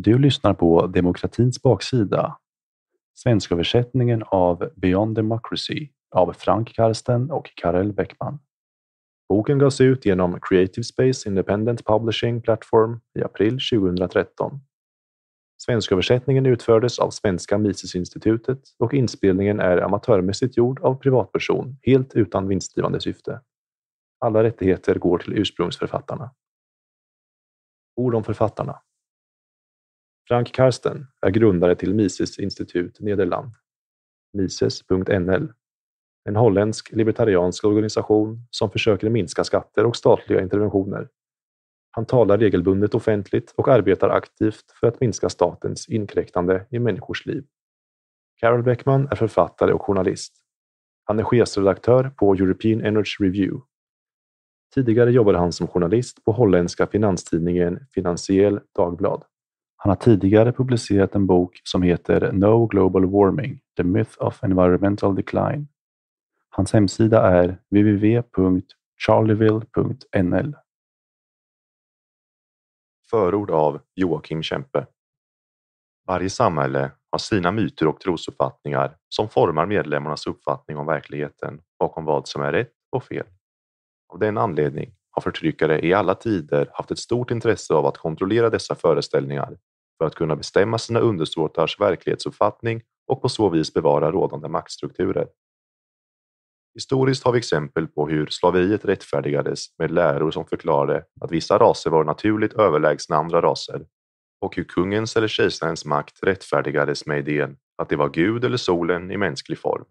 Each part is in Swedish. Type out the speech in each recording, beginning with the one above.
Du lyssnar på Demokratins baksida, svensköversättningen av Beyond Democracy av Frank Karsten och Karel Beckman. Boken gavs ut genom Creative Space Independent Publishing Platform i april 2013. Svensköversättningen utfördes av Svenska Misesinstitutet och inspelningen är amatörmässigt gjord av privatperson, helt utan vinstdrivande syfte. Alla rättigheter går till ursprungsförfattarna. Ord om författarna. Frank Karsten är grundare till Mises institut Nederland. Mises.nl En holländsk libertariansk organisation som försöker minska skatter och statliga interventioner. Han talar regelbundet offentligt och arbetar aktivt för att minska statens inkräktande i människors liv. Carol Beckman är författare och journalist. Han är chefsredaktör på European Energy Review. Tidigare jobbade han som journalist på holländska finanstidningen Finansiell Dagblad. Han har tidigare publicerat en bok som heter No Global Warming, The Myth of Environmental Decline. Hans hemsida är www.charleville.nl. Förord av Joakim Kempe. Varje samhälle har sina myter och trosuppfattningar som formar medlemmarnas uppfattning om verkligheten bakom vad som är rätt och fel. Av den anledning har förtryckare i alla tider haft ett stort intresse av att kontrollera dessa föreställningar för att kunna bestämma sina undersåtars verklighetsuppfattning och på så vis bevara rådande maktstrukturer. Historiskt har vi exempel på hur slaveriet rättfärdigades med läror som förklarade att vissa raser var naturligt överlägsna andra raser och hur kungens eller kejsarens makt rättfärdigades med idén att det var Gud eller solen i mänsklig form.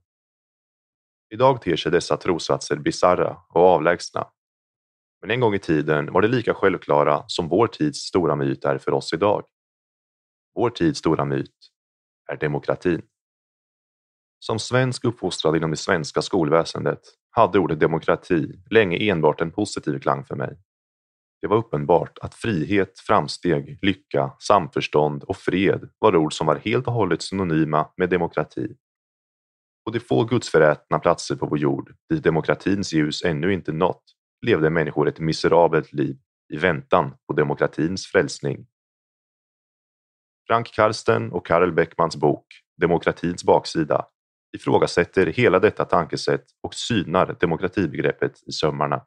Idag ter sig dessa trossatser bisarra och avlägsna. Men en gång i tiden var det lika självklara som vår tids stora myt är för oss idag. Vår tids stora myt är demokratin. Som svensk uppfostrad inom det svenska skolväsendet hade ordet demokrati länge enbart en positiv klang för mig. Det var uppenbart att frihet, framsteg, lycka, samförstånd och fred var ord som var helt och hållet synonyma med demokrati. På de få gudsförätna platser på vår jord dit demokratins ljus ännu inte nått levde människor ett miserabelt liv i väntan på demokratins frälsning. Frank Karsten och Karel Beckmans bok Demokratins baksida ifrågasätter hela detta tankesätt och synar demokratibegreppet i sömmarna.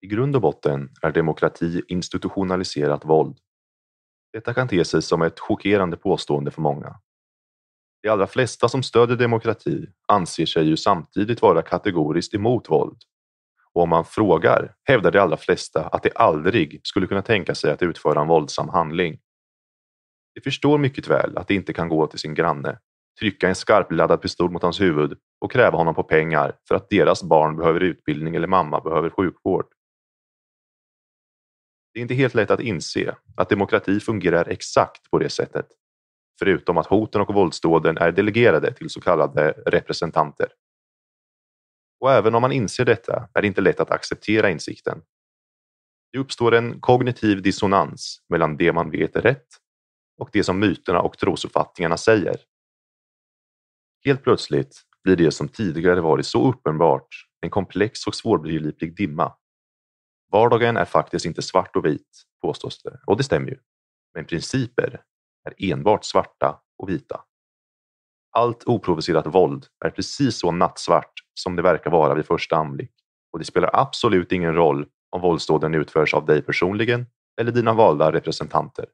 I grund och botten är demokrati institutionaliserat våld. Detta kan te sig som ett chockerande påstående för många. De allra flesta som stödjer demokrati anser sig ju samtidigt vara kategoriskt emot våld. Och om man frågar hävdar de allra flesta att de aldrig skulle kunna tänka sig att utföra en våldsam handling. De förstår mycket väl att de inte kan gå till sin granne, trycka en skarpladdad pistol mot hans huvud och kräva honom på pengar för att deras barn behöver utbildning eller mamma behöver sjukvård. Det är inte helt lätt att inse att demokrati fungerar exakt på det sättet, förutom att hoten och våldsdåden är delegerade till så kallade representanter. Och även om man inser detta är det inte lätt att acceptera insikten. Det uppstår en kognitiv dissonans mellan det man vet är rätt och det som myterna och trosuppfattningarna säger. Helt plötsligt blir det som tidigare varit så uppenbart en komplex och svårbegriplig dimma. Vardagen är faktiskt inte svart och vit, påstås det, och det stämmer ju. Men principer är enbart svarta och vita. Allt oprovocerat våld är precis så nattsvart som det verkar vara vid första anblick och det spelar absolut ingen roll om våldsdåden utförs av dig personligen eller dina valda representanter.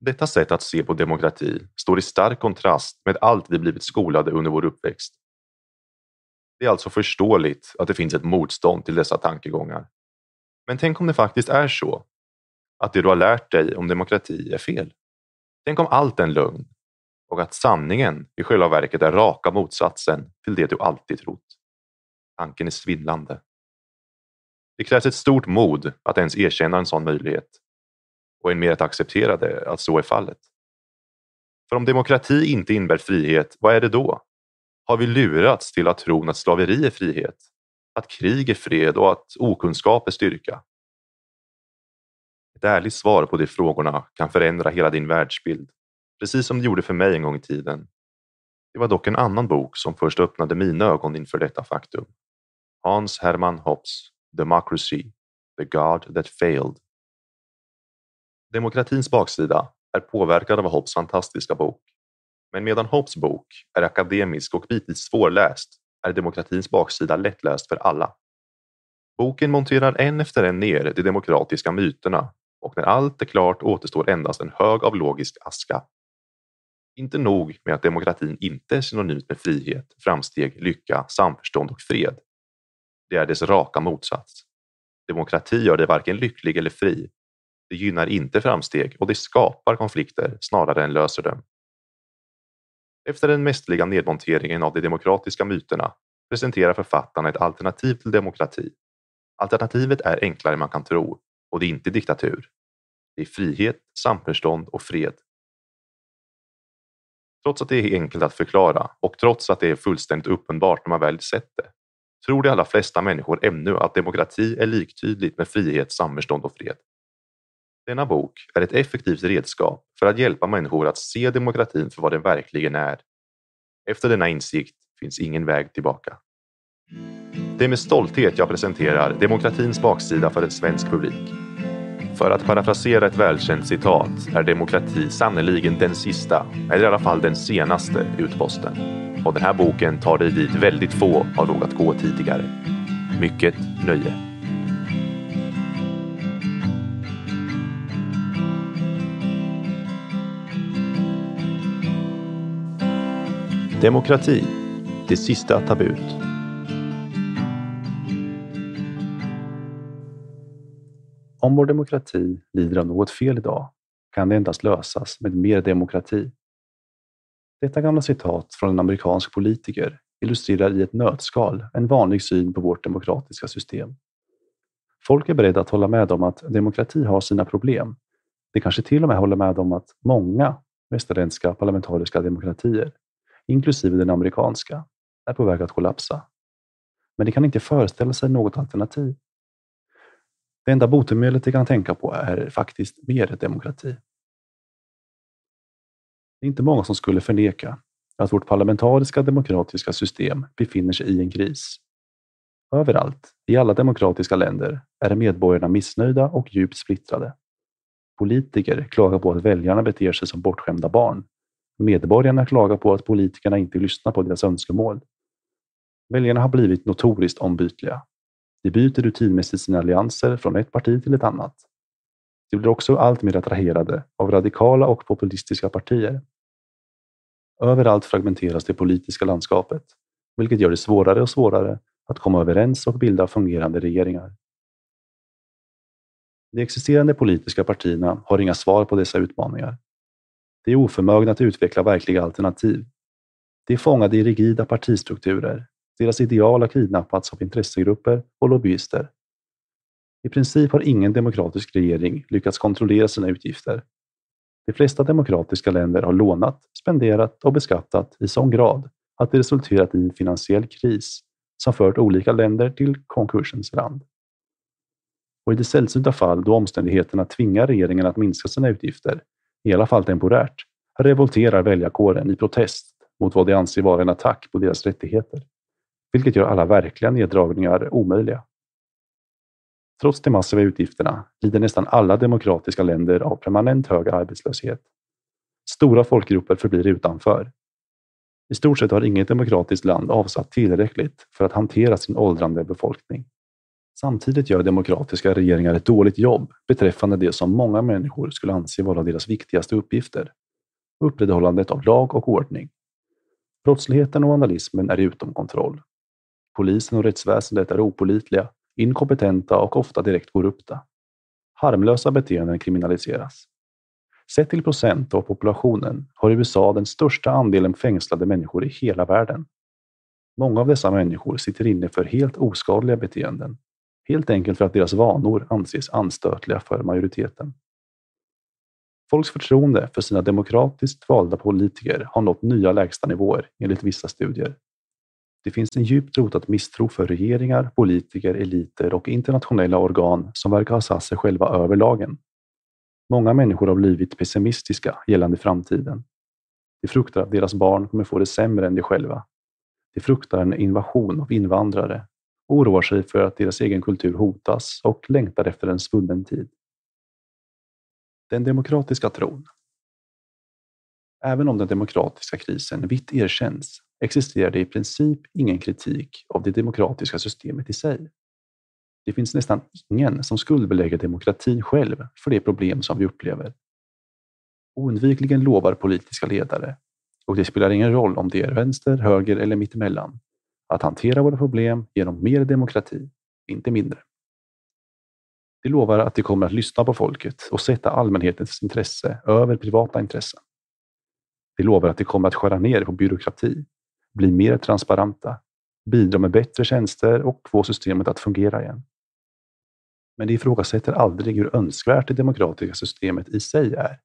Detta sätt att se på demokrati står i stark kontrast med allt vi blivit skolade under vår uppväxt. Det är alltså förståeligt att det finns ett motstånd till dessa tankegångar. Men tänk om det faktiskt är så att det du har lärt dig om demokrati är fel? Tänk om allt är en lögn och att sanningen i själva verket är raka motsatsen till det du alltid trott. Tanken är svindlande. Det krävs ett stort mod att ens erkänna en sån möjlighet och än mer att acceptera det, att så är fallet. För om demokrati inte innebär frihet, vad är det då? Har vi lurats till att tron att slaveri är frihet? Att krig är fred och att okunskap är styrka? Ett ärligt svar på de frågorna kan förändra hela din världsbild, precis som det gjorde för mig en gång i tiden. Det var dock en annan bok som först öppnade mina ögon inför detta faktum. Hans Hermann Hopps Democracy, The God That Failed Demokratins baksida är påverkad av Hobbes fantastiska bok. Men medan Hobbes bok är akademisk och bitvis svårläst är demokratins baksida lättläst för alla. Boken monterar en efter en ner de demokratiska myterna och när allt är klart återstår endast en hög av logisk aska. Inte nog med att demokratin inte är synonymt med frihet, framsteg, lycka, samförstånd och fred. Det är dess raka motsats. Demokrati gör dig varken lycklig eller fri. Det gynnar inte framsteg och det skapar konflikter snarare än löser dem. Efter den mästerliga nedmonteringen av de demokratiska myterna presenterar författarna ett alternativ till demokrati. Alternativet är enklare än man kan tro och det är inte diktatur. Det är frihet, samförstånd och fred. Trots att det är enkelt att förklara och trots att det är fullständigt uppenbart när man väl sett det, tror de allra flesta människor ännu att demokrati är liktydigt med frihet, samförstånd och fred. Denna bok är ett effektivt redskap för att hjälpa människor att se demokratin för vad den verkligen är. Efter denna insikt finns ingen väg tillbaka. Det är med stolthet jag presenterar demokratins baksida för en svensk publik. För att parafrasera ett välkänt citat är demokrati sannoliken den sista, eller i alla fall den senaste, utposten. Och den här boken tar dig dit väldigt få har vågat gå tidigare. Mycket nöje. Demokrati, det sista tabut. Om vår demokrati lider av något fel idag kan det endast lösas med mer demokrati. Detta gamla citat från en amerikansk politiker illustrerar i ett nötskal en vanlig syn på vårt demokratiska system. Folk är beredda att hålla med om att demokrati har sina problem. De kanske till och med håller med om att många västerländska parlamentariska demokratier, inklusive den amerikanska, är på väg att kollapsa. Men de kan inte föreställa sig något alternativ. Det enda botemedlet de kan tänka på är faktiskt mer demokrati. Det är inte många som skulle förneka att vårt parlamentariska demokratiska system befinner sig i en kris. Överallt, i alla demokratiska länder, är medborgarna missnöjda och djupt splittrade. Politiker klagar på att väljarna beter sig som bortskämda barn. Medborgarna klagar på att politikerna inte lyssnar på deras önskemål. Väljarna har blivit notoriskt ombytliga de byter rutinmässigt sina allianser från ett parti till ett annat. De blir också alltmer attraherade av radikala och populistiska partier. Överallt fragmenteras det politiska landskapet, vilket gör det svårare och svårare att komma överens och bilda fungerande regeringar. De existerande politiska partierna har inga svar på dessa utmaningar. De är oförmögna att utveckla verkliga alternativ. De är fångade i rigida partistrukturer deras ideal har kidnappats av intressegrupper och lobbyister. I princip har ingen demokratisk regering lyckats kontrollera sina utgifter. De flesta demokratiska länder har lånat, spenderat och beskattat i sån grad att det resulterat i en finansiell kris som fört olika länder till konkursens rand. Och i de sällsynta fall då omständigheterna tvingar regeringen att minska sina utgifter, i alla fall temporärt, revolterar väljarkåren i protest mot vad de anser vara en attack på deras rättigheter vilket gör alla verkliga neddragningar omöjliga. Trots de massiva utgifterna lider nästan alla demokratiska länder av permanent hög arbetslöshet. Stora folkgrupper förblir utanför. I stort sett har inget demokratiskt land avsatt tillräckligt för att hantera sin åldrande befolkning. Samtidigt gör demokratiska regeringar ett dåligt jobb beträffande det som många människor skulle anse vara deras viktigaste uppgifter. Upprätthållandet av lag och ordning. Brottsligheten och vandalismen är utom kontroll Polisen och rättsväsendet är opolitliga, inkompetenta och ofta direkt korrupta. Harmlösa beteenden kriminaliseras. Sett till procent av populationen har USA den största andelen fängslade människor i hela världen. Många av dessa människor sitter inne för helt oskadliga beteenden, helt enkelt för att deras vanor anses anstötliga för majoriteten. Folks förtroende för sina demokratiskt valda politiker har nått nya lägstanivåer enligt vissa studier. Det finns en djupt rotad misstro för regeringar, politiker, eliter och internationella organ som verkar ha satt sig själva över lagen. Många människor har blivit pessimistiska gällande framtiden. De fruktar att deras barn kommer få det sämre än de själva. De fruktar en invasion av invandrare, oroar sig för att deras egen kultur hotas och längtar efter en svunnen tid. Den demokratiska tron. Även om den demokratiska krisen vitt erkänns existerar det i princip ingen kritik av det demokratiska systemet i sig. Det finns nästan ingen som skuldbelägger demokratin själv för de problem som vi upplever. Oundvikligen lovar politiska ledare, och det spelar ingen roll om det är vänster, höger eller mittemellan, att hantera våra problem genom mer demokrati, inte mindre. De lovar att de kommer att lyssna på folket och sätta allmänhetens intresse över privata intressen. De lovar att de kommer att skära ner på byråkrati, bli mer transparenta, bidra med bättre tjänster och få systemet att fungera igen. Men de ifrågasätter aldrig hur önskvärt det demokratiska systemet i sig är.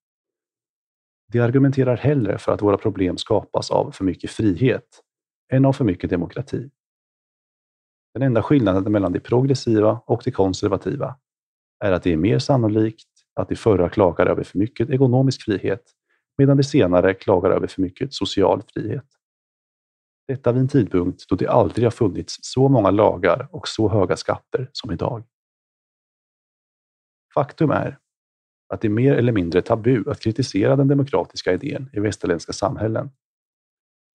De argumenterar hellre för att våra problem skapas av för mycket frihet än av för mycket demokrati. Den enda skillnaden mellan de progressiva och de konservativa är att det är mer sannolikt att de förra klagar över för mycket ekonomisk frihet medan de senare klagar över för mycket social frihet. Detta vid en tidpunkt då det aldrig har funnits så många lagar och så höga skatter som idag. Faktum är att det är mer eller mindre tabu att kritisera den demokratiska idén i västerländska samhällen.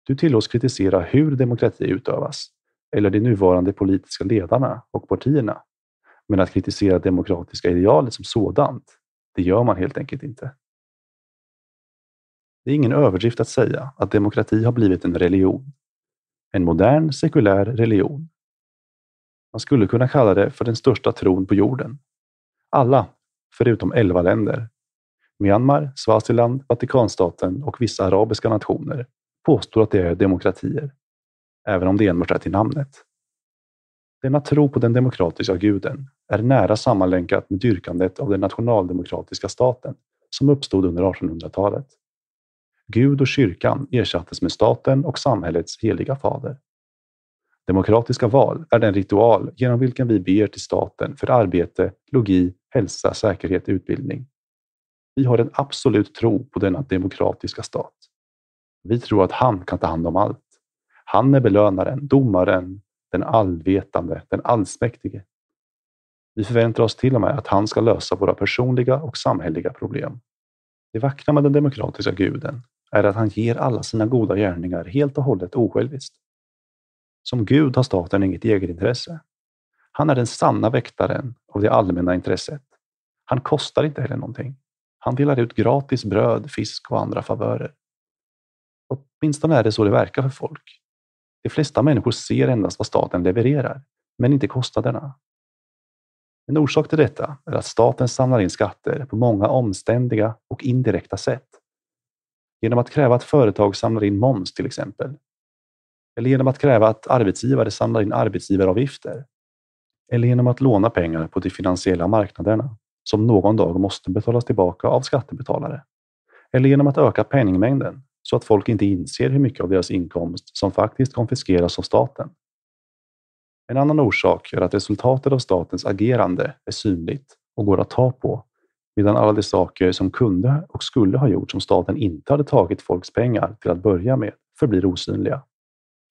Du tillåts kritisera hur demokrati utövas eller de nuvarande politiska ledarna och partierna. Men att kritisera demokratiska idealet som sådant, det gör man helt enkelt inte. Det är ingen överdrift att säga att demokrati har blivit en religion. En modern sekulär religion. Man skulle kunna kalla det för den största tron på jorden. Alla, förutom elva länder, Myanmar, Swaziland, Vatikanstaten och vissa arabiska nationer, påstår att det är demokratier, även om det enbart är till namnet. Denna tro på den demokratiska guden är nära sammanlänkat med dyrkandet av den nationaldemokratiska staten som uppstod under 1800-talet. Gud och kyrkan ersattes med staten och samhällets heliga fader. Demokratiska val är den ritual genom vilken vi ber till staten för arbete, logi, hälsa, säkerhet, utbildning. Vi har en absolut tro på denna demokratiska stat. Vi tror att han kan ta hand om allt. Han är belönaren, domaren, den allvetande, den allsmäktige. Vi förväntar oss till och med att han ska lösa våra personliga och samhälleliga problem. Det vackra med den demokratiska guden är att han ger alla sina goda gärningar helt och hållet osjälviskt. Som Gud har staten inget egenintresse. Han är den sanna väktaren av det allmänna intresset. Han kostar inte heller någonting. Han delar ut gratis bröd, fisk och andra favörer. Åtminstone är det så det verkar för folk. De flesta människor ser endast vad staten levererar, men inte kostnaderna. En orsak till detta är att staten samlar in skatter på många omständiga och indirekta sätt. Genom att kräva att företag samlar in moms till exempel. Eller genom att kräva att arbetsgivare samlar in arbetsgivaravgifter. Eller genom att låna pengar på de finansiella marknaderna som någon dag måste betalas tillbaka av skattebetalare. Eller genom att öka penningmängden så att folk inte inser hur mycket av deras inkomst som faktiskt konfiskeras av staten. En annan orsak är att resultatet av statens agerande är synligt och går att ta på, medan alla de saker som kunde och skulle ha gjorts om staten inte hade tagit folks pengar till att börja med förblir osynliga.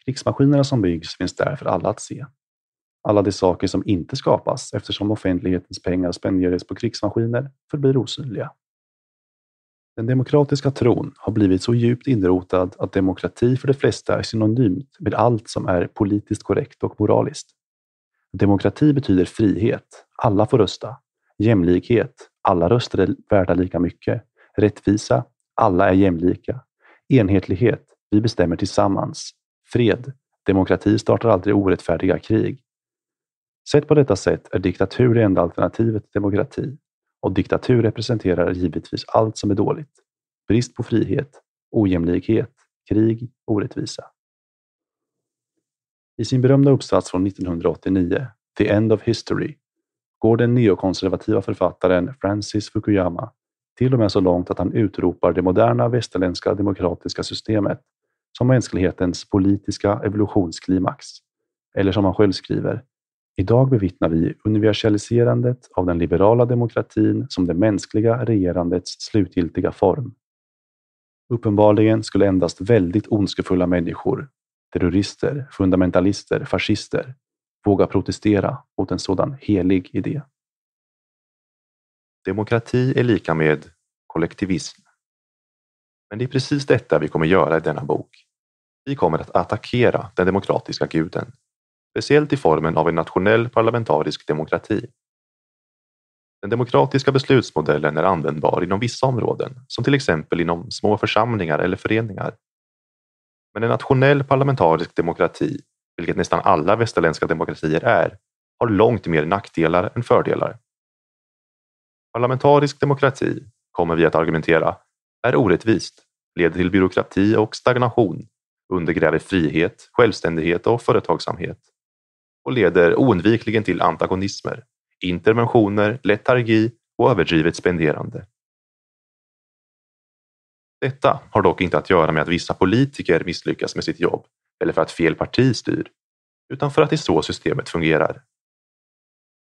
Krigsmaskinerna som byggs finns där för alla att se. Alla de saker som inte skapas eftersom offentlighetens pengar spenderas på krigsmaskiner förblir osynliga. Den demokratiska tron har blivit så djupt inrotad att demokrati för de flesta är synonymt med allt som är politiskt korrekt och moraliskt. Demokrati betyder frihet, alla får rösta. Jämlikhet, alla röster är värda lika mycket. Rättvisa, alla är jämlika. Enhetlighet, vi bestämmer tillsammans. Fred, demokrati startar aldrig orättfärdiga krig. Sett på detta sätt är diktatur det enda alternativet till demokrati och diktatur representerar givetvis allt som är dåligt. Brist på frihet, ojämlikhet, krig, orättvisa. I sin berömda uppsats från 1989, The End of History, går den neokonservativa författaren Francis Fukuyama till och med så långt att han utropar det moderna västerländska demokratiska systemet som mänsklighetens politiska evolutionsklimax. Eller som han själv skriver, Idag bevittnar vi universaliserandet av den liberala demokratin som det mänskliga regerandets slutgiltiga form. Uppenbarligen skulle endast väldigt ondskefulla människor, terrorister, fundamentalister, fascister, våga protestera mot en sådan helig idé. Demokrati är lika med kollektivism. Men det är precis detta vi kommer göra i denna bok. Vi kommer att attackera den demokratiska guden, speciellt i formen av en nationell parlamentarisk demokrati. Den demokratiska beslutsmodellen är användbar inom vissa områden, som till exempel inom små församlingar eller föreningar. Men en nationell parlamentarisk demokrati, vilket nästan alla västerländska demokratier är, har långt mer nackdelar än fördelar. Parlamentarisk demokrati, kommer vi att argumentera, är orättvist, leder till byråkrati och stagnation, undergräver frihet, självständighet och företagsamhet och leder oundvikligen till antagonismer, interventioner, letargi och överdrivet spenderande. Detta har dock inte att göra med att vissa politiker misslyckas med sitt jobb eller för att fel parti styr, utan för att det är så systemet fungerar.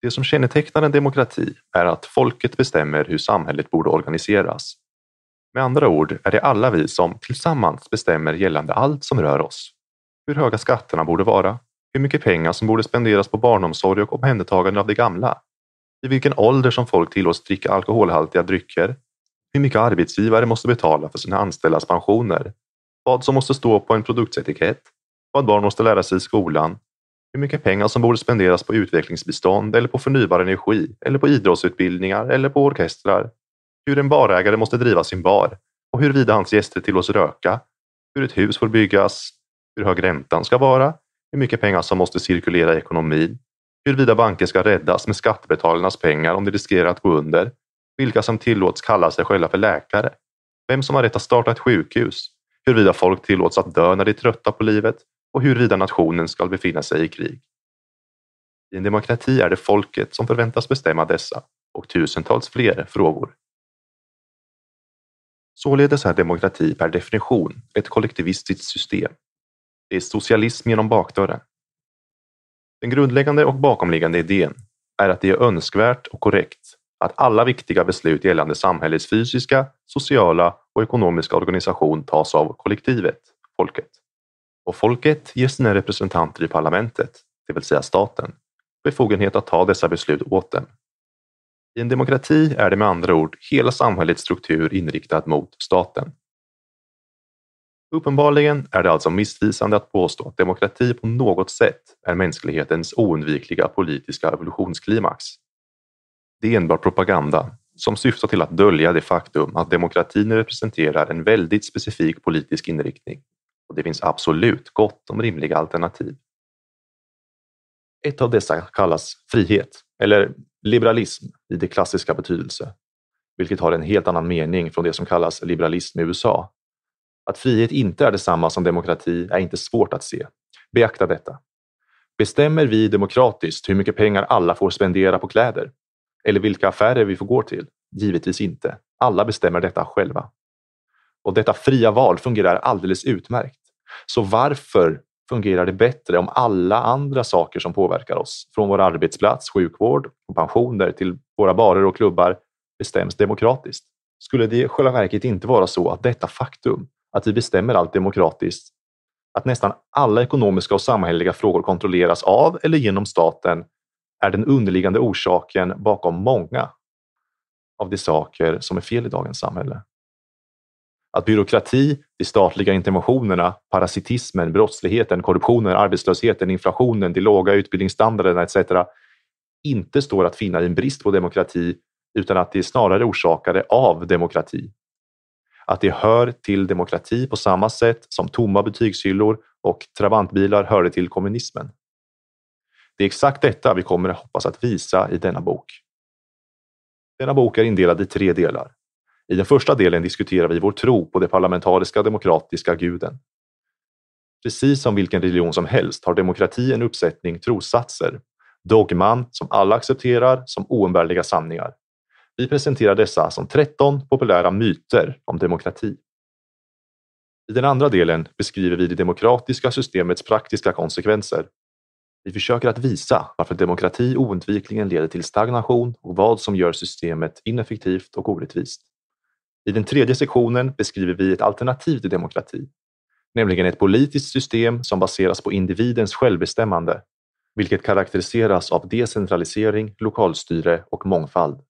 Det som kännetecknar en demokrati är att folket bestämmer hur samhället borde organiseras. Med andra ord är det alla vi som tillsammans bestämmer gällande allt som rör oss. Hur höga skatterna borde vara, hur mycket pengar som borde spenderas på barnomsorg och omhändertagande av de gamla, i vilken ålder som folk tillåts dricka alkoholhaltiga drycker, hur mycket arbetsgivare måste betala för sina anställdas pensioner, vad som måste stå på en produktetikett, vad barn måste lära sig i skolan, hur mycket pengar som borde spenderas på utvecklingsbistånd eller på förnybar energi eller på idrottsutbildningar eller på orkestrar, hur en barägare måste driva sin bar? Och huruvida hans gäster tillåts röka, hur ett hus får byggas, hur hög räntan ska vara, hur mycket pengar som måste cirkulera i ekonomin, huruvida banker ska räddas med skattebetalarnas pengar om de riskerar att gå under, vilka som tillåts kalla sig själva för läkare, vem som har rätt att starta ett sjukhus, huruvida folk tillåts att dö när de är trötta på livet och huruvida nationen ska befinna sig i krig. I en demokrati är det folket som förväntas bestämma dessa och tusentals fler frågor. Således är demokrati per definition ett kollektivistiskt system. Det är socialism genom bakdörren. Den grundläggande och bakomliggande idén är att det är önskvärt och korrekt att alla viktiga beslut gällande samhällets fysiska, sociala och ekonomiska organisation tas av kollektivet, folket. Och folket ger sina representanter i parlamentet, det vill säga staten, befogenhet att ta dessa beslut åt dem. I en demokrati är det med andra ord hela samhällets struktur inriktad mot staten. Uppenbarligen är det alltså missvisande att påstå att demokrati på något sätt är mänsklighetens oundvikliga politiska evolutionsklimax. Det är enbart propaganda som syftar till att dölja det faktum att demokratin representerar en väldigt specifik politisk inriktning och det finns absolut gott om rimliga alternativ. Ett av dessa kallas frihet, eller liberalism i det klassiska betydelse, vilket har en helt annan mening från det som kallas liberalism i USA. Att frihet inte är detsamma som demokrati är inte svårt att se. Beakta detta. Bestämmer vi demokratiskt hur mycket pengar alla får spendera på kläder? Eller vilka affärer vi får gå till? Givetvis inte. Alla bestämmer detta själva. Och detta fria val fungerar alldeles utmärkt. Så varför fungerar det bättre om alla andra saker som påverkar oss, från vår arbetsplats, sjukvård och pensioner till våra barer och klubbar, bestäms demokratiskt? Skulle det i själva verket inte vara så att detta faktum, att vi bestämmer allt demokratiskt, att nästan alla ekonomiska och samhälleliga frågor kontrolleras av eller genom staten, är den underliggande orsaken bakom många av de saker som är fel i dagens samhälle? att byråkrati, de statliga interventionerna, parasitismen, brottsligheten, korruptionen, arbetslösheten, inflationen, de låga utbildningsstandarderna etc. inte står att finna i en brist på demokrati utan att det är snarare orsakade av demokrati. Att det hör till demokrati på samma sätt som tomma betygshyllor och trabantbilar hörde till kommunismen. Det är exakt detta vi kommer att hoppas att visa i denna bok. Denna bok är indelad i tre delar. I den första delen diskuterar vi vår tro på den parlamentariska demokratiska guden. Precis som vilken religion som helst har demokrati en uppsättning trossatser, dogman som alla accepterar som oumbärliga sanningar. Vi presenterar dessa som 13 populära myter om demokrati. I den andra delen beskriver vi det demokratiska systemets praktiska konsekvenser. Vi försöker att visa varför demokrati oundvikligen leder till stagnation och vad som gör systemet ineffektivt och orättvist. I den tredje sektionen beskriver vi ett alternativ till demokrati, nämligen ett politiskt system som baseras på individens självbestämmande, vilket karaktäriseras av decentralisering, lokalstyre och mångfald.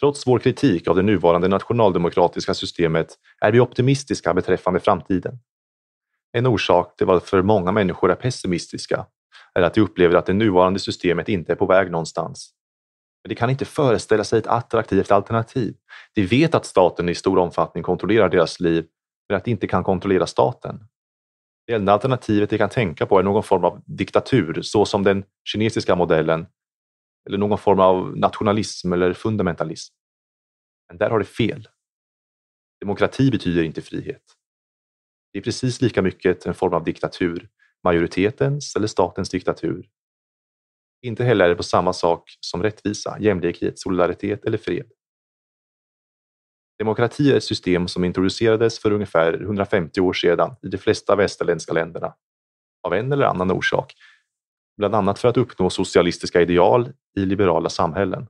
Trots vår kritik av det nuvarande nationaldemokratiska systemet är vi optimistiska beträffande framtiden. En orsak till varför många människor är pessimistiska är att de upplever att det nuvarande systemet inte är på väg någonstans. Men de kan inte föreställa sig ett attraktivt alternativ. De vet att staten i stor omfattning kontrollerar deras liv, men att de inte kan kontrollera staten. Det enda alternativet de kan tänka på är någon form av diktatur, så som den kinesiska modellen, eller någon form av nationalism eller fundamentalism. Men där har de fel. Demokrati betyder inte frihet. Det är precis lika mycket en form av diktatur, majoritetens eller statens diktatur. Inte heller är det på samma sak som rättvisa, jämlikhet, solidaritet eller fred. Demokrati är ett system som introducerades för ungefär 150 år sedan i de flesta västerländska länderna. Av en eller annan orsak. Bland annat för att uppnå socialistiska ideal i liberala samhällen.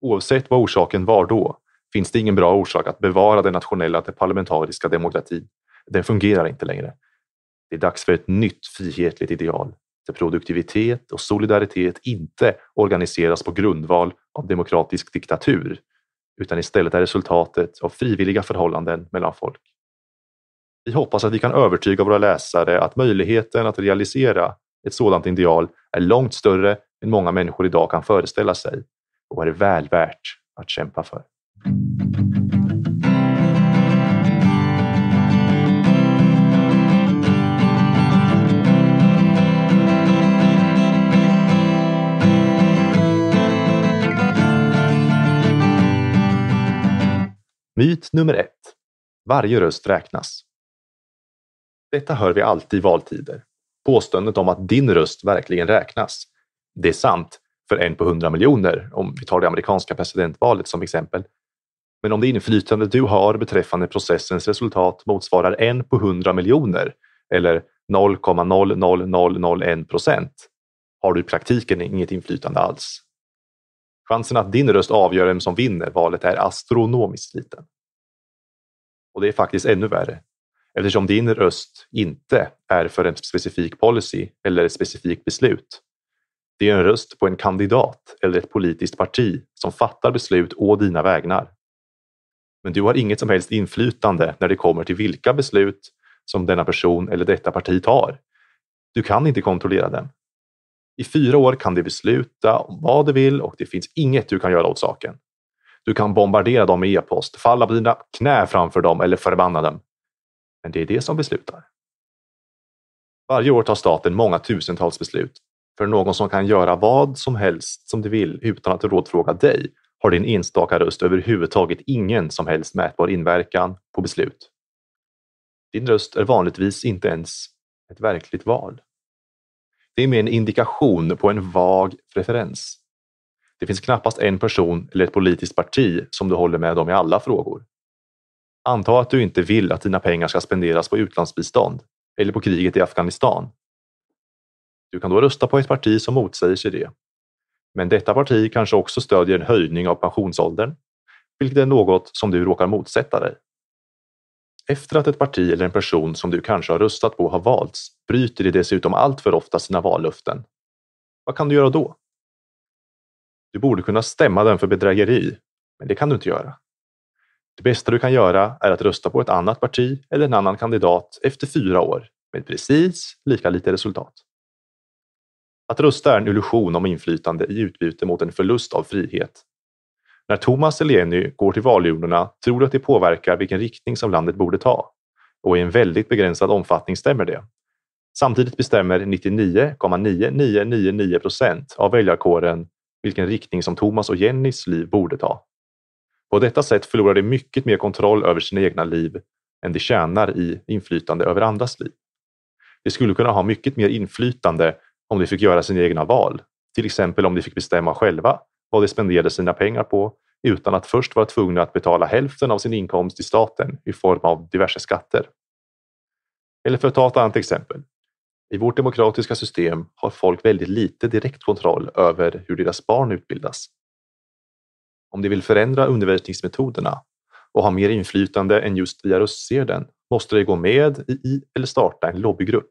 Oavsett vad orsaken var då finns det ingen bra orsak att bevara den nationella parlamentariska demokratin. Den fungerar inte längre. Det är dags för ett nytt frihetligt ideal där produktivitet och solidaritet inte organiseras på grundval av demokratisk diktatur utan istället är resultatet av frivilliga förhållanden mellan folk. Vi hoppas att vi kan övertyga våra läsare att möjligheten att realisera ett sådant ideal är långt större än många människor idag kan föreställa sig och är väl värt att kämpa för. Myt nummer ett. Varje röst räknas. Detta hör vi alltid i valtider. Påståendet om att din röst verkligen räknas. Det är sant för en på hundra miljoner, om vi tar det amerikanska presidentvalet som exempel. Men om det inflytande du har beträffande processens resultat motsvarar en på hundra miljoner eller 0,00001 procent har du i praktiken inget inflytande alls. Chansen att din röst avgör vem som vinner valet är astronomiskt liten. Och det är faktiskt ännu värre eftersom din röst inte är för en specifik policy eller ett specifikt beslut. Det är en röst på en kandidat eller ett politiskt parti som fattar beslut å dina vägnar. Men du har inget som helst inflytande när det kommer till vilka beslut som denna person eller detta parti tar. Du kan inte kontrollera dem. I fyra år kan de besluta om vad de vill och det finns inget du kan göra åt saken. Du kan bombardera dem med e-post, falla på dina knä framför dem eller förbanna dem. Men det är det som beslutar. Varje år tar staten många tusentals beslut. För någon som kan göra vad som helst som de vill utan att rådfråga dig har din enstaka röst överhuvudtaget ingen som helst mätbar inverkan på beslut. Din röst är vanligtvis inte ens ett verkligt val. Det är mer en indikation på en vag preferens. Det finns knappast en person eller ett politiskt parti som du håller med om i alla frågor. Anta att du inte vill att dina pengar ska spenderas på utlandsbistånd eller på kriget i Afghanistan. Du kan då rösta på ett parti som motsäger sig det. Men detta parti kanske också stödjer en höjning av pensionsåldern, vilket är något som du råkar motsätta dig. Efter att ett parti eller en person som du kanske har röstat på har valts bryter de dessutom allt för ofta sina vallöften. Vad kan du göra då? Du borde kunna stämma den för bedrägeri, men det kan du inte göra. Det bästa du kan göra är att rösta på ett annat parti eller en annan kandidat efter fyra år med precis lika lite resultat. Att rösta är en illusion om inflytande i utbyte mot en förlust av frihet. När Thomas Eleni går till valurnorna tror du att det påverkar vilken riktning som landet borde ta. Och i en väldigt begränsad omfattning stämmer det. Samtidigt bestämmer 99,9999 procent av väljarkåren vilken riktning som Thomas och Jennys liv borde ta. På detta sätt förlorar de mycket mer kontroll över sina egna liv än de tjänar i inflytande över andras liv. De skulle kunna ha mycket mer inflytande om de fick göra sina egna val, till exempel om de fick bestämma själva vad de spenderade sina pengar på utan att först vara tvungna att betala hälften av sin inkomst till staten i form av diverse skatter. Eller för att ta ett annat exempel. I vårt demokratiska system har folk väldigt lite direkt kontroll över hur deras barn utbildas. Om de vill förändra undervisningsmetoderna och ha mer inflytande än just via röstsedeln måste de gå med i eller starta en lobbygrupp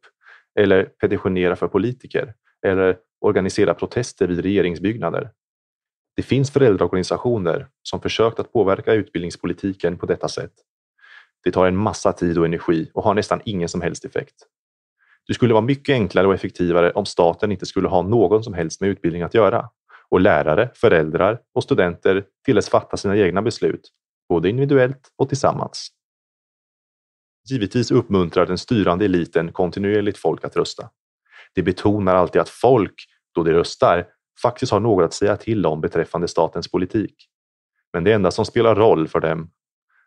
eller petitionera för politiker eller organisera protester vid regeringsbyggnader. Det finns föräldraorganisationer som försökt att påverka utbildningspolitiken på detta sätt. Det tar en massa tid och energi och har nästan ingen som helst effekt. Det skulle vara mycket enklare och effektivare om staten inte skulle ha någon som helst med utbildning att göra och lärare, föräldrar och studenter tilläts fatta sina egna beslut, både individuellt och tillsammans. Givetvis uppmuntrar den styrande eliten kontinuerligt folk att rösta. De betonar alltid att folk, då de röstar, faktiskt har något att säga till om beträffande statens politik. Men det enda som spelar roll för dem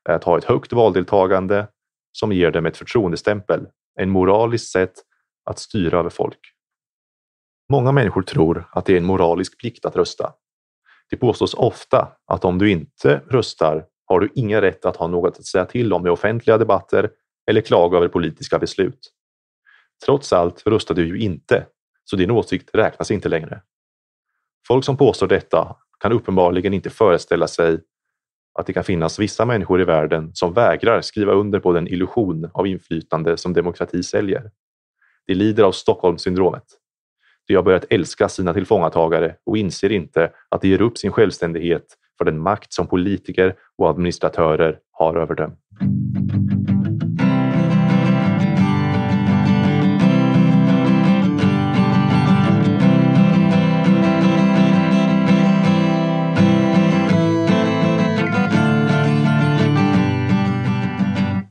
är att ha ett högt valdeltagande som ger dem ett förtroendestämpel, en moraliskt sätt att styra över folk. Många människor tror att det är en moralisk plikt att rösta. Det påstås ofta att om du inte röstar har du ingen rätt att ha något att säga till om i offentliga debatter eller klaga över politiska beslut. Trots allt röstar du ju inte, så din åsikt räknas inte längre. Folk som påstår detta kan uppenbarligen inte föreställa sig att det kan finnas vissa människor i världen som vägrar skriva under på den illusion av inflytande som demokrati säljer. De lider av Stockholmssyndromet. De har börjat älska sina tillfångatagare och inser inte att de ger upp sin självständighet för den makt som politiker och administratörer har över dem.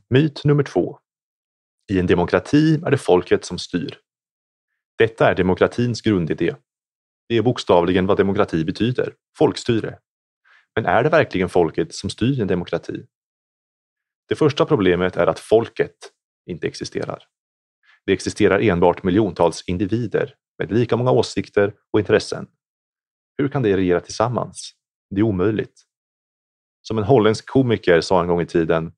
Myt nummer två. I en demokrati är det folket som styr. Detta är demokratins grundidé. Det är bokstavligen vad demokrati betyder, folkstyre. Men är det verkligen folket som styr en demokrati? Det första problemet är att folket inte existerar. Det existerar enbart miljontals individer med lika många åsikter och intressen. Hur kan de regera tillsammans? Det är omöjligt. Som en holländsk komiker sa en gång i tiden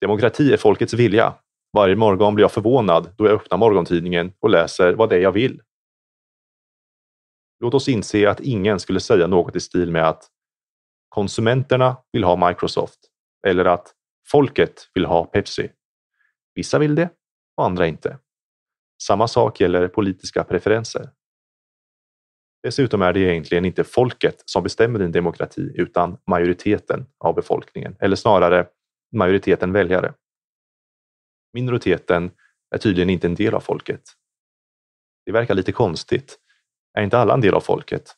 Demokrati är folkets vilja. Varje morgon blir jag förvånad då jag öppnar morgontidningen och läser vad det är jag vill. Låt oss inse att ingen skulle säga något i stil med att konsumenterna vill ha Microsoft eller att folket vill ha Pepsi. Vissa vill det och andra inte. Samma sak gäller politiska preferenser. Dessutom är det egentligen inte folket som bestämmer din demokrati utan majoriteten av befolkningen, eller snarare majoriteten väljare. Minoriteten är tydligen inte en del av folket. Det verkar lite konstigt. Är inte alla en del av folket?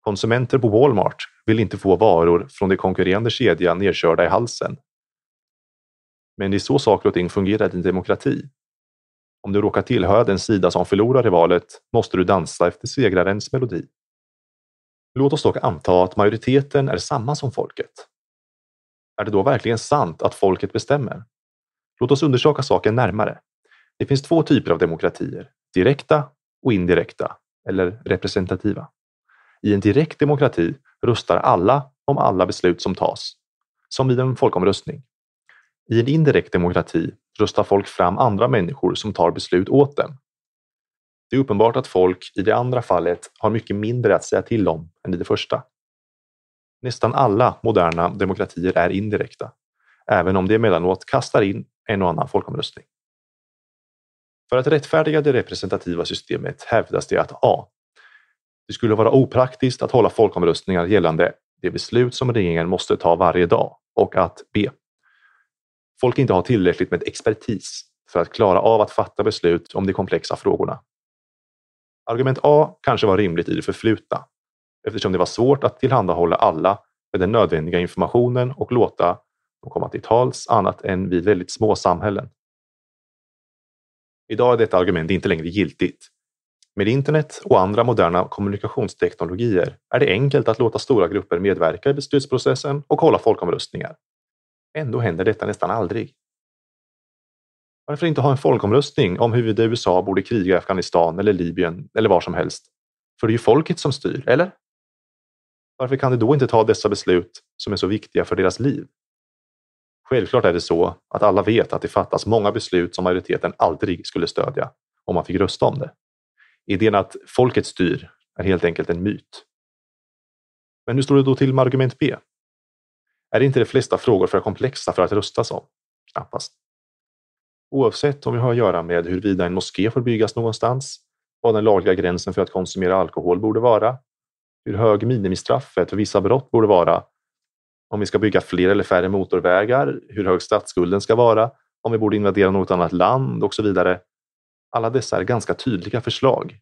Konsumenter på Walmart vill inte få varor från de konkurrerande kedjan nedkörda i halsen. Men det är så saker och ting fungerar i en demokrati. Om du råkar tillhöra den sida som förlorar i valet måste du dansa efter segrarens melodi. Låt oss dock anta att majoriteten är samma som folket. Är det då verkligen sant att folket bestämmer? Låt oss undersöka saken närmare. Det finns två typer av demokratier, direkta och indirekta, eller representativa. I en direkt demokrati röstar alla om alla beslut som tas, som vid en folkomröstning. I en indirekt demokrati röstar folk fram andra människor som tar beslut åt dem. Det är uppenbart att folk i det andra fallet har mycket mindre att säga till om än i det första. Nästan alla moderna demokratier är indirekta, även om det emellanåt kastar in en och annan folkomröstning. För att rättfärdiga det representativa systemet hävdas det att A. Det skulle vara opraktiskt att hålla folkomröstningar gällande det beslut som regeringen måste ta varje dag och att B. Folk inte har tillräckligt med expertis för att klara av att fatta beslut om de komplexa frågorna. Argument A kanske var rimligt i det förflutna, eftersom det var svårt att tillhandahålla alla med den nödvändiga informationen och låta och komma till tals annat än vid väldigt små samhällen. Idag är detta argument inte längre giltigt. Med internet och andra moderna kommunikationsteknologier är det enkelt att låta stora grupper medverka i beslutsprocessen och hålla folkomröstningar. Ändå händer detta nästan aldrig. Varför inte ha en folkomröstning om huruvida USA borde kriga i Afghanistan eller Libyen eller var som helst? För det är ju folket som styr, eller? Varför kan de då inte ta dessa beslut som är så viktiga för deras liv? Självklart är det så att alla vet att det fattas många beslut som majoriteten aldrig skulle stödja om man fick rösta om det. Idén att folket styr är helt enkelt en myt. Men hur står det då till med argument B? Är inte de flesta frågor för komplexa för att röstas om? Knappast. Oavsett om vi har att göra med huruvida en moské får byggas någonstans, vad den lagliga gränsen för att konsumera alkohol borde vara hur hög minimistraffet för vissa brott borde vara, om vi ska bygga fler eller färre motorvägar, hur hög statsskulden ska vara, om vi borde invadera något annat land och så vidare. Alla dessa är ganska tydliga förslag.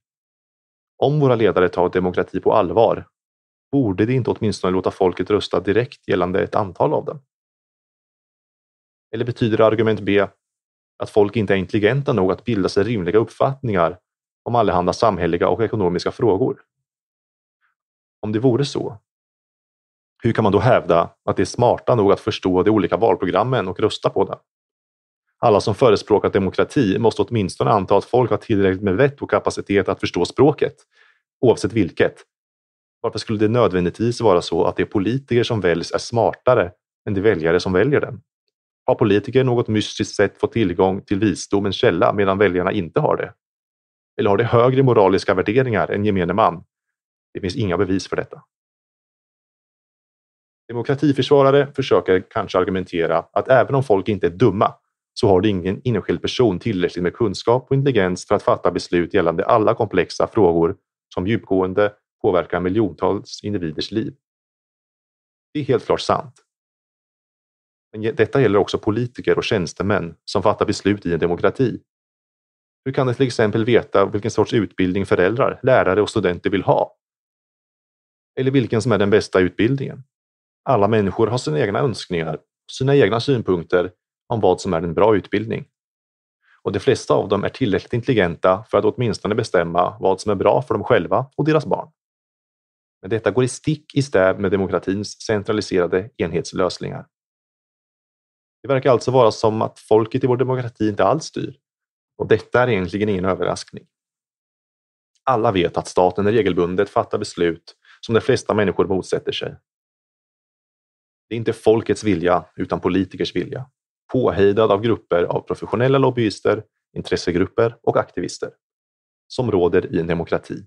Om våra ledare tar demokrati på allvar, borde de inte åtminstone låta folket rösta direkt gällande ett antal av dem? Eller betyder argument B att folk inte är intelligenta nog att bilda sig rimliga uppfattningar om allehanda samhälleliga och ekonomiska frågor? Om det vore så, hur kan man då hävda att de är smarta nog att förstå de olika valprogrammen och rösta på dem? Alla som förespråkar demokrati måste åtminstone anta att folk har tillräckligt med vett och kapacitet att förstå språket, oavsett vilket. Varför skulle det nödvändigtvis vara så att de politiker som väljs är smartare än de väljare som väljer dem? Har politiker något mystiskt sätt fått tillgång till visdomens källa medan väljarna inte har det? Eller har de högre moraliska värderingar än gemene man? Det finns inga bevis för detta. Demokratiförsvarare försöker kanske argumentera att även om folk inte är dumma så har det ingen enskild person tillräckligt med kunskap och intelligens för att fatta beslut gällande alla komplexa frågor som djupgående påverkar miljontals individers liv. Det är helt klart sant. Men detta gäller också politiker och tjänstemän som fattar beslut i en demokrati. Hur kan de till exempel veta vilken sorts utbildning föräldrar, lärare och studenter vill ha? Eller vilken som är den bästa utbildningen? Alla människor har sina egna önskningar och sina egna synpunkter om vad som är en bra utbildning. Och de flesta av dem är tillräckligt intelligenta för att åtminstone bestämma vad som är bra för dem själva och deras barn. Men detta går i stick i stäv med demokratins centraliserade enhetslösningar. Det verkar alltså vara som att folket i vår demokrati inte alls styr. Och detta är egentligen ingen överraskning. Alla vet att staten regelbundet fattar beslut som de flesta människor motsätter sig. Det är inte folkets vilja, utan politikers vilja. Påhejdad av grupper av professionella lobbyister, intressegrupper och aktivister. Som råder i en demokrati.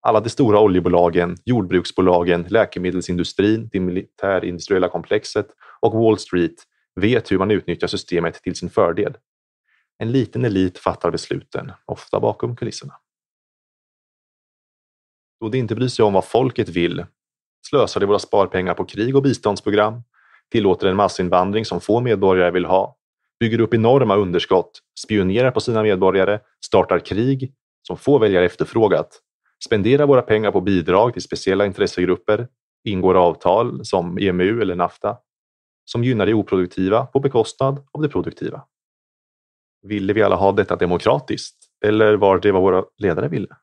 Alla de stora oljebolagen, jordbruksbolagen, läkemedelsindustrin, det militärindustriella komplexet och Wall Street vet hur man utnyttjar systemet till sin fördel. En liten elit fattar besluten, ofta bakom kulisserna. Då de inte bryr sig om vad folket vill slösar de våra sparpengar på krig och biståndsprogram, tillåter en massinvandring som få medborgare vill ha, bygger upp enorma underskott, spionerar på sina medborgare, startar krig som få väljare efterfrågat, spenderar våra pengar på bidrag till speciella intressegrupper, ingår avtal som EMU eller NAFTA, som gynnar det oproduktiva på bekostnad av det produktiva. Ville vi alla ha detta demokratiskt? Eller var det vad våra ledare ville?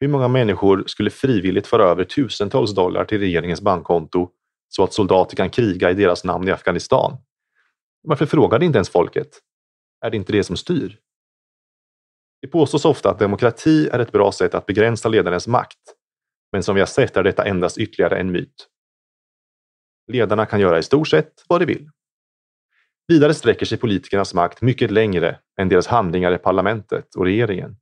Hur många människor skulle frivilligt föra över tusentals dollar till regeringens bankkonto så att soldater kan kriga i deras namn i Afghanistan? Varför frågade inte ens folket? Är det inte det som styr? Det påstås ofta att demokrati är ett bra sätt att begränsa ledarens makt. Men som vi har sett är detta endast ytterligare en myt. Ledarna kan göra i stort sett vad de vill. Vidare sträcker sig politikernas makt mycket längre än deras handlingar i parlamentet och regeringen.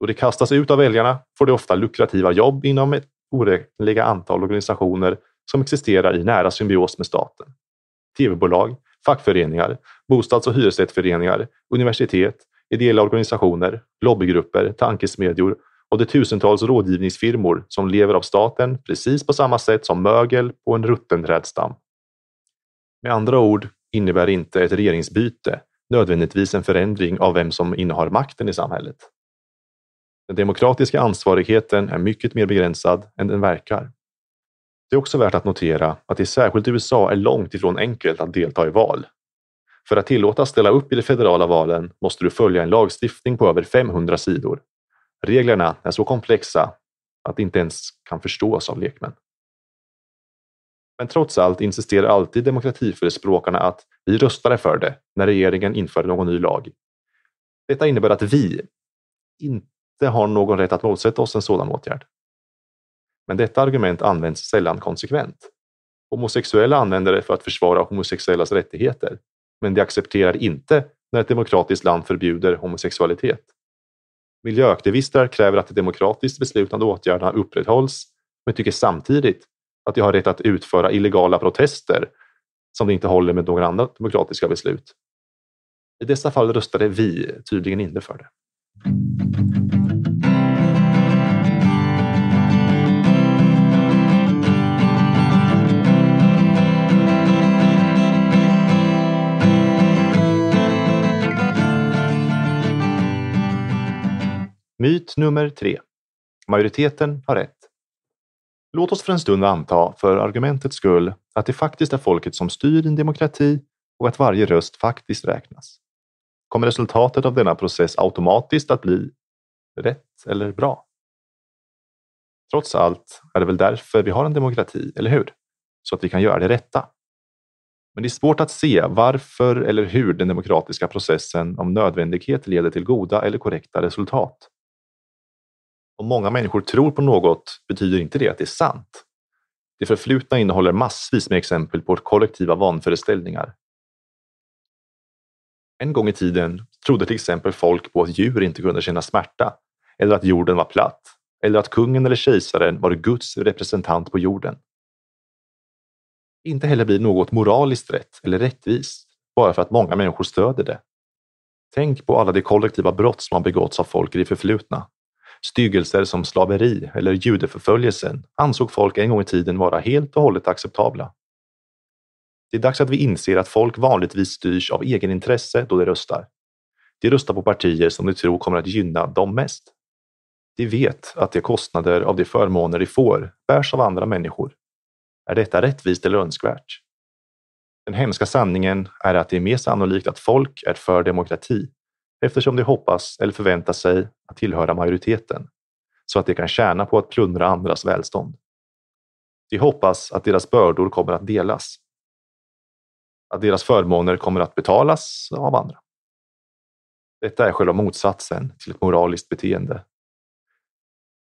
Då de kastas ut av väljarna får de ofta lukrativa jobb inom ett oräkneliga antal organisationer som existerar i nära symbios med staten. TV-bolag, fackföreningar, bostads och hyresrättsföreningar, universitet, ideella organisationer, lobbygrupper, tankesmedjor och de tusentals rådgivningsfirmor som lever av staten precis på samma sätt som mögel på en rutten trädstam. Med andra ord innebär inte ett regeringsbyte nödvändigtvis en förändring av vem som innehar makten i samhället. Den demokratiska ansvarigheten är mycket mer begränsad än den verkar. Det är också värt att notera att det särskilt i USA är långt ifrån enkelt att delta i val. För att tillåtas ställa upp i de federala valen måste du följa en lagstiftning på över 500 sidor. Reglerna är så komplexa att de inte ens kan förstås av lekmän. Men trots allt insisterar alltid demokratiförespråkarna att vi röstade för det när regeringen införde någon ny lag. Detta innebär att vi inte inte har någon rätt att motsätta oss en sådan åtgärd. Men detta argument används sällan konsekvent. Homosexuella använder det för att försvara homosexuellas rättigheter, men de accepterar inte när ett demokratiskt land förbjuder homosexualitet. Miljöaktivister kräver att de demokratiskt beslutande åtgärderna upprätthålls, men tycker samtidigt att de har rätt att utföra illegala protester som de inte håller med några andra demokratiska beslut. I dessa fall röstade vi tydligen inte för det. Myt nummer tre. Majoriteten har rätt. Låt oss för en stund anta, för argumentets skull, att det faktiskt är folket som styr en demokrati och att varje röst faktiskt räknas. Kommer resultatet av denna process automatiskt att bli rätt eller bra? Trots allt är det väl därför vi har en demokrati, eller hur? Så att vi kan göra det rätta. Men det är svårt att se varför eller hur den demokratiska processen om nödvändighet leder till goda eller korrekta resultat. Om många människor tror på något betyder inte det att det är sant. Det förflutna innehåller massvis med exempel på kollektiva vanföreställningar. En gång i tiden trodde till exempel folk på att djur inte kunde känna smärta, eller att jorden var platt, eller att kungen eller kejsaren var Guds representant på jorden. Inte heller blir något moraliskt rätt eller rättvist bara för att många människor stöder det. Tänk på alla de kollektiva brott som har begåtts av folk i det förflutna. Styggelser som slaveri eller judeförföljelsen ansåg folk en gång i tiden vara helt och hållet acceptabla. Det är dags att vi inser att folk vanligtvis styrs av egenintresse då de röstar. De röstar på partier som de tror kommer att gynna dem mest. De vet att de kostnader av de förmåner de får bärs av andra människor. Är detta rättvist eller önskvärt? Den hemska sanningen är att det är mer sannolikt att folk är för demokrati eftersom de hoppas eller förväntar sig att tillhöra majoriteten så att de kan tjäna på att plundra andras välstånd. De hoppas att deras bördor kommer att delas. Att deras förmåner kommer att betalas av andra. Detta är själva motsatsen till ett moraliskt beteende.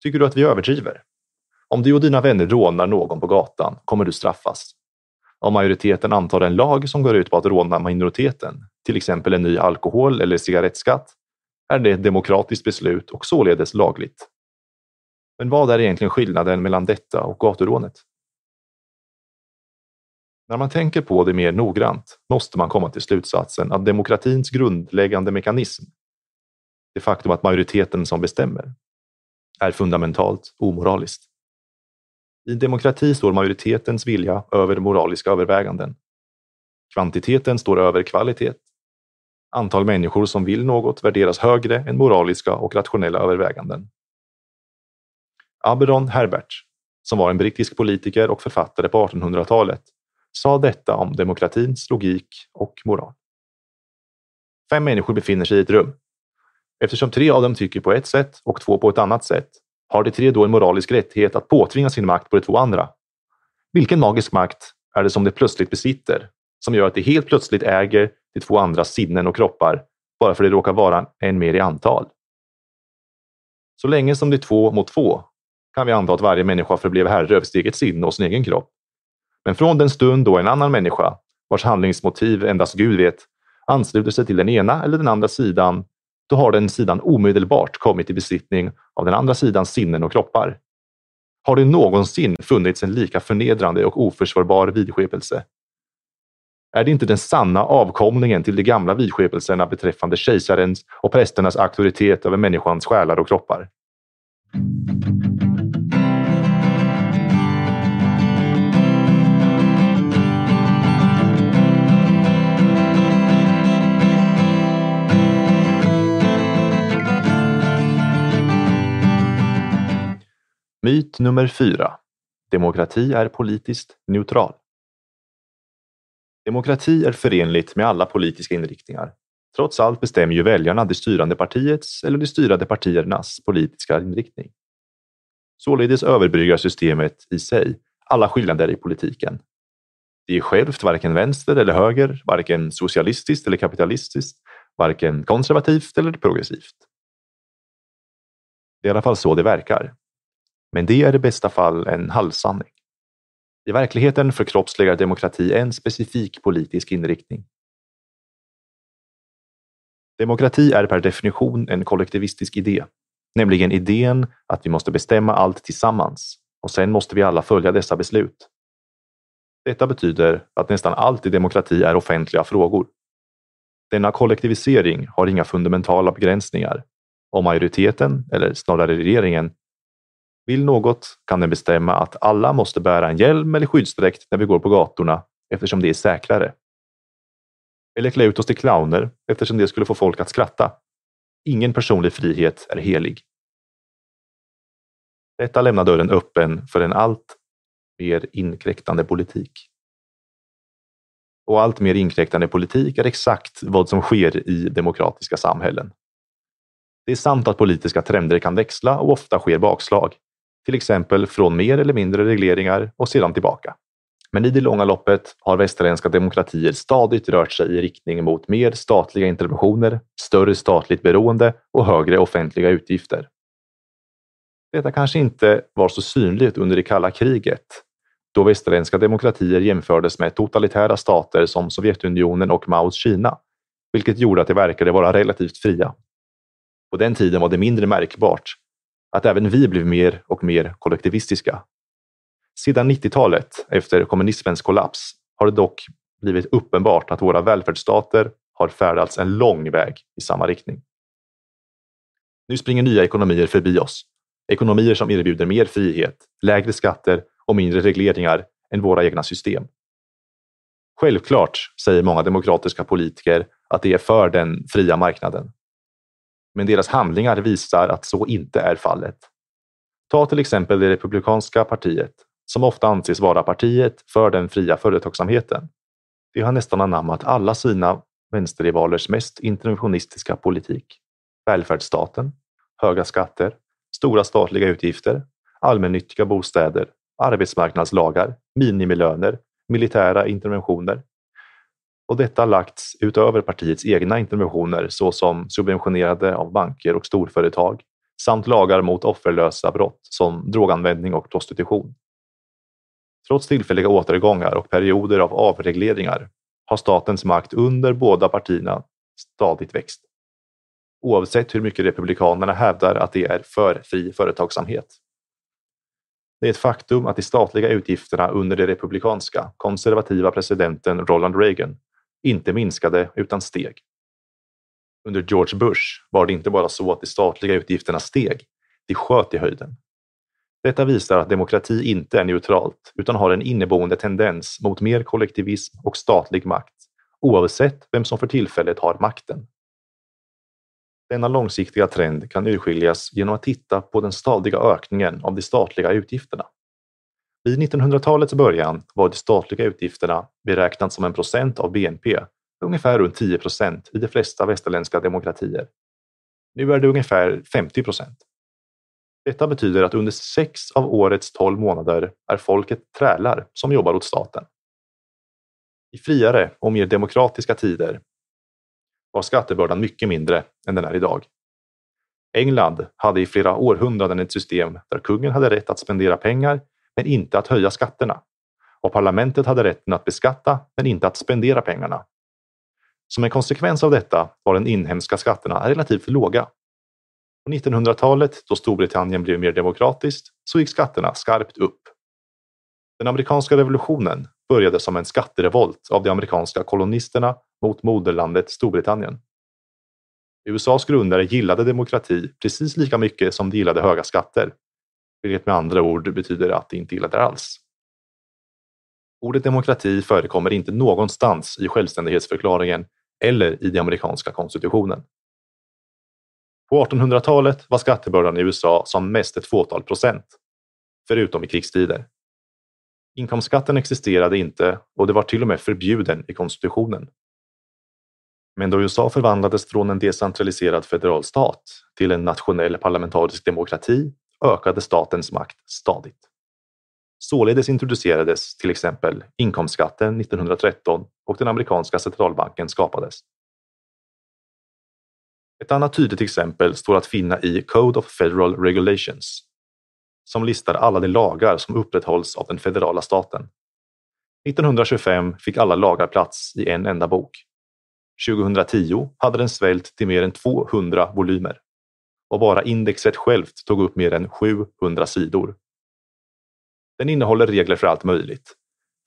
Tycker du att vi överdriver? Om du och dina vänner rånar någon på gatan kommer du straffas. Om majoriteten antar en lag som går ut på att råna minoriteten, till exempel en ny alkohol eller cigarettskatt, är det ett demokratiskt beslut och således lagligt. Men vad är egentligen skillnaden mellan detta och gaturånet? När man tänker på det mer noggrant måste man komma till slutsatsen att demokratins grundläggande mekanism, det faktum att majoriteten som bestämmer, är fundamentalt omoraliskt. I demokrati står majoritetens vilja över moraliska överväganden. Kvantiteten står över kvalitet. Antal människor som vill något värderas högre än moraliska och rationella överväganden. Aberon Herbert, som var en brittisk politiker och författare på 1800-talet, sa detta om demokratins logik och moral. Fem människor befinner sig i ett rum. Eftersom tre av dem tycker på ett sätt och två på ett annat sätt har de tre då en moralisk rättighet att påtvinga sin makt på de två andra? Vilken magisk makt är det som de plötsligt besitter som gör att de helt plötsligt äger de två andras sinnen och kroppar bara för att de råkar vara en mer i antal? Så länge som det är två mot två kan vi anta att varje människa förblev herre över sitt eget sinne och sin egen kropp. Men från den stund då en annan människa, vars handlingsmotiv endast Gud vet, ansluter sig till den ena eller den andra sidan då har den sidan omedelbart kommit i besittning av den andra sidans sinnen och kroppar. Har det någonsin funnits en lika förnedrande och oförsvarbar vidskepelse? Är det inte den sanna avkomlingen till de gamla vidskepelserna beträffande kejsarens och prästernas auktoritet över människans själar och kroppar? Myt nummer fyra. Demokrati är politiskt neutral. Demokrati är förenligt med alla politiska inriktningar. Trots allt bestämmer ju väljarna det styrande partiets eller de styrande partiernas politiska inriktning. Således överbryggar systemet i sig alla skillnader i politiken. Det är självt varken vänster eller höger, varken socialistiskt eller kapitalistiskt, varken konservativt eller progressivt. Det är i alla fall så det verkar. Men det är i bästa fall en halvsanning. I verkligheten förkroppsligar demokrati en specifik politisk inriktning. Demokrati är per definition en kollektivistisk idé, nämligen idén att vi måste bestämma allt tillsammans och sen måste vi alla följa dessa beslut. Detta betyder att nästan allt i demokrati är offentliga frågor. Denna kollektivisering har inga fundamentala begränsningar och majoriteten, eller snarare regeringen, vill något kan den bestämma att alla måste bära en hjälm eller skyddsdräkt när vi går på gatorna eftersom det är säkrare. Eller klä ut oss till clowner eftersom det skulle få folk att skratta. Ingen personlig frihet är helig. Detta lämnar dörren öppen för en allt mer inkräktande politik. Och allt mer inkräktande politik är exakt vad som sker i demokratiska samhällen. Det är sant att politiska trender kan växla och ofta sker bakslag, till exempel från mer eller mindre regleringar och sedan tillbaka. Men i det långa loppet har västerländska demokratier stadigt rört sig i riktning mot mer statliga interventioner, större statligt beroende och högre offentliga utgifter. Detta kanske inte var så synligt under det kalla kriget, då västerländska demokratier jämfördes med totalitära stater som Sovjetunionen och Maos Kina, vilket gjorde att de verkade vara relativt fria. På den tiden var det mindre märkbart att även vi blev mer och mer kollektivistiska. Sedan 90-talet, efter kommunismens kollaps, har det dock blivit uppenbart att våra välfärdsstater har färdats en lång väg i samma riktning. Nu springer nya ekonomier förbi oss. Ekonomier som erbjuder mer frihet, lägre skatter och mindre regleringar än våra egna system. Självklart säger många demokratiska politiker att de är för den fria marknaden. Men deras handlingar visar att så inte är fallet. Ta till exempel det republikanska partiet, som ofta anses vara partiet för den fria företagsamheten. De har nästan anammat alla sina vänsterrivalers mest interventionistiska politik. Välfärdsstaten, höga skatter, stora statliga utgifter, allmännyttiga bostäder, arbetsmarknadslagar, minimilöner, militära interventioner. Och detta lagts utöver partiets egna interventioner såsom subventionerade av banker och storföretag samt lagar mot offerlösa brott som droganvändning och prostitution. Trots tillfälliga återgångar och perioder av avregleringar har statens makt under båda partierna stadigt växt. Oavsett hur mycket Republikanerna hävdar att det är för fri företagsamhet. Det är ett faktum att de statliga utgifterna under den republikanska konservativa presidenten Ronald Reagan inte minskade utan steg. Under George Bush var det inte bara så att de statliga utgifterna steg, de sköt i höjden. Detta visar att demokrati inte är neutralt utan har en inneboende tendens mot mer kollektivism och statlig makt, oavsett vem som för tillfället har makten. Denna långsiktiga trend kan urskiljas genom att titta på den stadiga ökningen av de statliga utgifterna. Vid 1900-talets början var de statliga utgifterna beräknat som en procent av BNP, ungefär runt 10 procent i de flesta västerländska demokratier. Nu är det ungefär 50 procent. Detta betyder att under sex av årets tolv månader är folket trälar som jobbar åt staten. I friare och mer demokratiska tider var skattebördan mycket mindre än den är idag. England hade i flera århundraden ett system där kungen hade rätt att spendera pengar men inte att höja skatterna. Och parlamentet hade rätten att beskatta men inte att spendera pengarna. Som en konsekvens av detta var de inhemska skatterna relativt låga. På 1900-talet, då Storbritannien blev mer demokratiskt, så gick skatterna skarpt upp. Den amerikanska revolutionen började som en skatterevolt av de amerikanska kolonisterna mot moderlandet Storbritannien. USAs grundare gillade demokrati precis lika mycket som de gillade höga skatter, vilket med andra ord betyder att de inte gillar det alls. Ordet demokrati förekommer inte någonstans i självständighetsförklaringen eller i den amerikanska konstitutionen. På 1800-talet var skattebördan i USA som mest ett fåtal procent, förutom i krigstider. Inkomstskatten existerade inte och det var till och med förbjuden i konstitutionen. Men då USA förvandlades från en decentraliserad federal stat till en nationell parlamentarisk demokrati ökade statens makt stadigt. Således introducerades till exempel inkomstskatten 1913 och den amerikanska centralbanken skapades. Ett annat tydligt exempel står att finna i Code of Federal Regulations som listar alla de lagar som upprätthålls av den federala staten. 1925 fick alla lagar plats i en enda bok. 2010 hade den svällt till mer än 200 volymer och bara indexet självt tog upp mer än 700 sidor. Den innehåller regler för allt möjligt.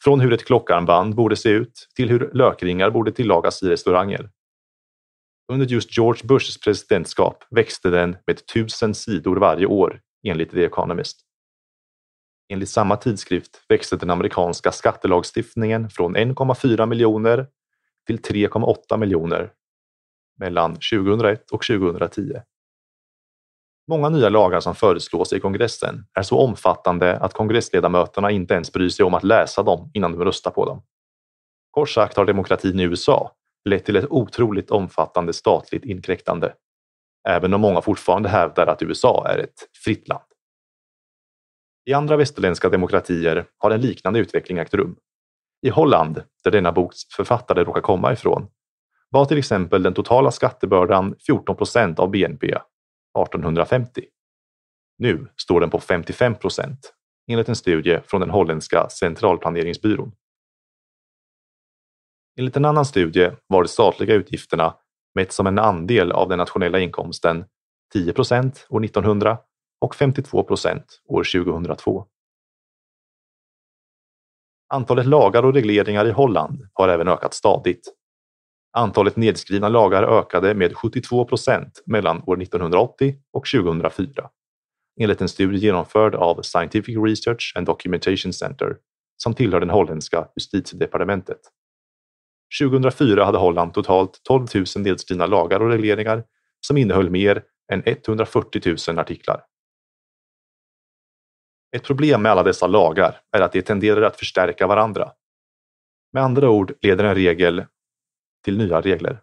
Från hur ett klockarmband borde se ut till hur lökringar borde tillagas i restauranger. Under just George Bushs presidentskap växte den med tusen sidor varje år enligt The Economist. Enligt samma tidskrift växte den amerikanska skattelagstiftningen från 1,4 miljoner till 3,8 miljoner mellan 2001 och 2010. Många nya lagar som föreslås i kongressen är så omfattande att kongressledamöterna inte ens bryr sig om att läsa dem innan de röstar på dem. Kort sagt har demokratin i USA lett till ett otroligt omfattande statligt inkräktande, även om många fortfarande hävdar att USA är ett fritt land. I andra västerländska demokratier har en liknande utveckling ägt rum. I Holland, där denna boks författare råkar komma ifrån, var till exempel den totala skattebördan 14 procent av BNP 1850. Nu står den på 55 procent enligt en studie från den holländska centralplaneringsbyrån. Enligt en annan studie var de statliga utgifterna mätt som en andel av den nationella inkomsten 10 procent år 1900 och 52 procent år 2002. Antalet lagar och regleringar i Holland har även ökat stadigt. Antalet nedskrivna lagar ökade med 72 procent mellan år 1980 och 2004 enligt en studie genomförd av Scientific Research and Documentation Center som tillhör den holländska justitiedepartementet. 2004 hade Holland totalt 12 000 nedskrivna lagar och regleringar som innehöll mer än 140 000 artiklar. Ett problem med alla dessa lagar är att de tenderar att förstärka varandra. Med andra ord leder en regel till nya regler.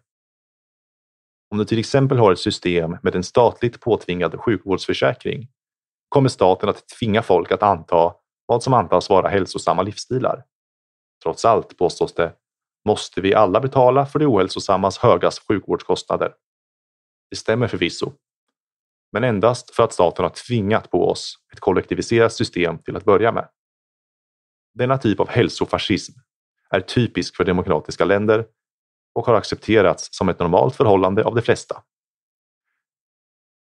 Om du till exempel har ett system med en statligt påtvingad sjukvårdsförsäkring kommer staten att tvinga folk att anta vad som antas vara hälsosamma livsstilar. Trots allt, påstås det, måste vi alla betala för det ohälsosammas höga sjukvårdskostnader. Det stämmer förvisso. Men endast för att staten har tvingat på oss ett kollektiviserat system till att börja med. Denna typ av hälsofascism är typisk för demokratiska länder och har accepterats som ett normalt förhållande av de flesta.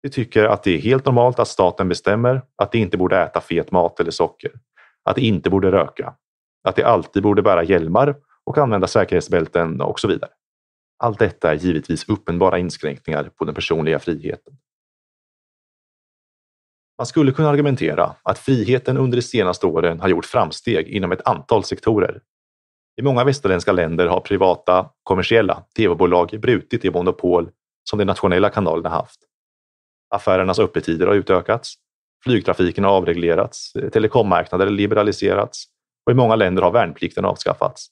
Vi tycker att det är helt normalt att staten bestämmer att de inte borde äta fet mat eller socker, att de inte borde röka, att de alltid borde bära hjälmar och använda säkerhetsbälten och så vidare. Allt detta är givetvis uppenbara inskränkningar på den personliga friheten. Man skulle kunna argumentera att friheten under de senaste åren har gjort framsteg inom ett antal sektorer. I många västerländska länder har privata, kommersiella tv-bolag brutit det monopol som de nationella kanalerna haft. Affärernas öppettider har utökats, flygtrafiken har avreglerats, telekommarknader liberaliserats och i många länder har värnplikten avskaffats.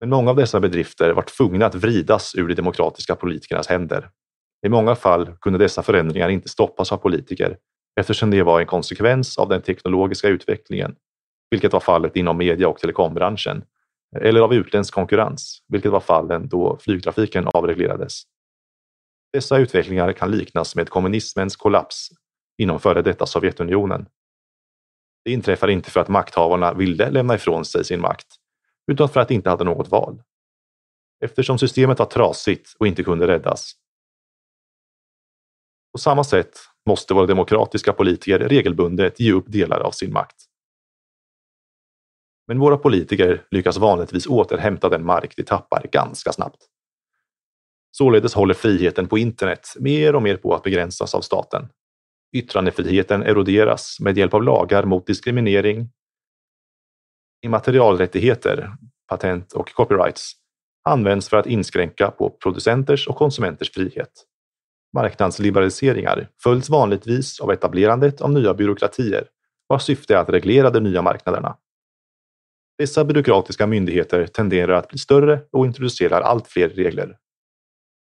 Men många av dessa bedrifter var tvungna att vridas ur de demokratiska politikernas händer. I många fall kunde dessa förändringar inte stoppas av politiker eftersom det var en konsekvens av den teknologiska utvecklingen, vilket var fallet inom media och telekombranschen, eller av utländsk konkurrens, vilket var fallen då flygtrafiken avreglerades. Dessa utvecklingar kan liknas med kommunismens kollaps inom före detta Sovjetunionen. Det inträffar inte för att makthavarna ville lämna ifrån sig sin makt, utan för att de inte hade något val. Eftersom systemet var trasigt och inte kunde räddas. På samma sätt måste våra demokratiska politiker regelbundet ge upp delar av sin makt. Men våra politiker lyckas vanligtvis återhämta den mark de tappar ganska snabbt. Således håller friheten på internet mer och mer på att begränsas av staten. Yttrandefriheten eroderas med hjälp av lagar mot diskriminering, immaterialrättigheter, patent och copyrights används för att inskränka på producenters och konsumenters frihet. Marknadsliberaliseringar följs vanligtvis av etablerandet av nya byråkratier vars syfte är att reglera de nya marknaderna. Dessa byråkratiska myndigheter tenderar att bli större och introducerar allt fler regler.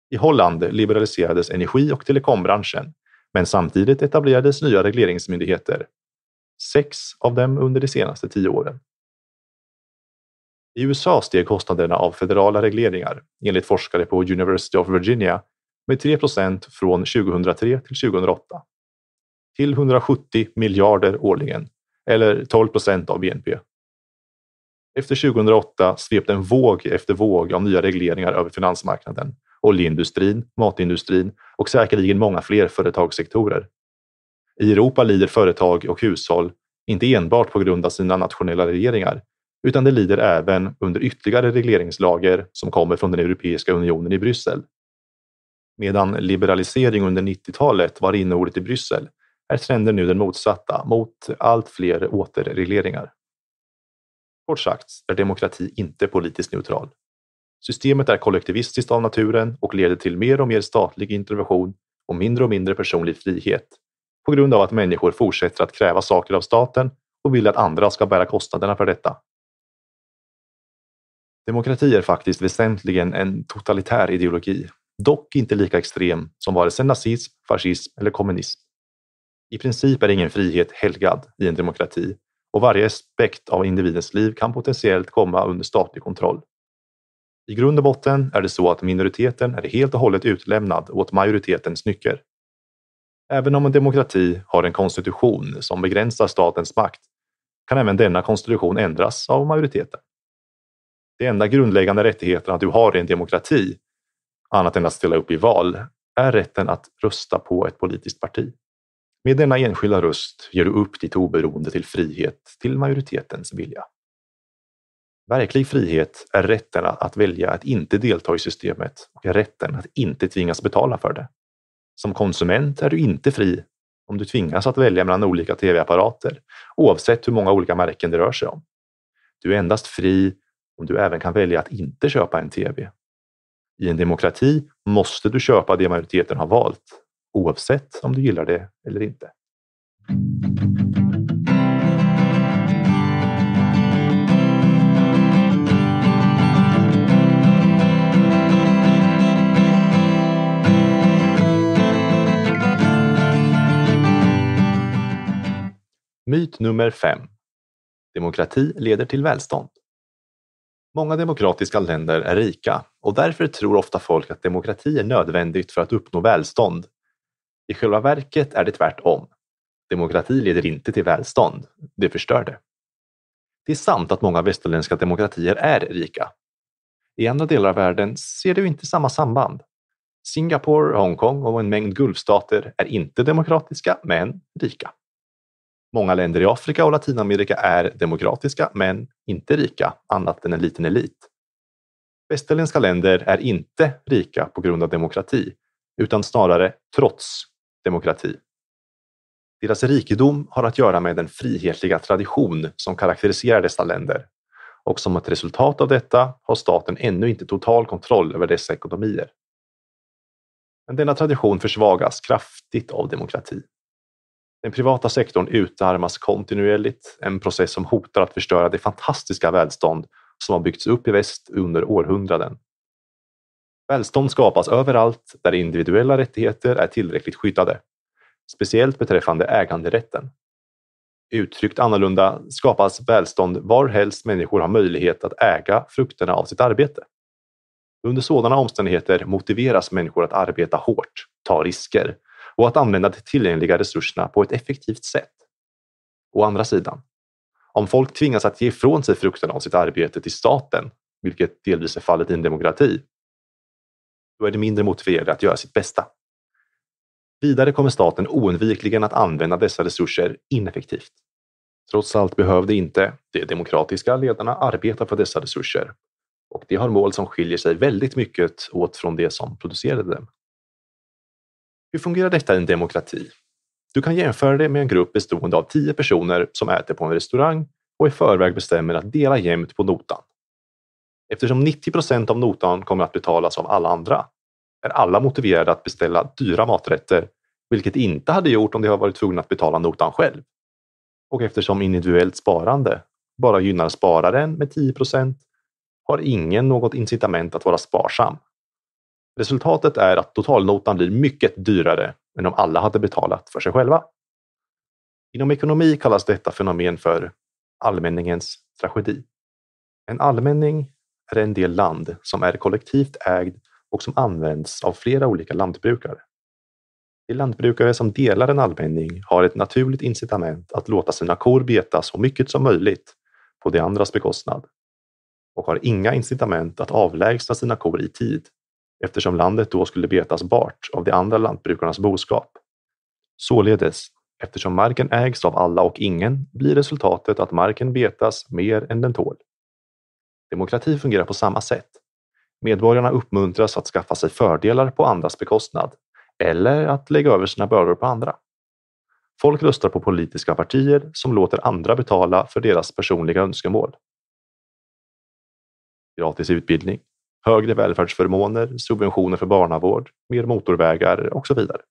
I Holland liberaliserades energi och telekombranschen, men samtidigt etablerades nya regleringsmyndigheter. Sex av dem under de senaste tio åren. I USA steg kostnaderna av federala regleringar, enligt forskare på University of Virginia, med 3% från 2003 till 2008 till 170 miljarder årligen, eller 12% av BNP. Efter 2008 svepte en våg efter våg av nya regleringar över finansmarknaden, oljeindustrin, matindustrin och säkerligen många fler företagssektorer. I Europa lider företag och hushåll inte enbart på grund av sina nationella regeringar utan det lider även under ytterligare regleringslager som kommer från den Europeiska unionen i Bryssel. Medan liberalisering under 90-talet var inneordet i Bryssel är trenden nu den motsatta mot allt fler återregleringar. Kort sagt är demokrati inte politiskt neutral. Systemet är kollektivistiskt av naturen och leder till mer och mer statlig intervention och mindre och mindre personlig frihet på grund av att människor fortsätter att kräva saker av staten och vill att andra ska bära kostnaderna för detta. Demokrati är faktiskt väsentligen en totalitär ideologi, dock inte lika extrem som vare sig nazism, fascism eller kommunism. I princip är ingen frihet helgad i en demokrati och varje aspekt av individens liv kan potentiellt komma under statlig kontroll. I grund och botten är det så att minoriteten är helt och hållet utlämnad åt majoritetens nycker. Även om en demokrati har en konstitution som begränsar statens makt kan även denna konstitution ändras av majoriteten. De enda grundläggande rättigheterna du har i en demokrati, annat än att ställa upp i val, är rätten att rösta på ett politiskt parti. Med denna enskilda röst ger du upp ditt oberoende till frihet till majoritetens vilja. Verklig frihet är rätten att välja att inte delta i systemet och är rätten att inte tvingas betala för det. Som konsument är du inte fri om du tvingas att välja mellan olika tv-apparater, oavsett hur många olika märken det rör sig om. Du är endast fri om du även kan välja att inte köpa en tv. I en demokrati måste du köpa det majoriteten har valt, oavsett om du gillar det eller inte. Myt nummer 5. Demokrati leder till välstånd. Många demokratiska länder är rika och därför tror ofta folk att demokrati är nödvändigt för att uppnå välstånd. I själva verket är det tvärtom. Demokrati leder inte till välstånd, det förstör det. Det är sant att många västerländska demokratier är rika. I andra delar av världen ser du inte samma samband. Singapore, Hongkong och en mängd gulfstater är inte demokratiska, men rika. Många länder i Afrika och Latinamerika är demokratiska men inte rika, annat än en liten elit. Västerländska länder är inte rika på grund av demokrati, utan snarare trots demokrati. Deras rikedom har att göra med den frihetliga tradition som karaktäriserar dessa länder och som ett resultat av detta har staten ännu inte total kontroll över dessa ekonomier. Men denna tradition försvagas kraftigt av demokrati. Den privata sektorn utarmas kontinuerligt, en process som hotar att förstöra det fantastiska välstånd som har byggts upp i väst under århundraden. Välstånd skapas överallt där individuella rättigheter är tillräckligt skyddade, speciellt beträffande äganderätten. Uttryckt annorlunda skapas välstånd varhelst människor har möjlighet att äga frukterna av sitt arbete. Under sådana omständigheter motiveras människor att arbeta hårt, ta risker och att använda de tillgängliga resurserna på ett effektivt sätt. Å andra sidan, om folk tvingas att ge ifrån sig frukterna av sitt arbete till staten, vilket delvis är fallet i en demokrati, då är det mindre motiverade att göra sitt bästa. Vidare kommer staten oundvikligen att använda dessa resurser ineffektivt. Trots allt behövde inte de demokratiska ledarna arbeta för dessa resurser och de har mål som skiljer sig väldigt mycket åt från det som producerade dem. Hur fungerar detta i en demokrati? Du kan jämföra det med en grupp bestående av tio personer som äter på en restaurang och i förväg bestämmer att dela jämnt på notan. Eftersom 90 procent av notan kommer att betalas av alla andra är alla motiverade att beställa dyra maträtter, vilket inte hade gjort om de har varit tvungna att betala notan själv. Och eftersom individuellt sparande bara gynnar spararen med 10 procent har ingen något incitament att vara sparsam Resultatet är att totalnotan blir mycket dyrare än om alla hade betalat för sig själva. Inom ekonomi kallas detta fenomen för allmänningens tragedi. En allmänning är en del land som är kollektivt ägd och som används av flera olika lantbrukare. De lantbrukare som delar en allmänning har ett naturligt incitament att låta sina kor beta så mycket som möjligt på de andras bekostnad och har inga incitament att avlägsna sina kor i tid eftersom landet då skulle betas bart av de andra lantbrukarnas boskap. Således, eftersom marken ägs av alla och ingen blir resultatet att marken betas mer än den tål. Demokrati fungerar på samma sätt. Medborgarna uppmuntras att skaffa sig fördelar på andras bekostnad eller att lägga över sina bördor på andra. Folk röstar på politiska partier som låter andra betala för deras personliga önskemål. Gratis utbildning, högre välfärdsförmåner, subventioner för barnavård, mer motorvägar och så vidare.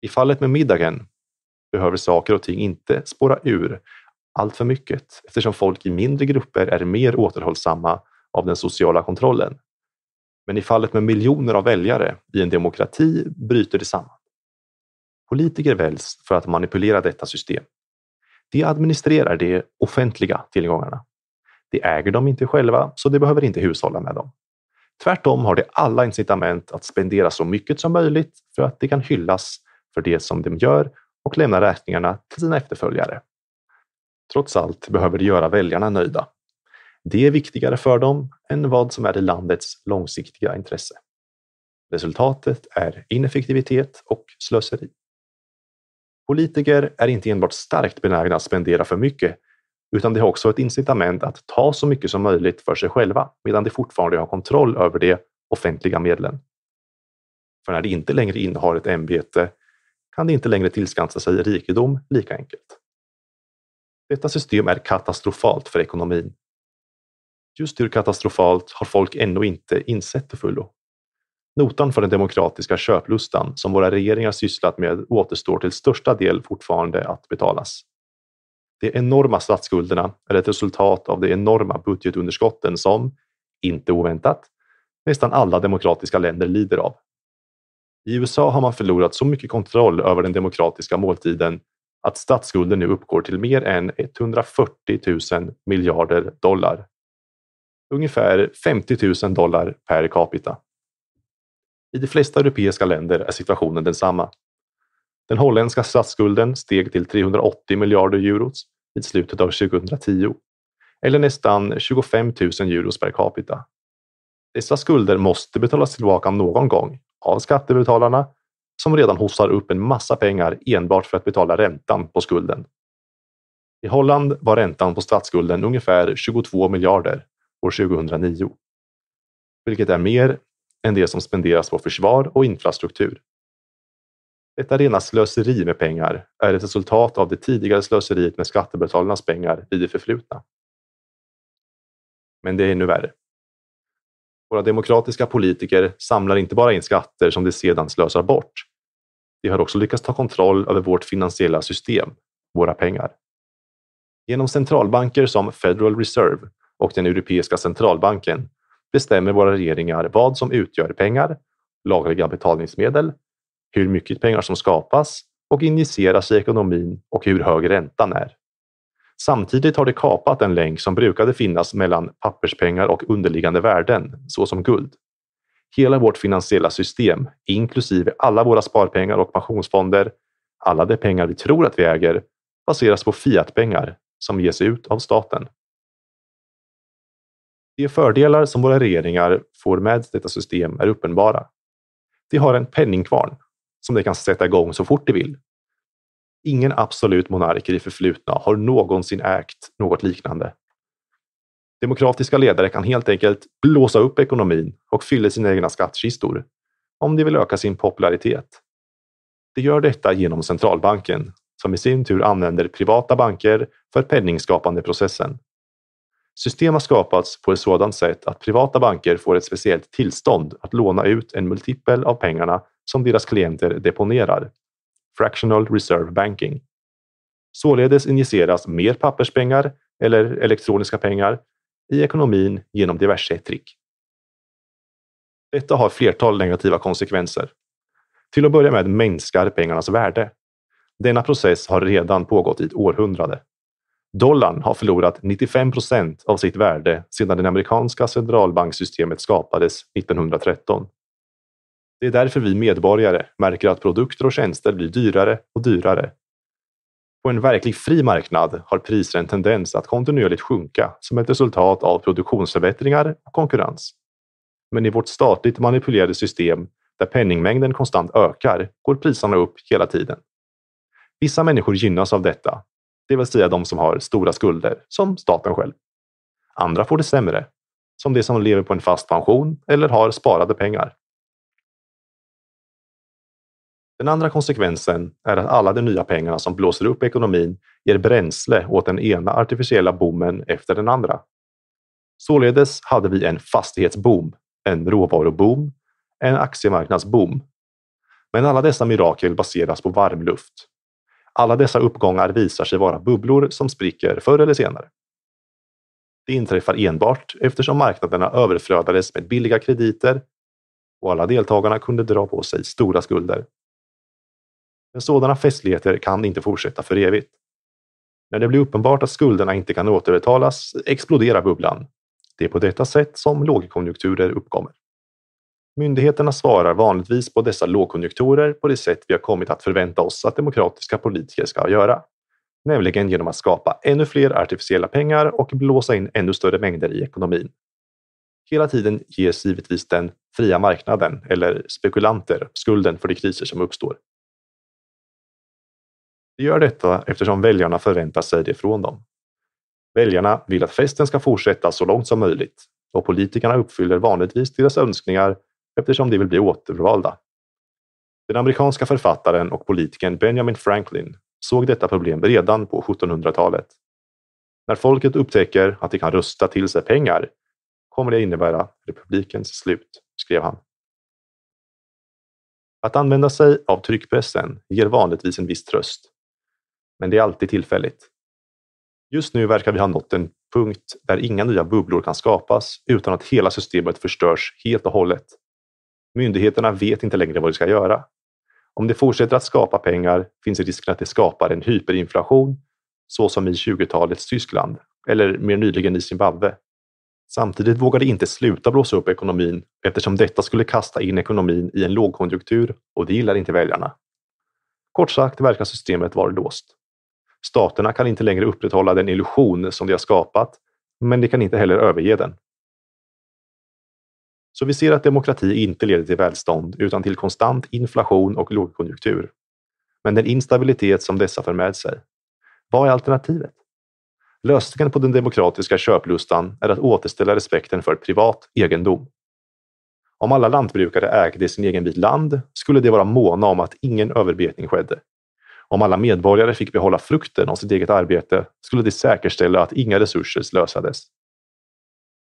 I fallet med middagen behöver saker och ting inte spåra ur allt för mycket eftersom folk i mindre grupper är mer återhållsamma av den sociala kontrollen. Men i fallet med miljoner av väljare i en demokrati bryter det samman. Politiker väljs för att manipulera detta system. De administrerar de offentliga tillgångarna. De äger dem inte själva, så de behöver inte hushålla med dem. Tvärtom har de alla incitament att spendera så mycket som möjligt för att de kan hyllas för det som de gör och lämna räkningarna till sina efterföljare. Trots allt behöver göra väljarna nöjda. Det är viktigare för dem än vad som är i landets långsiktiga intresse. Resultatet är ineffektivitet och slöseri. Politiker är inte enbart starkt benägna att spendera för mycket, utan de har också ett incitament att ta så mycket som möjligt för sig själva, medan de fortfarande har kontroll över de offentliga medlen. För när de inte längre innehar ett ämbete kan de inte längre tillskansa sig rikedom lika enkelt. Detta system är katastrofalt för ekonomin. Just hur katastrofalt har folk ännu inte insett till fullo. Notan för den demokratiska köplustan som våra regeringar sysslat med återstår till största del fortfarande att betalas. De enorma statsskulderna är ett resultat av de enorma budgetunderskotten som, inte oväntat, nästan alla demokratiska länder lider av. I USA har man förlorat så mycket kontroll över den demokratiska måltiden att statsskulden nu uppgår till mer än 140 000 miljarder dollar. Ungefär 50 000 dollar per capita. I de flesta europeiska länder är situationen densamma. Den holländska statsskulden steg till 380 miljarder euro vid slutet av 2010, eller nästan 25 000 euro per capita. Dessa skulder måste betalas tillbaka någon gång av skattebetalarna som redan hostar upp en massa pengar enbart för att betala räntan på skulden. I Holland var räntan på statsskulden ungefär 22 miljarder år 2009, vilket är mer än det som spenderas på försvar och infrastruktur. Detta rena slöseri med pengar är ett resultat av det tidigare slöseriet med skattebetalarnas pengar i det förflutna. Men det är ännu värre. Våra demokratiska politiker samlar inte bara in skatter som de sedan slösar bort. Vi har också lyckats ta kontroll över vårt finansiella system, våra pengar. Genom centralbanker som Federal Reserve och den Europeiska centralbanken bestämmer våra regeringar vad som utgör pengar, lagliga betalningsmedel, hur mycket pengar som skapas och injiceras i ekonomin och hur hög räntan är. Samtidigt har det kapat den länk som brukade finnas mellan papperspengar och underliggande värden, såsom guld. Hela vårt finansiella system, inklusive alla våra sparpengar och pensionsfonder, alla de pengar vi tror att vi äger, baseras på fiatpengar som ges ut av staten. De fördelar som våra regeringar får med detta system är uppenbara. De har en penningkvarn som de kan sätta igång så fort de vill. Ingen absolut monark i det förflutna har någonsin ägt något liknande. Demokratiska ledare kan helt enkelt blåsa upp ekonomin och fylla sina egna skattkistor om de vill öka sin popularitet. De gör detta genom centralbanken som i sin tur använder privata banker för penningskapande processen. System har skapats på ett sådant sätt att privata banker får ett speciellt tillstånd att låna ut en multipel av pengarna som deras klienter deponerar. Fractional Reserve Banking. Således injiceras mer papperspengar eller elektroniska pengar i ekonomin genom diverse trick. Detta har flertal negativa konsekvenser. Till att börja med minskar pengarnas värde. Denna process har redan pågått i ett århundrade. Dollarn har förlorat 95 procent av sitt värde sedan det amerikanska centralbanksystemet skapades 1913. Det är därför vi medborgare märker att produkter och tjänster blir dyrare och dyrare. På en verkligt fri marknad har priser en tendens att kontinuerligt sjunka som ett resultat av produktionsförbättringar och konkurrens. Men i vårt statligt manipulerade system där penningmängden konstant ökar går priserna upp hela tiden. Vissa människor gynnas av detta, det vill säga de som har stora skulder, som staten själv. Andra får det sämre, som de som lever på en fast pension eller har sparade pengar. Den andra konsekvensen är att alla de nya pengarna som blåser upp ekonomin ger bränsle åt den ena artificiella boomen efter den andra. Således hade vi en fastighetsboom, en råvaruboom, en aktiemarknadsboom. Men alla dessa mirakel baseras på varmluft. Alla dessa uppgångar visar sig vara bubblor som spricker förr eller senare. Det inträffar enbart eftersom marknaderna överflödades med billiga krediter och alla deltagarna kunde dra på sig stora skulder. Men sådana festligheter kan inte fortsätta för evigt. När det blir uppenbart att skulderna inte kan återbetalas exploderar bubblan. Det är på detta sätt som lågkonjunkturer uppkommer. Myndigheterna svarar vanligtvis på dessa lågkonjunkturer på det sätt vi har kommit att förvänta oss att demokratiska politiker ska göra. Nämligen genom att skapa ännu fler artificiella pengar och blåsa in ännu större mängder i ekonomin. Hela tiden ges givetvis den fria marknaden, eller spekulanter, skulden för de kriser som uppstår. De gör detta eftersom väljarna förväntar sig det från dem. Väljarna vill att festen ska fortsätta så långt som möjligt och politikerna uppfyller vanligtvis deras önskningar eftersom de vill bli återvalda. Den amerikanska författaren och politikern Benjamin Franklin såg detta problem redan på 1700-talet. När folket upptäcker att de kan rösta till sig pengar kommer det innebära republikens slut, skrev han. Att använda sig av tryckpressen ger vanligtvis en viss tröst. Men det är alltid tillfälligt. Just nu verkar vi ha nått en punkt där inga nya bubblor kan skapas utan att hela systemet förstörs helt och hållet. Myndigheterna vet inte längre vad de ska göra. Om de fortsätter att skapa pengar finns risken att det skapar en hyperinflation, så som i 20-talets Tyskland, eller mer nyligen i Zimbabwe. Samtidigt vågar de inte sluta blåsa upp ekonomin eftersom detta skulle kasta in ekonomin i en lågkonjunktur och det gillar inte väljarna. Kort sagt verkar systemet vara låst. Staterna kan inte längre upprätthålla den illusion som de har skapat, men de kan inte heller överge den. Så vi ser att demokrati inte leder till välstånd utan till konstant inflation och lågkonjunktur. Men den instabilitet som dessa för med sig. Vad är alternativet? Lösningen på den demokratiska köplustan är att återställa respekten för privat egendom. Om alla lantbrukare ägde sin egen bit land skulle de vara måna om att ingen överbetning skedde. Om alla medborgare fick behålla frukten av sitt eget arbete skulle det säkerställa att inga resurser slösades.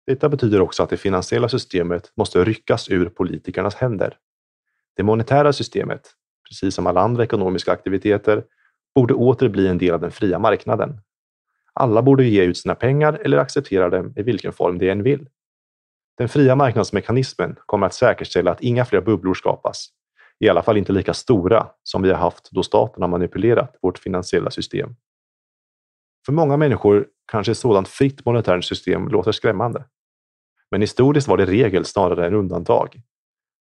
Detta betyder också att det finansiella systemet måste ryckas ur politikernas händer. Det monetära systemet, precis som alla andra ekonomiska aktiviteter, borde åter bli en del av den fria marknaden. Alla borde ge ut sina pengar eller acceptera dem i vilken form de än vill. Den fria marknadsmekanismen kommer att säkerställa att inga fler bubblor skapas, i alla fall inte lika stora som vi har haft då staten har manipulerat vårt finansiella system. För många människor kanske ett sådant fritt monetärt system låter skrämmande. Men historiskt var det regel snarare än undantag.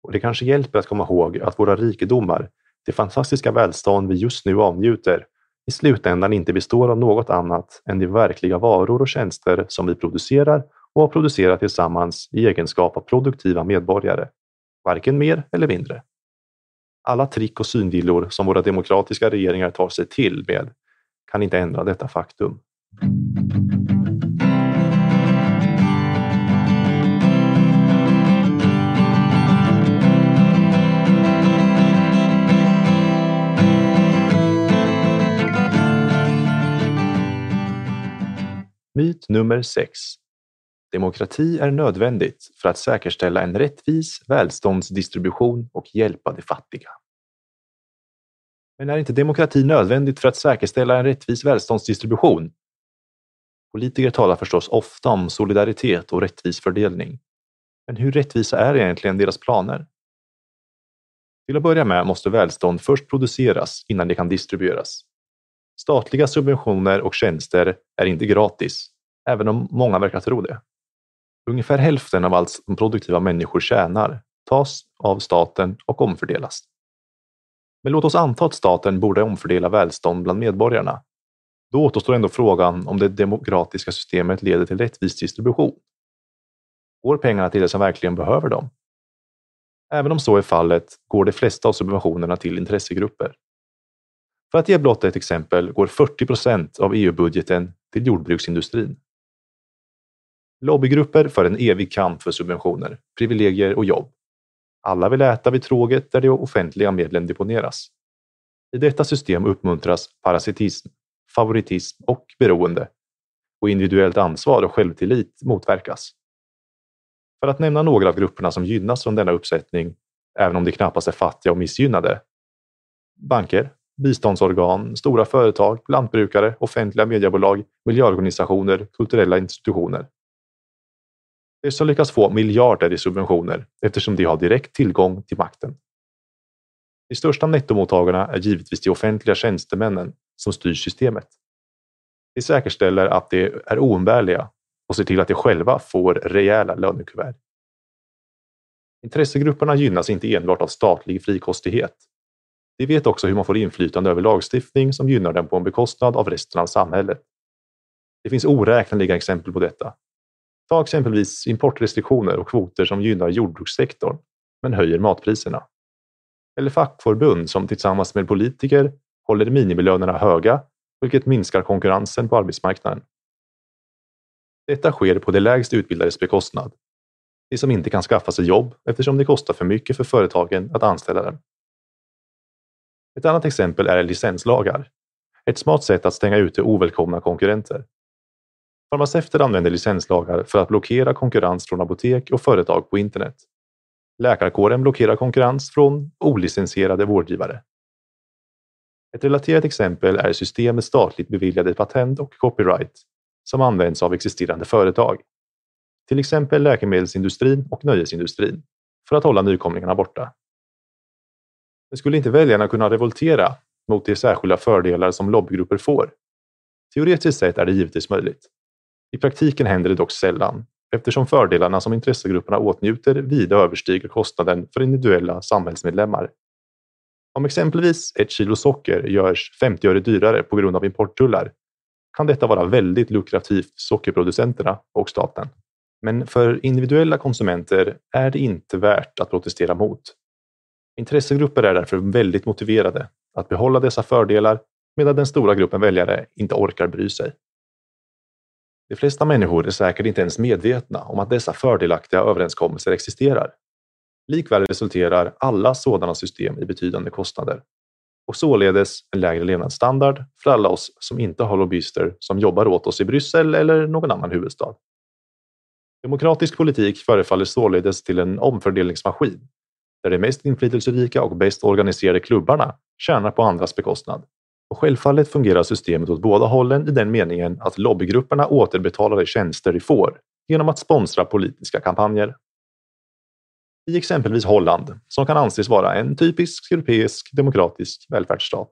Och det kanske hjälper att komma ihåg att våra rikedomar, det fantastiska välstånd vi just nu avnjuter, i slutändan inte består av något annat än de verkliga varor och tjänster som vi producerar och har producerat tillsammans i egenskap av produktiva medborgare. Varken mer eller mindre. Alla trick och synvillor som våra demokratiska regeringar tar sig till med kan inte ändra detta faktum. Myt nummer 6. Demokrati är nödvändigt för att säkerställa en rättvis välståndsdistribution och hjälpa de fattiga. Men är inte demokrati nödvändigt för att säkerställa en rättvis välståndsdistribution? Politiker talar förstås ofta om solidaritet och rättvis fördelning. Men hur rättvisa är egentligen deras planer? Till att börja med måste välstånd först produceras innan det kan distribueras. Statliga subventioner och tjänster är inte gratis, även om många verkar tro det. Ungefär hälften av allt som produktiva människor tjänar tas av staten och omfördelas. Men låt oss anta att staten borde omfördela välstånd bland medborgarna. Då återstår ändå frågan om det demokratiska systemet leder till rättvis distribution. Går pengarna till de som verkligen behöver dem? Även om så är fallet går de flesta av subventionerna till intressegrupper. För att ge blott ett exempel går 40 procent av EU-budgeten till jordbruksindustrin. Lobbygrupper för en evig kamp för subventioner, privilegier och jobb. Alla vill äta vid tråget där de offentliga medlen deponeras. I detta system uppmuntras parasitism, favoritism och beroende och individuellt ansvar och självtillit motverkas. För att nämna några av grupperna som gynnas från denna uppsättning, även om de knappast är fattiga och missgynnade, banker, biståndsorgan, stora företag, lantbrukare, offentliga mediebolag, miljöorganisationer, kulturella institutioner som lyckas få miljarder i subventioner eftersom de har direkt tillgång till makten. De största nettomottagarna är givetvis de offentliga tjänstemännen som styr systemet. De säkerställer att de är oumbärliga och ser till att de själva får rejäla lönekuvert. Intressegrupperna gynnas inte enbart av statlig frikostighet. De vet också hur man får inflytande över lagstiftning som gynnar dem på en bekostnad av resten av samhället. Det finns oräkneliga exempel på detta. Ta exempelvis importrestriktioner och kvoter som gynnar jordbrukssektorn men höjer matpriserna. Eller fackförbund som tillsammans med politiker håller minimilönerna höga vilket minskar konkurrensen på arbetsmarknaden. Detta sker på de lägst utbildades bekostnad. De som inte kan skaffa sig jobb eftersom det kostar för mycket för företagen att anställa dem. Ett annat exempel är licenslagar. Ett smart sätt att stänga ute ovälkomna konkurrenter. Farmaceuter använder licenslagar för att blockera konkurrens från apotek och företag på internet. Läkarkåren blockerar konkurrens från olicensierade vårdgivare. Ett relaterat exempel är system med statligt beviljade patent och copyright som används av existerande företag. Till exempel läkemedelsindustrin och nöjesindustrin för att hålla nykomlingarna borta. Men skulle inte väljarna kunna revoltera mot de särskilda fördelar som lobbygrupper får? Teoretiskt sett är det givetvis möjligt. I praktiken händer det dock sällan eftersom fördelarna som intressegrupperna åtnjuter vida överstiger kostnaden för individuella samhällsmedlemmar. Om exempelvis ett kilo socker görs 50 öre dyrare på grund av importtullar kan detta vara väldigt lukrativt för sockerproducenterna och staten. Men för individuella konsumenter är det inte värt att protestera mot. Intressegrupper är därför väldigt motiverade att behålla dessa fördelar medan den stora gruppen väljare inte orkar bry sig. De flesta människor är säkert inte ens medvetna om att dessa fördelaktiga överenskommelser existerar. Likväl resulterar alla sådana system i betydande kostnader och således en lägre levnadsstandard för alla oss som inte har lobbyister som jobbar åt oss i Bryssel eller någon annan huvudstad. Demokratisk politik förefaller således till en omfördelningsmaskin där de mest inflytelserika och bäst organiserade klubbarna tjänar på andras bekostnad. Och självfallet fungerar systemet åt båda hållen i den meningen att lobbygrupperna återbetalar de tjänster de får genom att sponsra politiska kampanjer. I exempelvis Holland, som kan anses vara en typisk europeisk demokratisk välfärdsstat,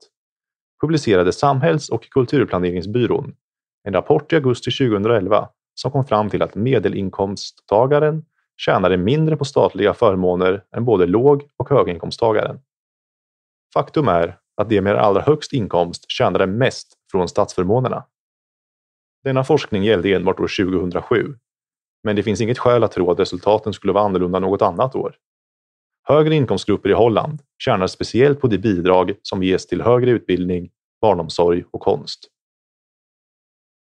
publicerade Samhälls och kulturplaneringsbyrån en rapport i augusti 2011 som kom fram till att medelinkomsttagaren tjänade mindre på statliga förmåner än både låg och höginkomsttagaren. Faktum är att de med allra högst inkomst tjänade mest från statsförmånerna. Denna forskning gällde enbart år 2007, men det finns inget skäl att tro att resultaten skulle vara annorlunda något annat år. Högre inkomstgrupper i Holland tjänar speciellt på de bidrag som ges till högre utbildning, barnomsorg och konst.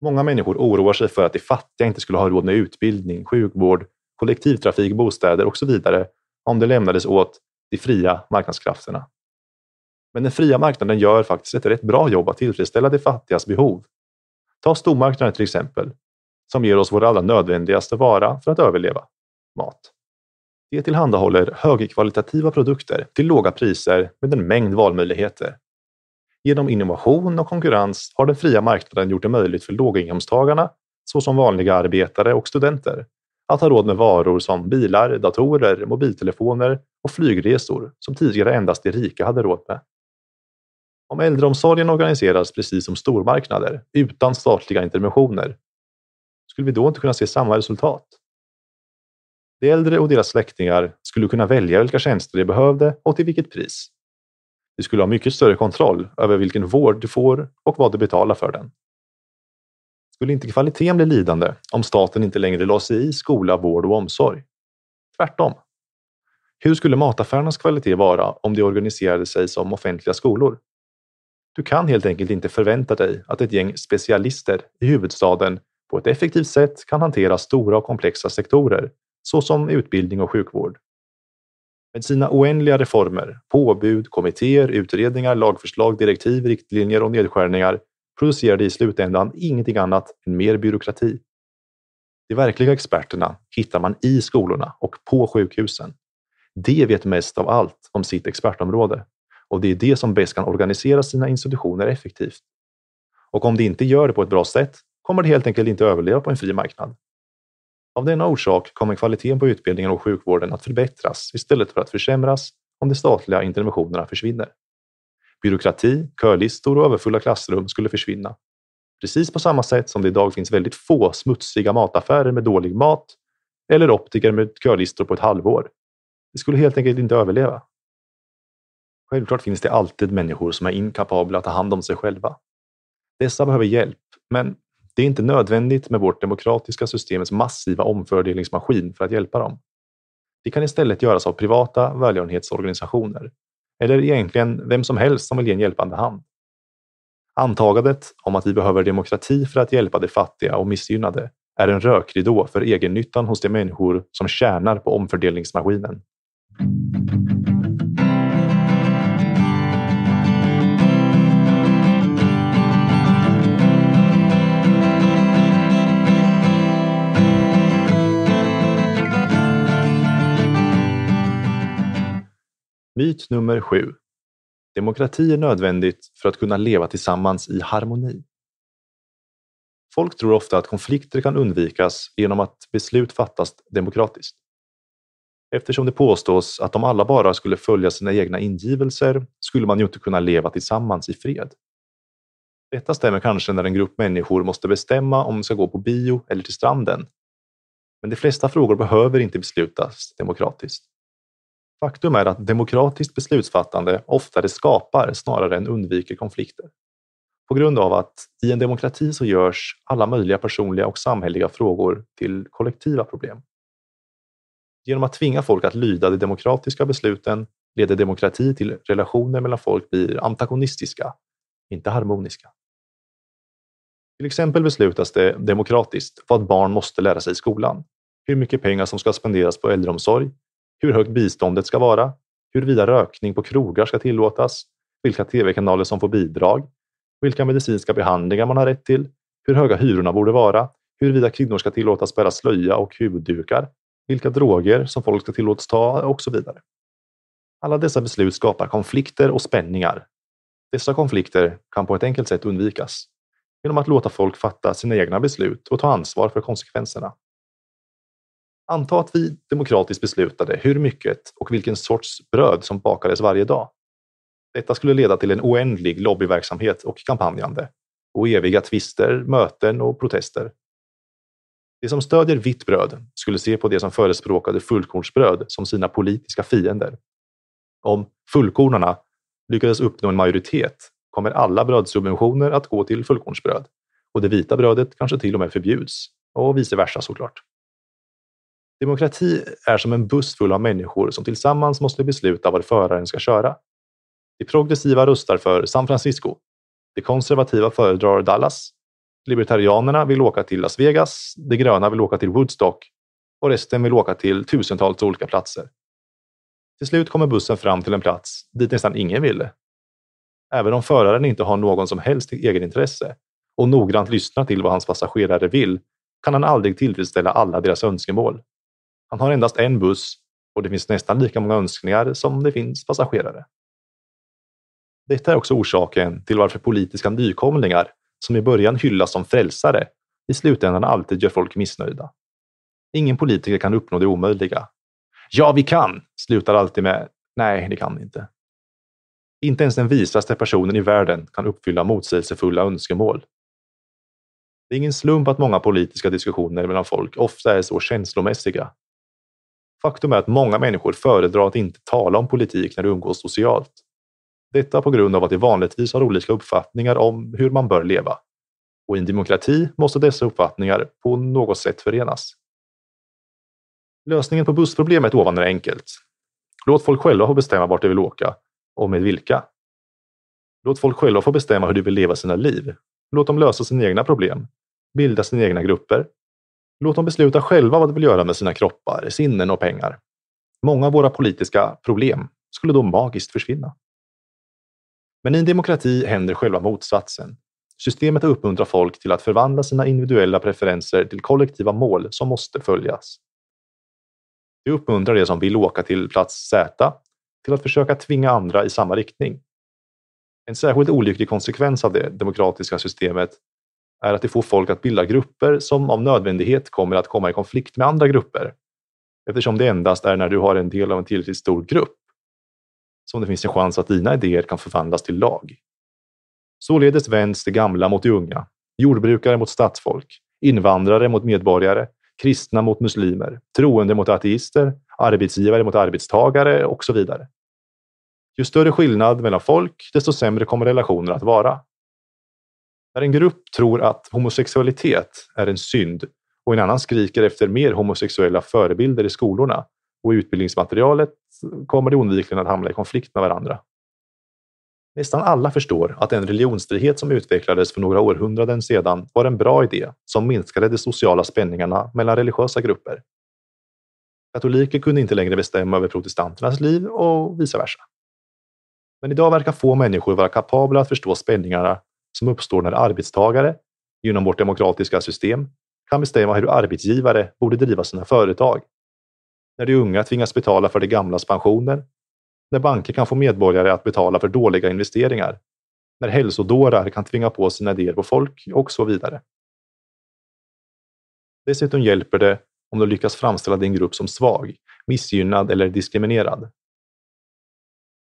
Många människor oroar sig för att de fattiga inte skulle ha råd med utbildning, sjukvård, kollektivtrafik, bostäder och så vidare om det lämnades åt de fria marknadskrafterna. Men den fria marknaden gör faktiskt ett rätt bra jobb att tillfredsställa de fattigas behov. Ta stormarknaden till exempel, som ger oss vår allra nödvändigaste vara för att överleva, mat. De tillhandahåller högkvalitativa produkter till låga priser med en mängd valmöjligheter. Genom innovation och konkurrens har den fria marknaden gjort det möjligt för låginkomsttagarna, såsom vanliga arbetare och studenter, att ha råd med varor som bilar, datorer, mobiltelefoner och flygresor som tidigare endast de rika hade råd med. Om äldreomsorgen organiseras precis som stormarknader, utan statliga interventioner, skulle vi då inte kunna se samma resultat? De äldre och deras släktingar skulle kunna välja vilka tjänster de behövde och till vilket pris. Vi skulle ha mycket större kontroll över vilken vård du får och vad du betalar för den. Skulle inte kvaliteten bli lidande om staten inte längre lade sig i skola, vård och omsorg? Tvärtom. Hur skulle mataffärernas kvalitet vara om de organiserade sig som offentliga skolor? Du kan helt enkelt inte förvänta dig att ett gäng specialister i huvudstaden på ett effektivt sätt kan hantera stora och komplexa sektorer såsom utbildning och sjukvård. Med sina oändliga reformer, påbud, kommittéer, utredningar, lagförslag, direktiv, riktlinjer och nedskärningar producerar det i slutändan ingenting annat än mer byråkrati. De verkliga experterna hittar man i skolorna och på sjukhusen. De vet mest av allt om sitt expertområde och det är det som bäst kan organisera sina institutioner effektivt. Och om det inte gör det på ett bra sätt kommer det helt enkelt inte överleva på en fri marknad. Av denna orsak kommer kvaliteten på utbildningen och sjukvården att förbättras istället för att försämras om de statliga interventionerna försvinner. Byråkrati, kölistor och överfulla klassrum skulle försvinna. Precis på samma sätt som det idag finns väldigt få smutsiga mataffärer med dålig mat eller optiker med kölistor på ett halvår. Det skulle helt enkelt inte överleva. Självklart finns det alltid människor som är inkapabla att ta hand om sig själva. Dessa behöver hjälp, men det är inte nödvändigt med vårt demokratiska systems massiva omfördelningsmaskin för att hjälpa dem. Det kan istället göras av privata välgörenhetsorganisationer eller egentligen vem som helst som vill ge en hjälpande hand. Antagandet om att vi behöver demokrati för att hjälpa de fattiga och missgynnade är en rökridå för egennyttan hos de människor som tjänar på omfördelningsmaskinen. Myt nummer sju. Demokrati är nödvändigt för att kunna leva tillsammans i harmoni. Folk tror ofta att konflikter kan undvikas genom att beslut fattas demokratiskt. Eftersom det påstås att om alla bara skulle följa sina egna ingivelser skulle man ju inte kunna leva tillsammans i fred. Detta stämmer kanske när en grupp människor måste bestämma om de ska gå på bio eller till stranden. Men de flesta frågor behöver inte beslutas demokratiskt. Faktum är att demokratiskt beslutsfattande oftare skapar snarare än undviker konflikter. På grund av att i en demokrati så görs alla möjliga personliga och samhälleliga frågor till kollektiva problem. Genom att tvinga folk att lyda de demokratiska besluten leder demokrati till relationer mellan folk blir antagonistiska, inte harmoniska. Till exempel beslutas det demokratiskt vad barn måste lära sig i skolan, hur mycket pengar som ska spenderas på äldreomsorg, hur högt biståndet ska vara, huruvida rökning på krogar ska tillåtas, vilka tv-kanaler som får bidrag, vilka medicinska behandlingar man har rätt till, hur höga hyrorna borde vara, huruvida kvinnor ska tillåtas bära slöja och huvuddukar, vilka droger som folk ska tillåtas ta och så vidare. Alla dessa beslut skapar konflikter och spänningar. Dessa konflikter kan på ett enkelt sätt undvikas genom att låta folk fatta sina egna beslut och ta ansvar för konsekvenserna. Anta att vi demokratiskt beslutade hur mycket och vilken sorts bröd som bakades varje dag. Detta skulle leda till en oändlig lobbyverksamhet och kampanjande och eviga tvister, möten och protester. De som stödjer vitt bröd skulle se på de som förespråkade fullkornsbröd som sina politiska fiender. Om fullkornarna lyckades uppnå en majoritet kommer alla brödsubventioner att gå till fullkornsbröd och det vita brödet kanske till och med förbjuds och vice versa såklart. Demokrati är som en buss full av människor som tillsammans måste besluta var föraren ska köra. De progressiva röstar för San Francisco. De konservativa föredrar Dallas. Libertarianerna vill åka till Las Vegas. De gröna vill åka till Woodstock. Och resten vill åka till tusentals olika platser. Till slut kommer bussen fram till en plats dit nästan ingen ville. Även om föraren inte har någon som helst egenintresse och noggrant lyssnar till vad hans passagerare vill kan han aldrig tillfredsställa alla deras önskemål. Han har endast en buss och det finns nästan lika många önskningar som det finns passagerare. Detta är också orsaken till varför politiska nykomlingar, som i början hyllas som frälsare, i slutändan alltid gör folk missnöjda. Ingen politiker kan uppnå det omöjliga. Ja, vi kan! slutar alltid med Nej, det kan vi inte. Inte ens den visaste personen i världen kan uppfylla motsägelsefulla önskemål. Det är ingen slump att många politiska diskussioner mellan folk ofta är så känslomässiga Faktum är att många människor föredrar att inte tala om politik när de umgås socialt. Detta på grund av att de vanligtvis har olika uppfattningar om hur man bör leva. Och i en demokrati måste dessa uppfattningar på något sätt förenas. Lösningen på bussproblemet ovan är enkelt. Låt folk själva få bestämma vart de vill åka och med vilka. Låt folk själva få bestämma hur de vill leva sina liv. Låt dem lösa sina egna problem, bilda sina egna grupper Låt dem besluta själva vad de vill göra med sina kroppar, sinnen och pengar. Många av våra politiska problem skulle då magiskt försvinna. Men i en demokrati händer själva motsatsen. Systemet uppmuntrar folk till att förvandla sina individuella preferenser till kollektiva mål som måste följas. Det uppmuntrar de som vill åka till plats Z till att försöka tvinga andra i samma riktning. En särskilt olycklig konsekvens av det demokratiska systemet är att det får folk att bilda grupper som av nödvändighet kommer att komma i konflikt med andra grupper. Eftersom det endast är när du har en del av en tillräckligt stor grupp som det finns en chans att dina idéer kan förvandlas till lag. Således vänds det gamla mot de unga, jordbrukare mot stadsfolk, invandrare mot medborgare, kristna mot muslimer, troende mot ateister, arbetsgivare mot arbetstagare och så vidare. Ju större skillnad mellan folk, desto sämre kommer relationer att vara. När en grupp tror att homosexualitet är en synd och en annan skriker efter mer homosexuella förebilder i skolorna och i utbildningsmaterialet kommer det oundvikligen att hamna i konflikt med varandra. Nästan alla förstår att den religionsfrihet som utvecklades för några århundraden sedan var en bra idé som minskade de sociala spänningarna mellan religiösa grupper. Katoliker kunde inte längre bestämma över protestanternas liv och vice versa. Men idag verkar få människor vara kapabla att förstå spänningarna som uppstår när arbetstagare, genom vårt demokratiska system, kan bestämma hur arbetsgivare borde driva sina företag. När de unga tvingas betala för de gamlas pensioner. När banker kan få medborgare att betala för dåliga investeringar. När hälsodårar kan tvinga på sina idéer på folk och så vidare. Dessutom hjälper det om du lyckas framställa din grupp som svag, missgynnad eller diskriminerad.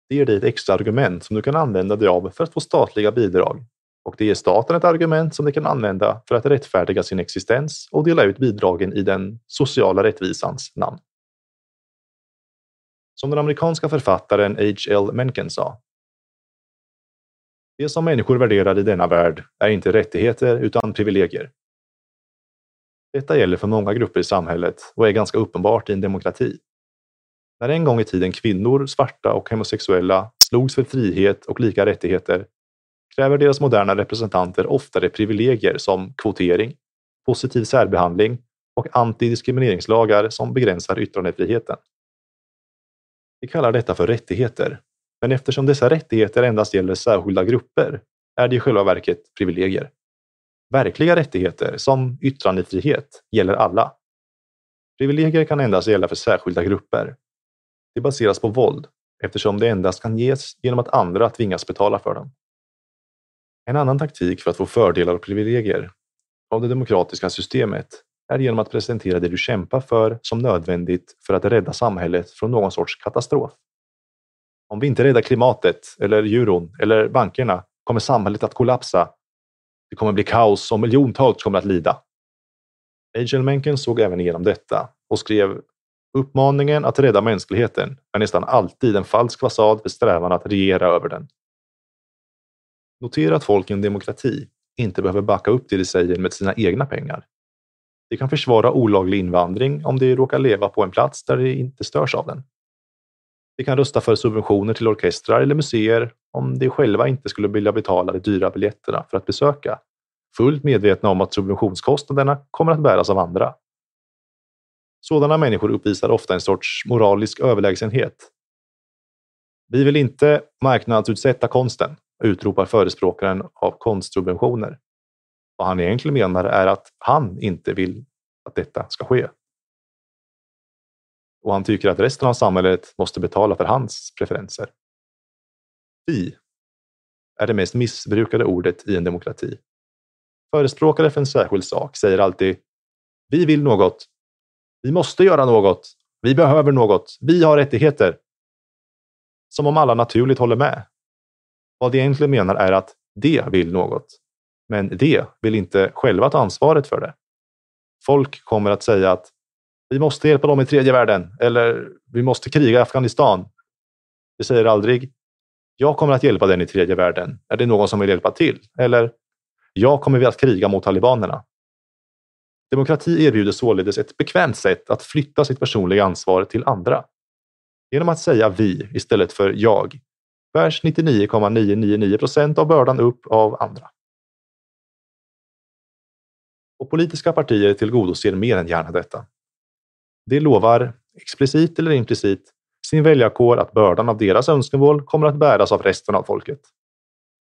Det ger dig ett extra argument som du kan använda dig av för att få statliga bidrag och det ger staten ett argument som de kan använda för att rättfärdiga sin existens och dela ut bidragen i den sociala rättvisans namn. Som den amerikanska författaren H.L. Mencken sa. Det som människor värderar i denna värld är inte rättigheter utan privilegier. Detta gäller för många grupper i samhället och är ganska uppenbart i en demokrati. När en gång i tiden kvinnor, svarta och homosexuella slogs för frihet och lika rättigheter kräver deras moderna representanter oftare privilegier som kvotering, positiv särbehandling och antidiskrimineringslagar som begränsar yttrandefriheten. Vi kallar detta för rättigheter, men eftersom dessa rättigheter endast gäller särskilda grupper är det i själva verket privilegier. Verkliga rättigheter, som yttrandefrihet, gäller alla. Privilegier kan endast gälla för särskilda grupper. Det baseras på våld eftersom det endast kan ges genom att andra tvingas betala för dem. En annan taktik för att få fördelar och privilegier av det demokratiska systemet är genom att presentera det du kämpar för som nödvändigt för att rädda samhället från någon sorts katastrof. Om vi inte räddar klimatet, eller euron, eller bankerna kommer samhället att kollapsa. Det kommer bli kaos och miljontals kommer att lida. Angel Mencken såg även igenom detta och skrev Uppmaningen att rädda mänskligheten är nästan alltid en falsk fasad för strävan att regera över den. Notera att folk i en demokrati inte behöver backa upp det de säger med sina egna pengar. De kan försvara olaglig invandring om de råkar leva på en plats där de inte störs av den. De kan rösta för subventioner till orkestrar eller museer om de själva inte skulle vilja betala de dyra biljetterna för att besöka, fullt medvetna om att subventionskostnaderna kommer att bäras av andra. Sådana människor uppvisar ofta en sorts moralisk överlägsenhet. Vi vill inte marknadsutsätta konsten, utropar förespråkaren av konstsubventioner. Vad han egentligen menar är att han inte vill att detta ska ske. Och han tycker att resten av samhället måste betala för hans preferenser. Vi är det mest missbrukade ordet i en demokrati. Förespråkare för en särskild sak säger alltid Vi vill något. Vi måste göra något. Vi behöver något. Vi har rättigheter. Som om alla naturligt håller med. Vad de egentligen menar är att de vill något, men de vill inte själva ta ansvaret för det. Folk kommer att säga att vi måste hjälpa dem i tredje världen eller vi måste kriga i Afghanistan. Vi säger aldrig jag kommer att hjälpa den i tredje världen. Är det någon som vill hjälpa till? Eller jag kommer att kriga mot talibanerna. Demokrati erbjuder således ett bekvämt sätt att flytta sitt personliga ansvar till andra. Genom att säga vi istället för jag bärs 99,999 procent av bördan upp av andra. Och politiska partier tillgodoser mer än gärna detta. De lovar, explicit eller implicit, sin väljarkår att bördan av deras önskemål kommer att bäras av resten av folket.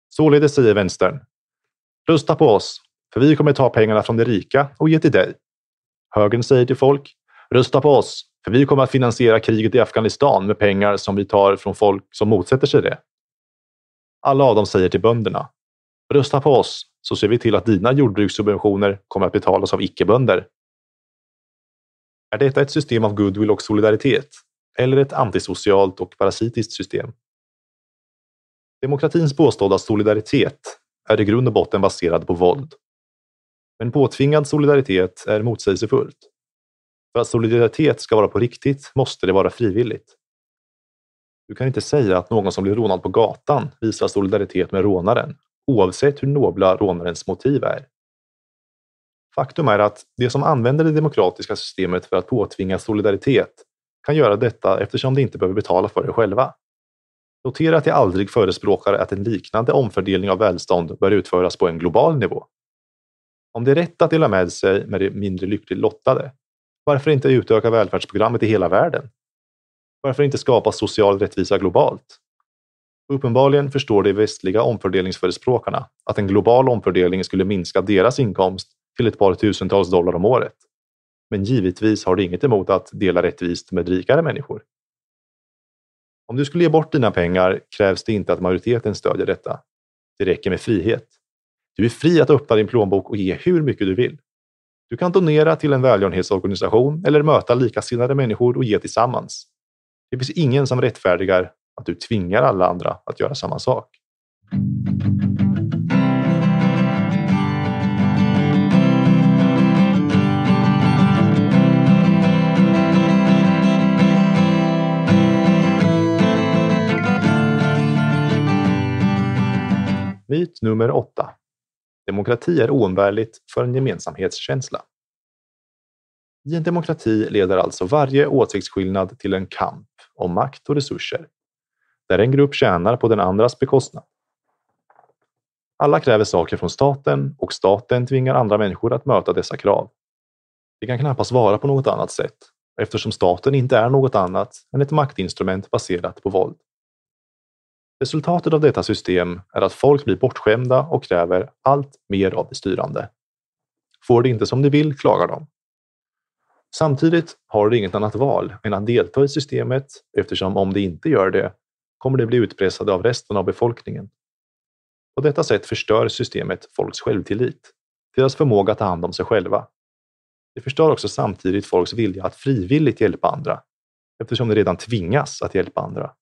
Således säger vänstern Rösta på oss, för vi kommer ta pengarna från de rika och ge till dig. Högern säger till folk Rösta på oss, för vi kommer att finansiera kriget i Afghanistan med pengar som vi tar från folk som motsätter sig det. Alla av dem säger till bönderna. Rösta på oss så ser vi till att dina jordbrukssubventioner kommer att betalas av icke-bönder. Är detta ett system av goodwill och solidaritet? Eller ett antisocialt och parasitiskt system? Demokratins påstådda solidaritet är i grund och botten baserad på våld. Men påtvingad solidaritet är motsägelsefullt. För att solidaritet ska vara på riktigt måste det vara frivilligt. Du kan inte säga att någon som blir rånad på gatan visar solidaritet med rånaren, oavsett hur nobla rånarens motiv är. Faktum är att de som använder det demokratiska systemet för att påtvinga solidaritet kan göra detta eftersom de inte behöver betala för det själva. Notera att jag aldrig förespråkar att en liknande omfördelning av välstånd bör utföras på en global nivå. Om det är rätt att dela med sig med de mindre lyckligt lottade, varför inte utöka välfärdsprogrammet i hela världen? Varför inte skapa social rättvisa globalt? Uppenbarligen förstår de västliga omfördelningsförespråkarna att en global omfördelning skulle minska deras inkomst till ett par tusentals dollar om året. Men givetvis har de inget emot att dela rättvist med rikare människor. Om du skulle ge bort dina pengar krävs det inte att majoriteten stödjer detta. Det räcker med frihet. Du är fri att öppna din plånbok och ge hur mycket du vill. Du kan donera till en välgörenhetsorganisation eller möta likasinnade människor och ge tillsammans. Det finns ingen som rättfärdigar att du tvingar alla andra att göra samma sak. Myt nummer åtta. Demokrati är oumbärligt för en gemensamhetskänsla. I en demokrati leder alltså varje åsiktsskillnad till en kamp om makt och resurser, där en grupp tjänar på den andras bekostnad. Alla kräver saker från staten och staten tvingar andra människor att möta dessa krav. Det kan knappast vara på något annat sätt eftersom staten inte är något annat än ett maktinstrument baserat på våld. Resultatet av detta system är att folk blir bortskämda och kräver allt mer av de styrande. Får det inte som de vill klagar de. Samtidigt har de inget annat val än att delta i systemet eftersom om de inte gör det kommer de bli utpressade av resten av befolkningen. På detta sätt förstör systemet folks självtillit, deras förmåga att ta hand om sig själva. Det förstör också samtidigt folks vilja att frivilligt hjälpa andra eftersom de redan tvingas att hjälpa andra.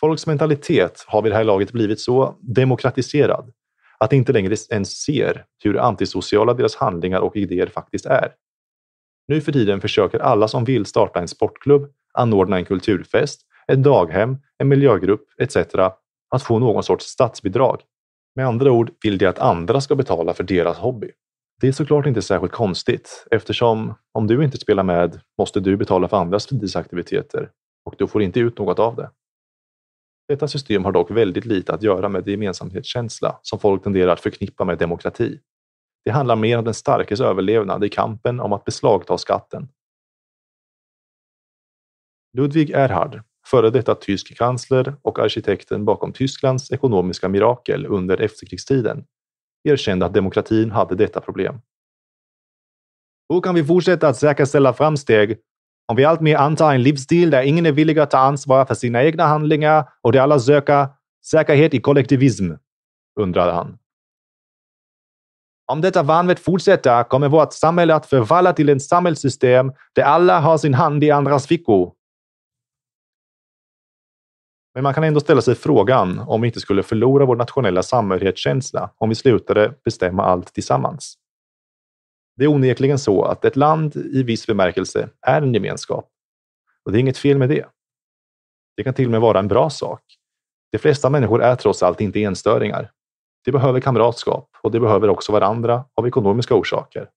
Folks mentalitet har vid det här laget blivit så demokratiserad att de inte längre ens ser hur antisociala deras handlingar och idéer faktiskt är. Nu för tiden försöker alla som vill starta en sportklubb, anordna en kulturfest, ett daghem, en miljögrupp etc. att få någon sorts statsbidrag. Med andra ord vill de att andra ska betala för deras hobby. Det är såklart inte särskilt konstigt eftersom om du inte spelar med måste du betala för andras fritidsaktiviteter och du får inte ut något av det. Detta system har dock väldigt lite att göra med gemensamhetskänsla som folk tenderar att förknippa med demokrati. Det handlar mer om den starkes överlevnad i kampen om att beslagta skatten. Ludwig Erhard, före detta tysk kansler och arkitekten bakom Tysklands ekonomiska mirakel under efterkrigstiden, erkände att demokratin hade detta problem. Hur kan vi fortsätta att säkerställa framsteg om vi alltmer antar en livsstil där ingen är villig att ta ansvar för sina egna handlingar och där alla söker säkerhet i kollektivism? undrade han. Om detta vanvett fortsätter kommer vårt samhälle att förvalla till ett samhällssystem där alla har sin hand i andras fickor. Men man kan ändå ställa sig frågan om vi inte skulle förlora vår nationella samhörighetskänsla om vi slutade bestämma allt tillsammans. Det är onekligen så att ett land i viss bemärkelse är en gemenskap. Och det är inget fel med det. Det kan till och med vara en bra sak. De flesta människor är trots allt inte enstöringar. De behöver kamratskap och de behöver också varandra av ekonomiska orsaker.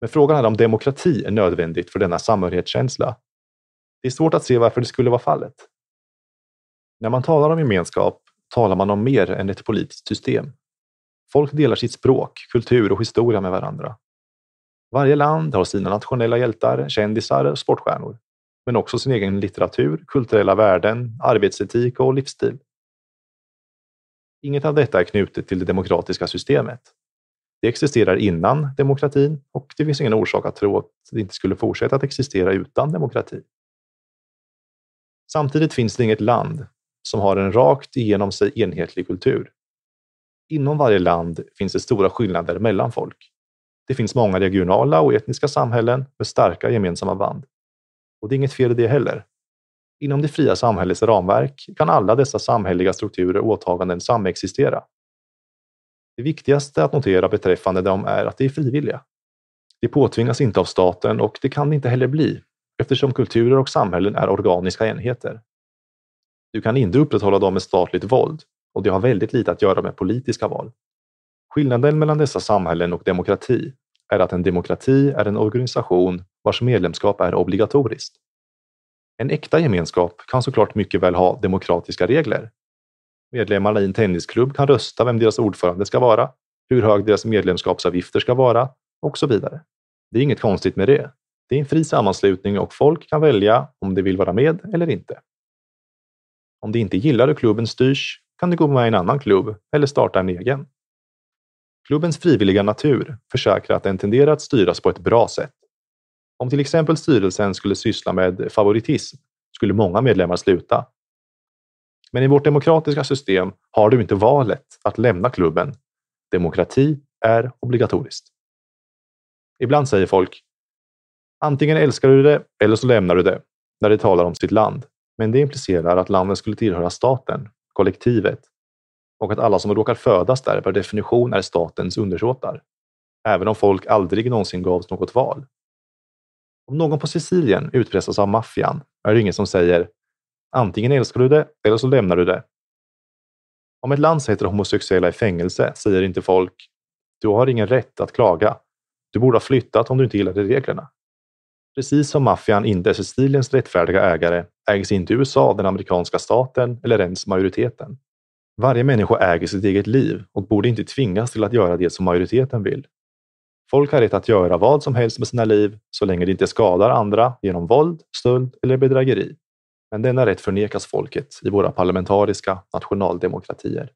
Men frågan är om demokrati är nödvändigt för denna samhörighetskänsla. Det är svårt att se varför det skulle vara fallet. När man talar om gemenskap talar man om mer än ett politiskt system. Folk delar sitt språk, kultur och historia med varandra. Varje land har sina nationella hjältar, kändisar och sportstjärnor, men också sin egen litteratur, kulturella värden, arbetsetik och livsstil. Inget av detta är knutet till det demokratiska systemet. Det existerar innan demokratin och det finns ingen orsak att tro att det inte skulle fortsätta att existera utan demokrati. Samtidigt finns det inget land som har en rakt igenom sig enhetlig kultur. Inom varje land finns det stora skillnader mellan folk. Det finns många regionala och etniska samhällen med starka gemensamma band. Och det är inget fel i det heller. Inom det fria samhällets ramverk kan alla dessa samhälleliga strukturer och åtaganden samexistera. Det viktigaste att notera beträffande dem är att de är frivilliga. De påtvingas inte av staten och det kan det inte heller bli eftersom kulturer och samhällen är organiska enheter. Du kan inte upprätthålla dem med statligt våld och det har väldigt lite att göra med politiska val. Skillnaden mellan dessa samhällen och demokrati är att en demokrati är en organisation vars medlemskap är obligatoriskt. En äkta gemenskap kan såklart mycket väl ha demokratiska regler. Medlemmarna i en tennisklubb kan rösta vem deras ordförande ska vara, hur hög deras medlemskapsavgifter ska vara och så vidare. Det är inget konstigt med det. Det är en fri sammanslutning och folk kan välja om de vill vara med eller inte. Om de inte gillar hur klubben styrs kan du gå med i en annan klubb eller starta en egen. Klubbens frivilliga natur försäkrar att den tenderar att styras på ett bra sätt. Om till exempel styrelsen skulle syssla med favoritism skulle många medlemmar sluta. Men i vårt demokratiska system har du inte valet att lämna klubben. Demokrati är obligatoriskt. Ibland säger folk antingen älskar du det eller så lämnar du det när de talar om sitt land. Men det implicerar att landet skulle tillhöra staten, kollektivet och att alla som råkar födas där per definition är statens undersåtar. Även om folk aldrig någonsin gavs något val. Om någon på Sicilien utpressas av maffian är det ingen som säger antingen älskar du det eller så lämnar du det. Om ett land sätter homosexuella i fängelse säger inte folk du har ingen rätt att klaga. Du borde ha flyttat om du inte gillade reglerna. Precis som maffian inte är Siciliens rättfärdiga ägare ägs inte USA av den amerikanska staten eller ens majoriteten. Varje människa äger sitt eget liv och borde inte tvingas till att göra det som majoriteten vill. Folk har rätt att göra vad som helst med sina liv så länge det inte skadar andra genom våld, stöld eller bedrägeri. Men denna rätt förnekas folket i våra parlamentariska nationaldemokratier.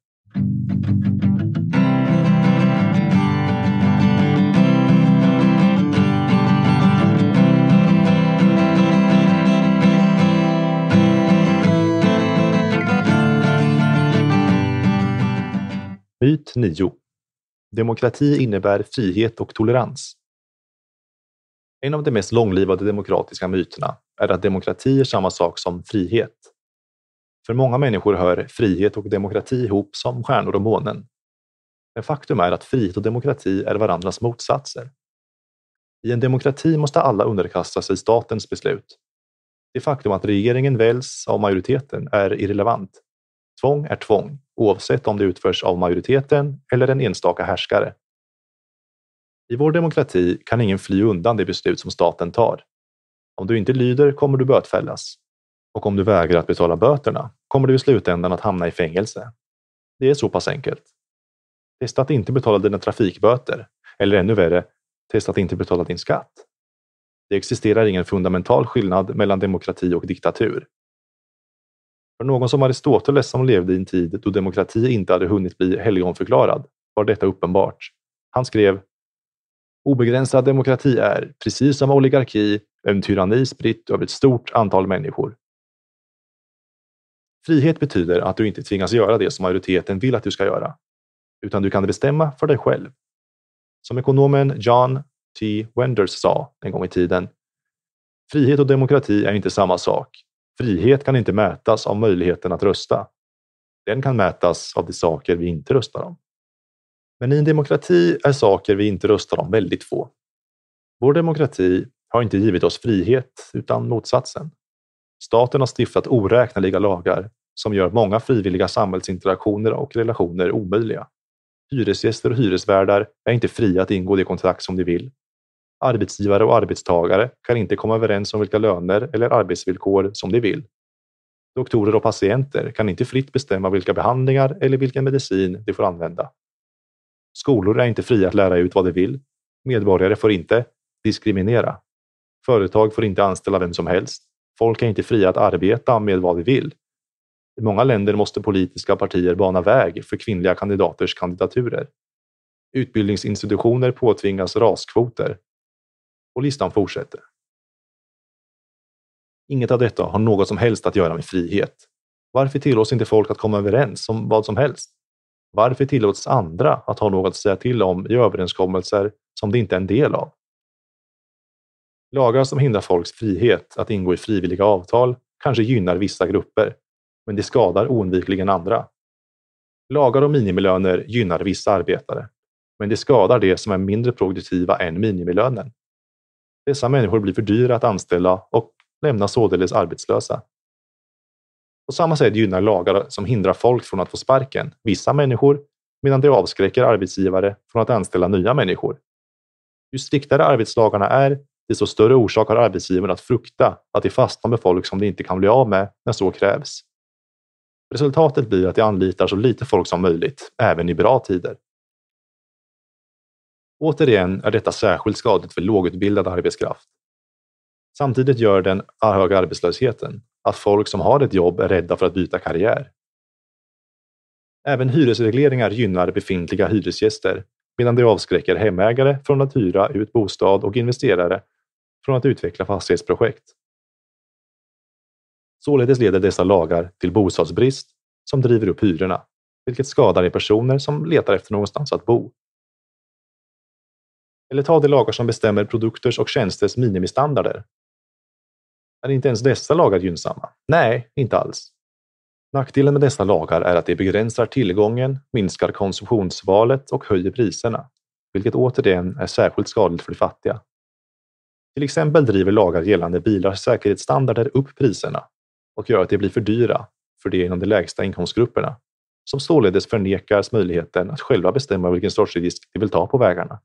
Myt 9. Demokrati innebär frihet och tolerans. En av de mest långlivade demokratiska myterna är att demokrati är samma sak som frihet. För många människor hör frihet och demokrati ihop som stjärnor och månen. Men faktum är att frihet och demokrati är varandras motsatser. I en demokrati måste alla underkasta sig statens beslut. Det faktum att regeringen väljs av majoriteten är irrelevant. Tvång är tvång, oavsett om det utförs av majoriteten eller en enstaka härskare. I vår demokrati kan ingen fly undan det beslut som staten tar. Om du inte lyder kommer du bötfällas. Och om du vägrar att betala böterna kommer du i slutändan att hamna i fängelse. Det är så pass enkelt. Testa att inte betala dina trafikböter. Eller ännu värre, testa att inte betala din skatt. Det existerar ingen fundamental skillnad mellan demokrati och diktatur. För någon som Aristoteles som levde i en tid då demokrati inte hade hunnit bli helgonförklarad var detta uppenbart. Han skrev Obegränsad demokrati är, precis som oligarki, en tyranni spritt över ett stort antal människor. Frihet betyder att du inte tvingas göra det som majoriteten vill att du ska göra, utan du kan bestämma för dig själv. Som ekonomen John T. Wenders sa en gång i tiden. Frihet och demokrati är inte samma sak. Frihet kan inte mätas av möjligheten att rösta. Den kan mätas av de saker vi inte röstar om. Men i en demokrati är saker vi inte röstar om väldigt få. Vår demokrati har inte givit oss frihet, utan motsatsen. Staten har stiftat oräkneliga lagar som gör många frivilliga samhällsinteraktioner och relationer omöjliga. Hyresgäster och hyresvärdar är inte fria att ingå det kontrakt som de vill. Arbetsgivare och arbetstagare kan inte komma överens om vilka löner eller arbetsvillkor som de vill. Doktorer och patienter kan inte fritt bestämma vilka behandlingar eller vilken medicin de får använda. Skolor är inte fria att lära ut vad de vill. Medborgare får inte diskriminera. Företag får inte anställa vem som helst. Folk är inte fria att arbeta med vad de vill. I många länder måste politiska partier bana väg för kvinnliga kandidaters kandidaturer. Utbildningsinstitutioner påtvingas raskvoter. Och listan fortsätter. Inget av detta har något som helst att göra med frihet. Varför tillåts inte folk att komma överens om vad som helst? Varför tillåts andra att ha något att säga till om i överenskommelser som de inte är en del av? Lagar som hindrar folks frihet att ingå i frivilliga avtal kanske gynnar vissa grupper, men det skadar oundvikligen andra. Lagar om minimilöner gynnar vissa arbetare, men det skadar de som är mindre produktiva än minimilönen. Dessa människor blir för dyra att anställa och lämnas således arbetslösa. På samma sätt gynnar lagar som hindrar folk från att få sparken vissa människor, medan de avskräcker arbetsgivare från att anställa nya människor. Ju striktare arbetslagarna är, desto större orsak har arbetsgivaren att frukta att de fastnar med folk som de inte kan bli av med när så krävs. Resultatet blir att de anlitar så lite folk som möjligt, även i bra tider. Återigen är detta särskilt skadligt för lågutbildad arbetskraft. Samtidigt gör den höga arbetslösheten att folk som har ett jobb är rädda för att byta karriär. Även hyresregleringar gynnar befintliga hyresgäster medan det avskräcker hemägare från att hyra ut bostad och investerare från att utveckla fastighetsprojekt. Således leder dessa lagar till bostadsbrist som driver upp hyrorna, vilket skadar de personer som letar efter någonstans att bo. Eller ta de lagar som bestämmer produkters och tjänsters minimistandarder. Är inte ens dessa lagar gynnsamma? Nej, inte alls. Nackdelen med dessa lagar är att de begränsar tillgången, minskar konsumtionsvalet och höjer priserna, vilket återigen är särskilt skadligt för de fattiga. Till exempel driver lagar gällande bilars säkerhetsstandarder upp priserna och gör att de blir för dyra för de inom de lägsta inkomstgrupperna, som således förnekas möjligheten att själva bestämma vilken sorts risk de vill ta på vägarna.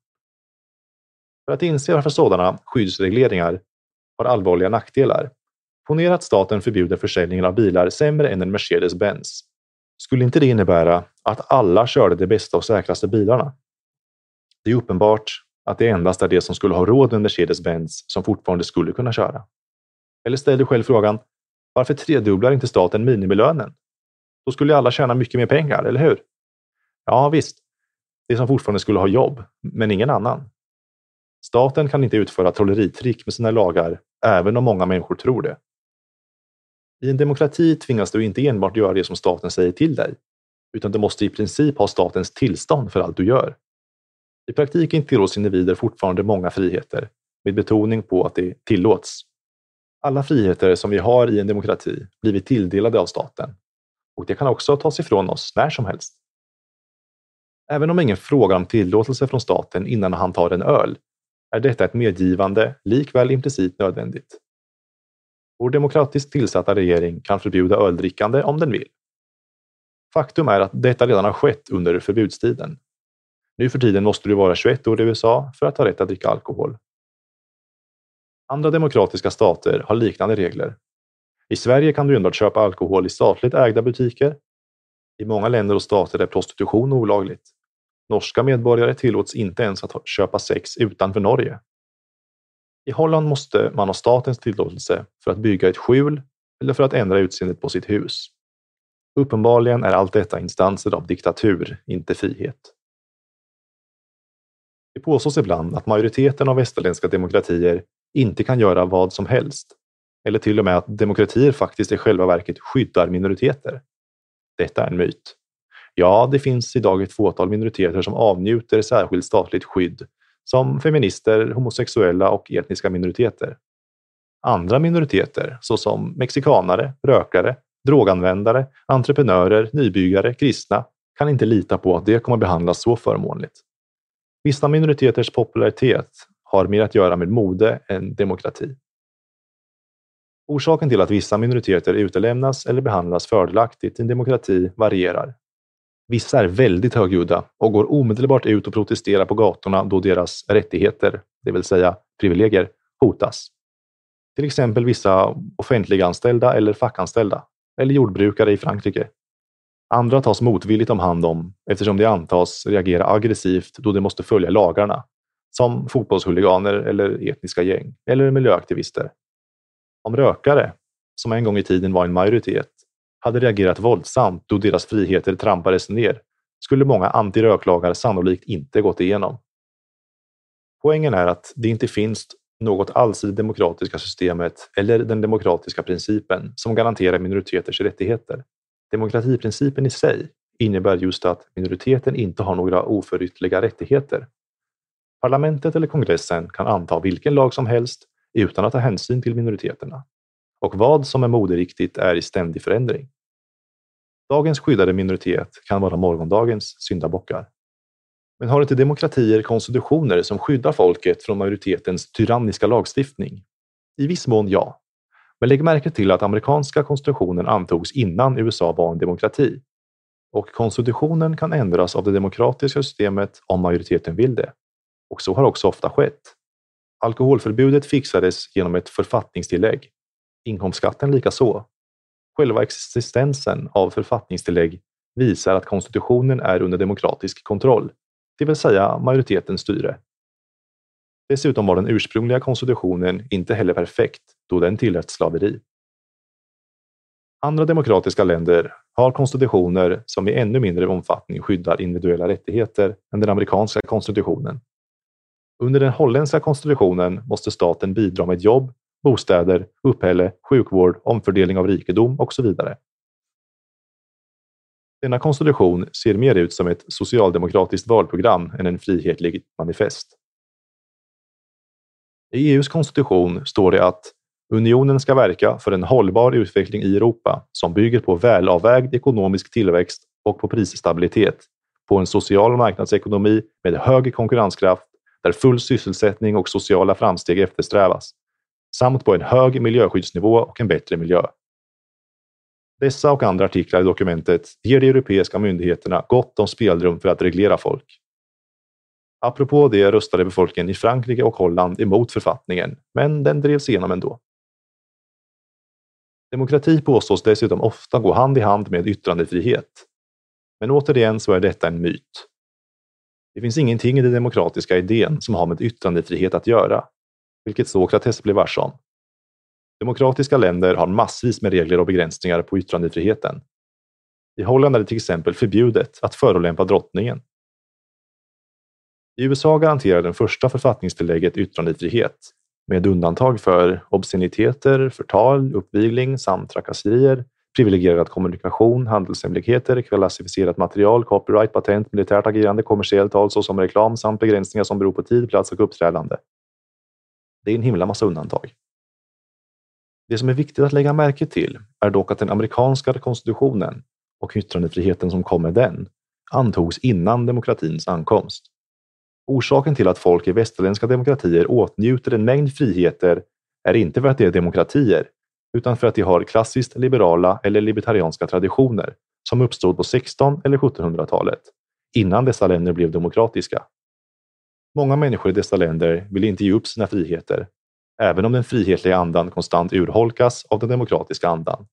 För att inse varför sådana skyddsregleringar har allvarliga nackdelar. Ponera att staten förbjuder försäljningen av bilar sämre än en Mercedes-Benz. Skulle inte det innebära att alla körde de bästa och säkraste bilarna? Det är uppenbart att det endast är de som skulle ha råd med Mercedes-Benz som fortfarande skulle kunna köra. Eller ställ dig själv frågan, varför tredubblar inte staten minimilönen? Då skulle alla tjäna mycket mer pengar, eller hur? Ja, visst. De som fortfarande skulle ha jobb, men ingen annan. Staten kan inte utföra trolleritrick med sina lagar, även om många människor tror det. I en demokrati tvingas du inte enbart göra det som staten säger till dig, utan du måste i princip ha statens tillstånd för allt du gör. I praktiken tillåts individer fortfarande många friheter, med betoning på att det tillåts. Alla friheter som vi har i en demokrati blir vi tilldelade av staten och det kan också tas ifrån oss när som helst. Även om ingen frågar om tillåtelse från staten innan han tar en öl är detta ett medgivande likväl implicit nödvändigt. Vår demokratiskt tillsatta regering kan förbjuda öldrickande om den vill. Faktum är att detta redan har skett under förbudstiden. Nu för tiden måste du vara 21 år i USA för att ha rätt att dricka alkohol. Andra demokratiska stater har liknande regler. I Sverige kan du enbart köpa alkohol i statligt ägda butiker. I många länder och stater är prostitution olagligt. Norska medborgare tillåts inte ens att köpa sex utanför Norge. I Holland måste man ha statens tillåtelse för att bygga ett skjul eller för att ändra utseendet på sitt hus. Uppenbarligen är allt detta instanser av diktatur, inte frihet. Det påstås ibland att majoriteten av västerländska demokratier inte kan göra vad som helst, eller till och med att demokratier faktiskt i själva verket skyddar minoriteter. Detta är en myt. Ja, det finns idag ett fåtal minoriteter som avnjuter särskilt statligt skydd, som feminister, homosexuella och etniska minoriteter. Andra minoriteter, såsom mexikanare, rökare, droganvändare, entreprenörer, nybyggare, kristna, kan inte lita på att det kommer behandlas så förmånligt. Vissa minoriteters popularitet har mer att göra med mode än demokrati. Orsaken till att vissa minoriteter utelämnas eller behandlas fördelaktigt i en demokrati varierar. Vissa är väldigt högljudda och går omedelbart ut och protesterar på gatorna då deras rättigheter, det vill säga privilegier, hotas. Till exempel vissa offentliganställda eller fackanställda, eller jordbrukare i Frankrike. Andra tas motvilligt om hand om eftersom de antas reagera aggressivt då de måste följa lagarna, som fotbollshuliganer eller etniska gäng, eller miljöaktivister. Om rökare, som en gång i tiden var en majoritet, hade reagerat våldsamt då deras friheter trampades ner skulle många antiröklagar sannolikt inte gått igenom. Poängen är att det inte finns något alls i det demokratiska systemet eller den demokratiska principen som garanterar minoriteters rättigheter. Demokratiprincipen i sig innebär just att minoriteten inte har några oförytterliga rättigheter. Parlamentet eller kongressen kan anta vilken lag som helst utan att ta hänsyn till minoriteterna. Och vad som är moderiktigt är i ständig förändring. Dagens skyddade minoritet kan vara morgondagens syndabockar. Men har inte demokratier konstitutioner som skyddar folket från majoritetens tyranniska lagstiftning? I viss mån ja. Men lägg märke till att amerikanska konstitutionen antogs innan USA var en demokrati. Och konstitutionen kan ändras av det demokratiska systemet om majoriteten vill det. Och så har också ofta skett. Alkoholförbudet fixades genom ett författningstillägg. Inkomstskatten likaså. Själva existensen av författningstillägg visar att konstitutionen är under demokratisk kontroll det vill säga majoritetens styre. Dessutom var den ursprungliga konstitutionen inte heller perfekt då den tillät slaveri. Andra demokratiska länder har konstitutioner som i ännu mindre omfattning skyddar individuella rättigheter än den amerikanska konstitutionen. Under den holländska konstitutionen måste staten bidra med jobb, bostäder, uppehälle, sjukvård, omfördelning av rikedom och så vidare. Denna konstitution ser mer ut som ett socialdemokratiskt valprogram än en frihetlig manifest. I EUs konstitution står det att unionen ska verka för en hållbar utveckling i Europa som bygger på välavvägd ekonomisk tillväxt och på prisstabilitet, på en social marknadsekonomi med hög konkurrenskraft där full sysselsättning och sociala framsteg eftersträvas, samt på en hög miljöskyddsnivå och en bättre miljö. Dessa och andra artiklar i dokumentet ger de europeiska myndigheterna gott om spelrum för att reglera folk. Apropå det röstade befolkningen i Frankrike och Holland emot författningen, men den drevs igenom ändå. Demokrati påstås dessutom ofta gå hand i hand med yttrandefrihet. Men återigen så är detta en myt. Det finns ingenting i den demokratiska idén som har med yttrandefrihet att göra, vilket Sokrates blev varse om. Demokratiska länder har massvis med regler och begränsningar på yttrandefriheten. I Holland är det till exempel förbjudet att förolämpa drottningen. I USA garanterar den första författningstillägget yttrandefrihet med undantag för obsceniteter, förtal, uppvigling samt trakasserier, privilegierad kommunikation, handelshemligheter, klassificerat material, copyright, patent, militärt agerande, kommersiellt tal såsom reklam samt begränsningar som beror på tid, plats och uppträdande. Det är en himla massa undantag. Det som är viktigt att lägga märke till är dock att den amerikanska konstitutionen och yttrandefriheten som kom med den antogs innan demokratins ankomst. Orsaken till att folk i västerländska demokratier åtnjuter en mängd friheter är inte för att de är demokratier, utan för att de har klassiskt liberala eller libertarianska traditioner som uppstod på 16 eller 1700-talet, innan dessa länder blev demokratiska. Många människor i dessa länder vill inte ge upp sina friheter även om den frihetliga andan konstant urholkas av den demokratiska andan.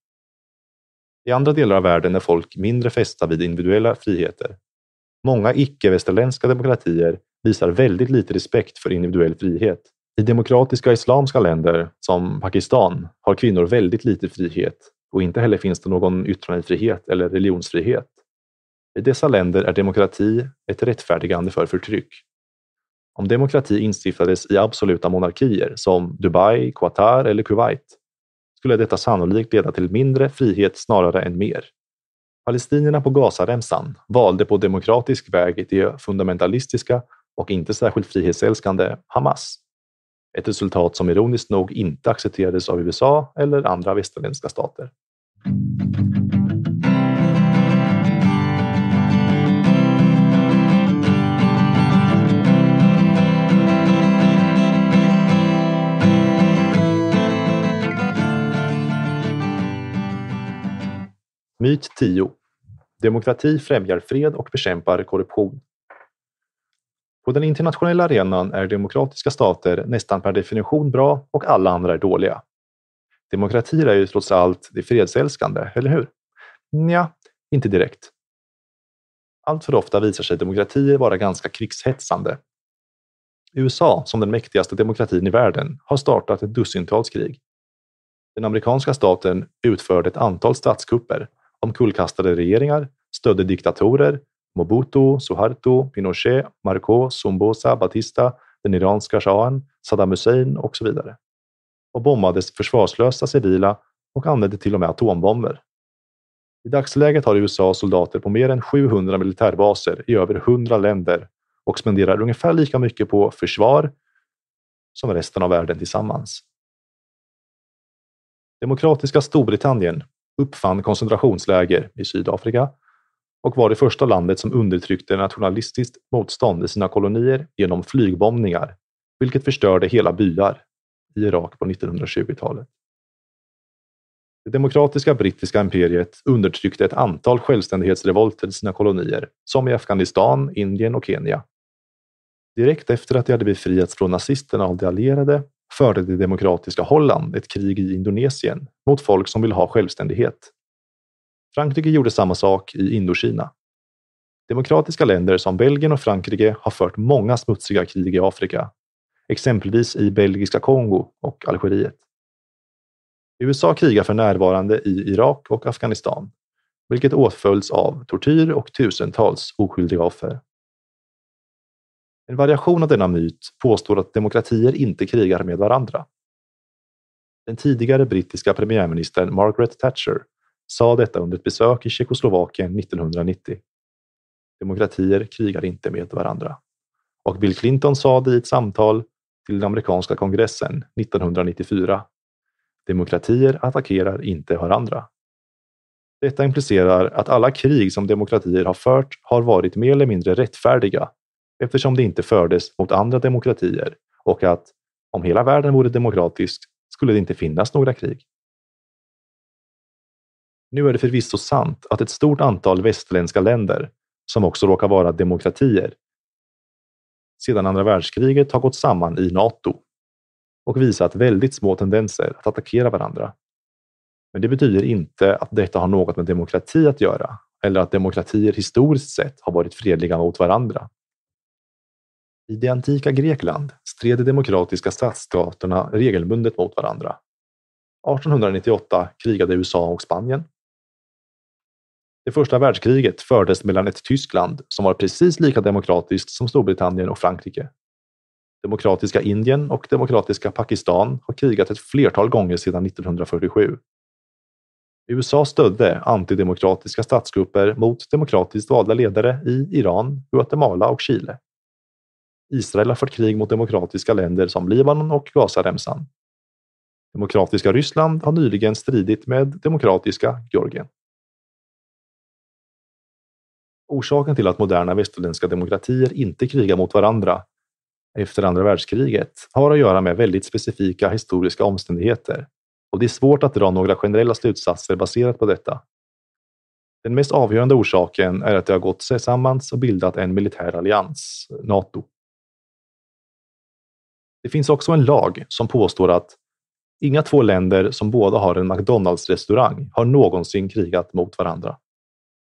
I andra delar av världen är folk mindre fästa vid individuella friheter. Många icke-västerländska demokratier visar väldigt lite respekt för individuell frihet. I demokratiska islamska länder, som Pakistan, har kvinnor väldigt lite frihet och inte heller finns det någon yttrandefrihet eller religionsfrihet. I dessa länder är demokrati ett rättfärdigande för förtryck. Om demokrati instiftades i absoluta monarkier som Dubai, Qatar eller Kuwait skulle detta sannolikt leda till mindre frihet snarare än mer. Palestinierna på Gazaremsan valde på demokratisk väg det fundamentalistiska och inte särskilt frihetsälskande Hamas. Ett resultat som ironiskt nog inte accepterades av USA eller andra västerländska stater. Myt 10. Demokrati främjar fred och bekämpar korruption. På den internationella arenan är demokratiska stater nästan per definition bra och alla andra är dåliga. Demokratier är ju trots allt det fredsälskande, eller hur? Nja, inte direkt. Allt för ofta visar sig demokratier vara ganska krigshetsande. USA, som den mäktigaste demokratin i världen, har startat ett dussintals krig. Den amerikanska staten utförde ett antal statskupper omkullkastade regeringar, stödde diktatorer, Mobutu, Suharto, Pinochet, Marcos, Sombosa, Batista, den iranska shahen, Saddam Hussein och så vidare. Och bombades försvarslösa civila och använde till och med atombomber. I dagsläget har USA soldater på mer än 700 militärbaser i över 100 länder och spenderar ungefär lika mycket på försvar som resten av världen tillsammans. Demokratiska Storbritannien uppfann koncentrationsläger i Sydafrika och var det första landet som undertryckte nationalistiskt motstånd i sina kolonier genom flygbombningar, vilket förstörde hela byar i Irak på 1920-talet. Det demokratiska brittiska imperiet undertryckte ett antal självständighetsrevolter i sina kolonier, som i Afghanistan, Indien och Kenya. Direkt efter att de hade befriats från nazisterna av de allierade förde det demokratiska Holland ett krig i Indonesien mot folk som vill ha självständighet. Frankrike gjorde samma sak i Indokina. Demokratiska länder som Belgien och Frankrike har fört många smutsiga krig i Afrika, exempelvis i belgiska Kongo och Algeriet. USA krigar för närvarande i Irak och Afghanistan, vilket åtföljs av tortyr och tusentals oskyldiga offer. En variation av denna myt påstår att demokratier inte krigar med varandra. Den tidigare brittiska premiärministern Margaret Thatcher sa detta under ett besök i Tjeckoslovakien 1990. Demokratier krigar inte med varandra. Och Bill Clinton sa det i ett samtal till den amerikanska kongressen 1994. Demokratier attackerar inte varandra. Detta implicerar att alla krig som demokratier har fört har varit mer eller mindre rättfärdiga eftersom det inte fördes mot andra demokratier och att om hela världen vore demokratisk skulle det inte finnas några krig. Nu är det förvisso sant att ett stort antal västerländska länder, som också råkar vara demokratier, sedan andra världskriget har gått samman i Nato och visat väldigt små tendenser att attackera varandra. Men det betyder inte att detta har något med demokrati att göra eller att demokratier historiskt sett har varit fredliga mot varandra. I det antika Grekland stred de demokratiska stadsstaterna regelbundet mot varandra. 1898 krigade USA och Spanien. Det första världskriget fördes mellan ett Tyskland som var precis lika demokratiskt som Storbritannien och Frankrike. Demokratiska Indien och Demokratiska Pakistan har krigat ett flertal gånger sedan 1947. USA stödde antidemokratiska statsgrupper mot demokratiskt valda ledare i Iran, Guatemala och Chile. Israel har fört krig mot demokratiska länder som Libanon och Gazaremsan. Demokratiska Ryssland har nyligen stridit med demokratiska Georgien. Orsaken till att moderna västerländska demokratier inte krigar mot varandra efter andra världskriget har att göra med väldigt specifika historiska omständigheter och det är svårt att dra några generella slutsatser baserat på detta. Den mest avgörande orsaken är att de har gått sig och bildat en militär allians, Nato. Det finns också en lag som påstår att inga två länder som båda har en McDonalds-restaurang har någonsin krigat mot varandra.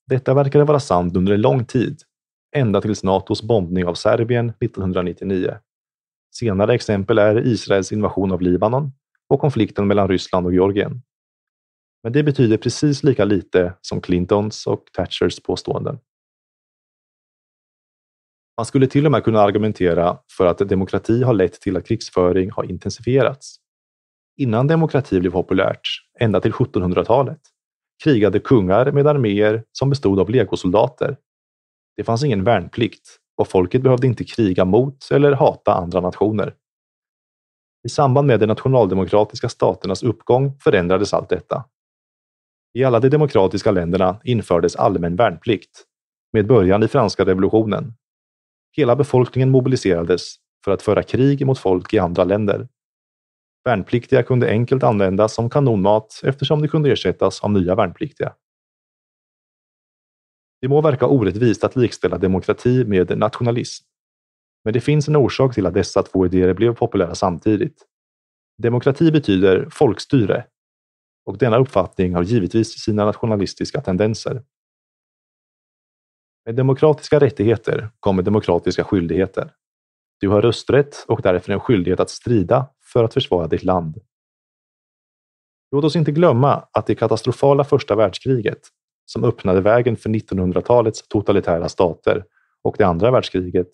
Detta verkade vara sant under en lång tid, ända tills Natos bombning av Serbien 1999. Senare exempel är Israels invasion av Libanon och konflikten mellan Ryssland och Georgien. Men det betyder precis lika lite som Clintons och Thatchers påståenden. Man skulle till och med kunna argumentera för att demokrati har lett till att krigsföring har intensifierats. Innan demokrati blev populärt, ända till 1700-talet, krigade kungar med arméer som bestod av legosoldater. Det fanns ingen värnplikt och folket behövde inte kriga mot eller hata andra nationer. I samband med de nationaldemokratiska staternas uppgång förändrades allt detta. I alla de demokratiska länderna infördes allmän värnplikt, med början i franska revolutionen Hela befolkningen mobiliserades för att föra krig mot folk i andra länder. Värnpliktiga kunde enkelt användas som kanonmat eftersom de kunde ersättas av nya värnpliktiga. Det må verka orättvist att likställa demokrati med nationalism. Men det finns en orsak till att dessa två idéer blev populära samtidigt. Demokrati betyder folkstyre och denna uppfattning har givetvis sina nationalistiska tendenser. Med demokratiska rättigheter kommer demokratiska skyldigheter. Du har rösträtt och därför en skyldighet att strida för att försvara ditt land. Låt oss inte glömma att det katastrofala första världskriget som öppnade vägen för 1900-talets totalitära stater och det andra världskriget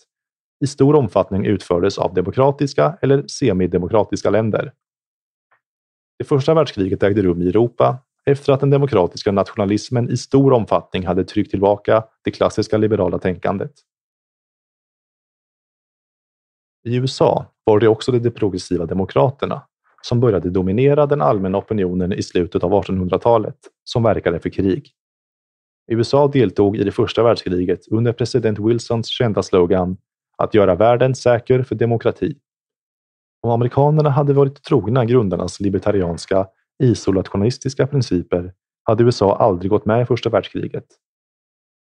i stor omfattning utfördes av demokratiska eller semidemokratiska länder. Det första världskriget ägde rum i Europa efter att den demokratiska nationalismen i stor omfattning hade tryckt tillbaka det klassiska liberala tänkandet. I USA var det också de progressiva demokraterna som började dominera den allmänna opinionen i slutet av 1800-talet som verkade för krig. USA deltog i det första världskriget under president Wilsons kända slogan att göra världen säker för demokrati. Om amerikanerna hade varit trogna grundarnas libertarianska isolationistiska principer hade USA aldrig gått med i första världskriget.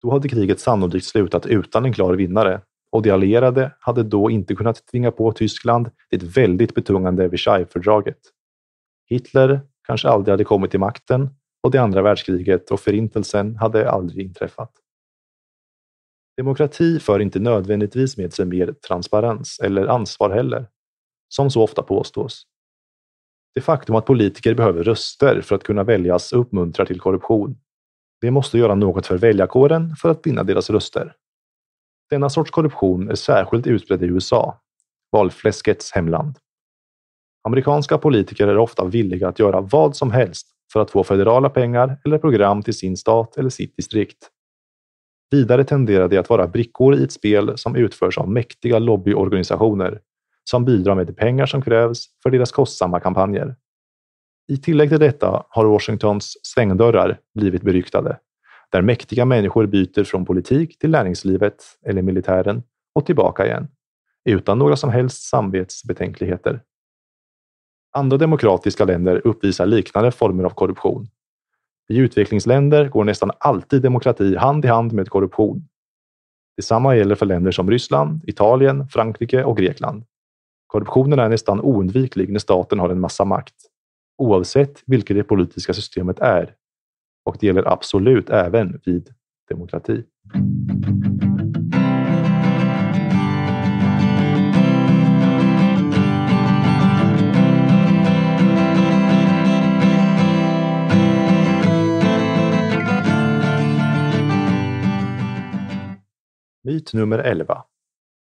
Då hade kriget sannolikt slutat utan en klar vinnare och de allierade hade då inte kunnat tvinga på Tyskland det väldigt betungande Versaillesfördraget. Hitler kanske aldrig hade kommit till makten och det andra världskriget och förintelsen hade aldrig inträffat. Demokrati för inte nödvändigtvis med sig mer transparens eller ansvar heller, som så ofta påstås. Det faktum att politiker behöver röster för att kunna väljas uppmuntrar till korruption. De måste göra något för väljarkåren för att vinna deras röster. Denna sorts korruption är särskilt utbredd i USA, valfläskets hemland. Amerikanska politiker är ofta villiga att göra vad som helst för att få federala pengar eller program till sin stat eller sitt distrikt. Vidare tenderar de att vara brickor i ett spel som utförs av mäktiga lobbyorganisationer som bidrar med de pengar som krävs för deras kostsamma kampanjer. I tillägg till detta har Washingtons svängdörrar blivit beryktade, där mäktiga människor byter från politik till näringslivet eller militären och tillbaka igen, utan några som helst samvetsbetänkligheter. Andra demokratiska länder uppvisar liknande former av korruption. I utvecklingsländer går nästan alltid demokrati hand i hand med korruption. Detsamma gäller för länder som Ryssland, Italien, Frankrike och Grekland. Korruptionen är nästan oundviklig när staten har en massa makt, oavsett vilket det politiska systemet är. Och det gäller absolut även vid demokrati. Myt nummer 11.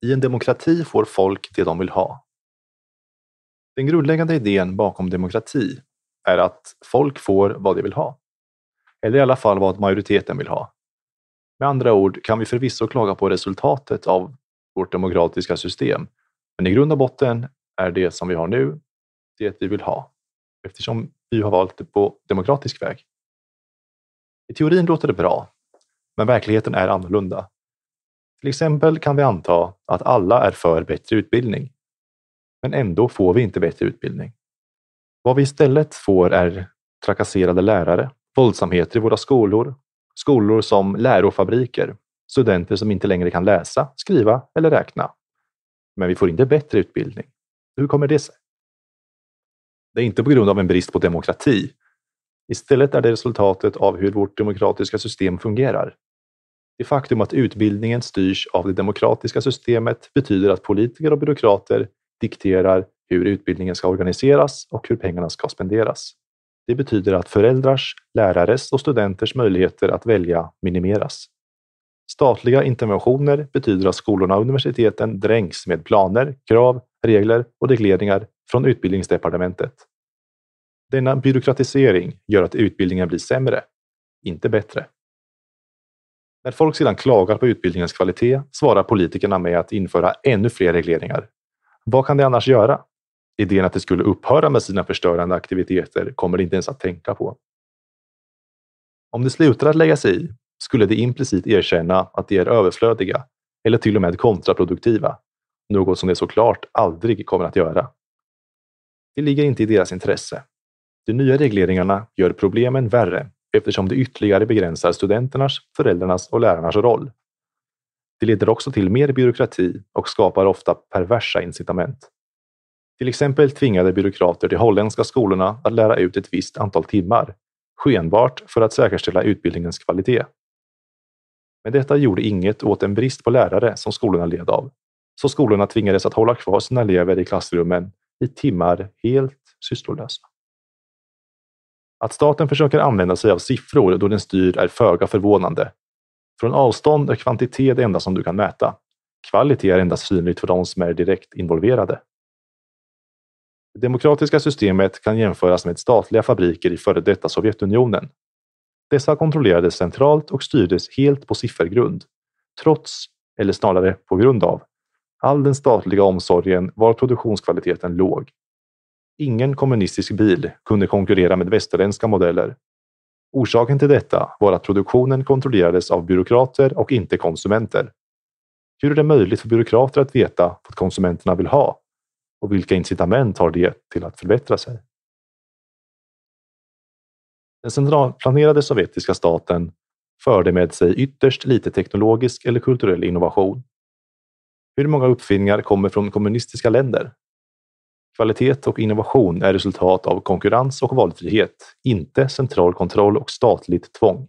I en demokrati får folk det de vill ha. Den grundläggande idén bakom demokrati är att folk får vad de vill ha. Eller i alla fall vad majoriteten vill ha. Med andra ord kan vi förvisso klaga på resultatet av vårt demokratiska system. Men i grund och botten är det som vi har nu det vi vill ha. Eftersom vi har valt det på demokratisk väg. I teorin låter det bra, men verkligheten är annorlunda. Till exempel kan vi anta att alla är för bättre utbildning. Men ändå får vi inte bättre utbildning. Vad vi istället får är trakasserade lärare, våldsamheter i våra skolor, skolor som lärofabriker, studenter som inte längre kan läsa, skriva eller räkna. Men vi får inte bättre utbildning. Hur kommer det sig? Det är inte på grund av en brist på demokrati. Istället är det resultatet av hur vårt demokratiska system fungerar. Det faktum att utbildningen styrs av det demokratiska systemet betyder att politiker och byråkrater dikterar hur utbildningen ska organiseras och hur pengarna ska spenderas. Det betyder att föräldrars, lärares och studenters möjligheter att välja minimeras. Statliga interventioner betyder att skolorna och universiteten dränks med planer, krav, regler och regleringar från utbildningsdepartementet. Denna byråkratisering gör att utbildningen blir sämre, inte bättre. När folk sedan klagar på utbildningens kvalitet svarar politikerna med att införa ännu fler regleringar. Vad kan de annars göra? Idén att de skulle upphöra med sina förstörande aktiviteter kommer de inte ens att tänka på. Om de slutar att lägga sig i skulle de implicit erkänna att de är överflödiga eller till och med kontraproduktiva, något som de såklart aldrig kommer att göra. Det ligger inte i deras intresse. De nya regleringarna gör problemen värre eftersom det ytterligare begränsar studenternas, föräldrarnas och lärarnas roll. Det leder också till mer byråkrati och skapar ofta perversa incitament. Till exempel tvingade byråkrater de holländska skolorna att lära ut ett visst antal timmar, skenbart för att säkerställa utbildningens kvalitet. Men detta gjorde inget åt en brist på lärare som skolorna led av, så skolorna tvingades att hålla kvar sina elever i klassrummen i timmar helt sysslolösa. Att staten försöker använda sig av siffror då den styr är föga förvånande. Från avstånd är kvantitet det enda som du kan mäta. Kvalitet är endast synligt för de som är direkt involverade. Det demokratiska systemet kan jämföras med statliga fabriker i före detta Sovjetunionen. Dessa kontrollerades centralt och styrdes helt på siffergrund. Trots, eller snarare på grund av, all den statliga omsorgen var produktionskvaliteten låg. Ingen kommunistisk bil kunde konkurrera med västerländska modeller. Orsaken till detta var att produktionen kontrollerades av byråkrater och inte konsumenter. Hur är det möjligt för byråkrater att veta vad konsumenterna vill ha? Och vilka incitament har det till att förbättra sig? Den centralplanerade sovjetiska staten förde med sig ytterst lite teknologisk eller kulturell innovation. Hur många uppfinningar kommer från kommunistiska länder? Kvalitet och innovation är resultat av konkurrens och valfrihet, inte central kontroll och statligt tvång.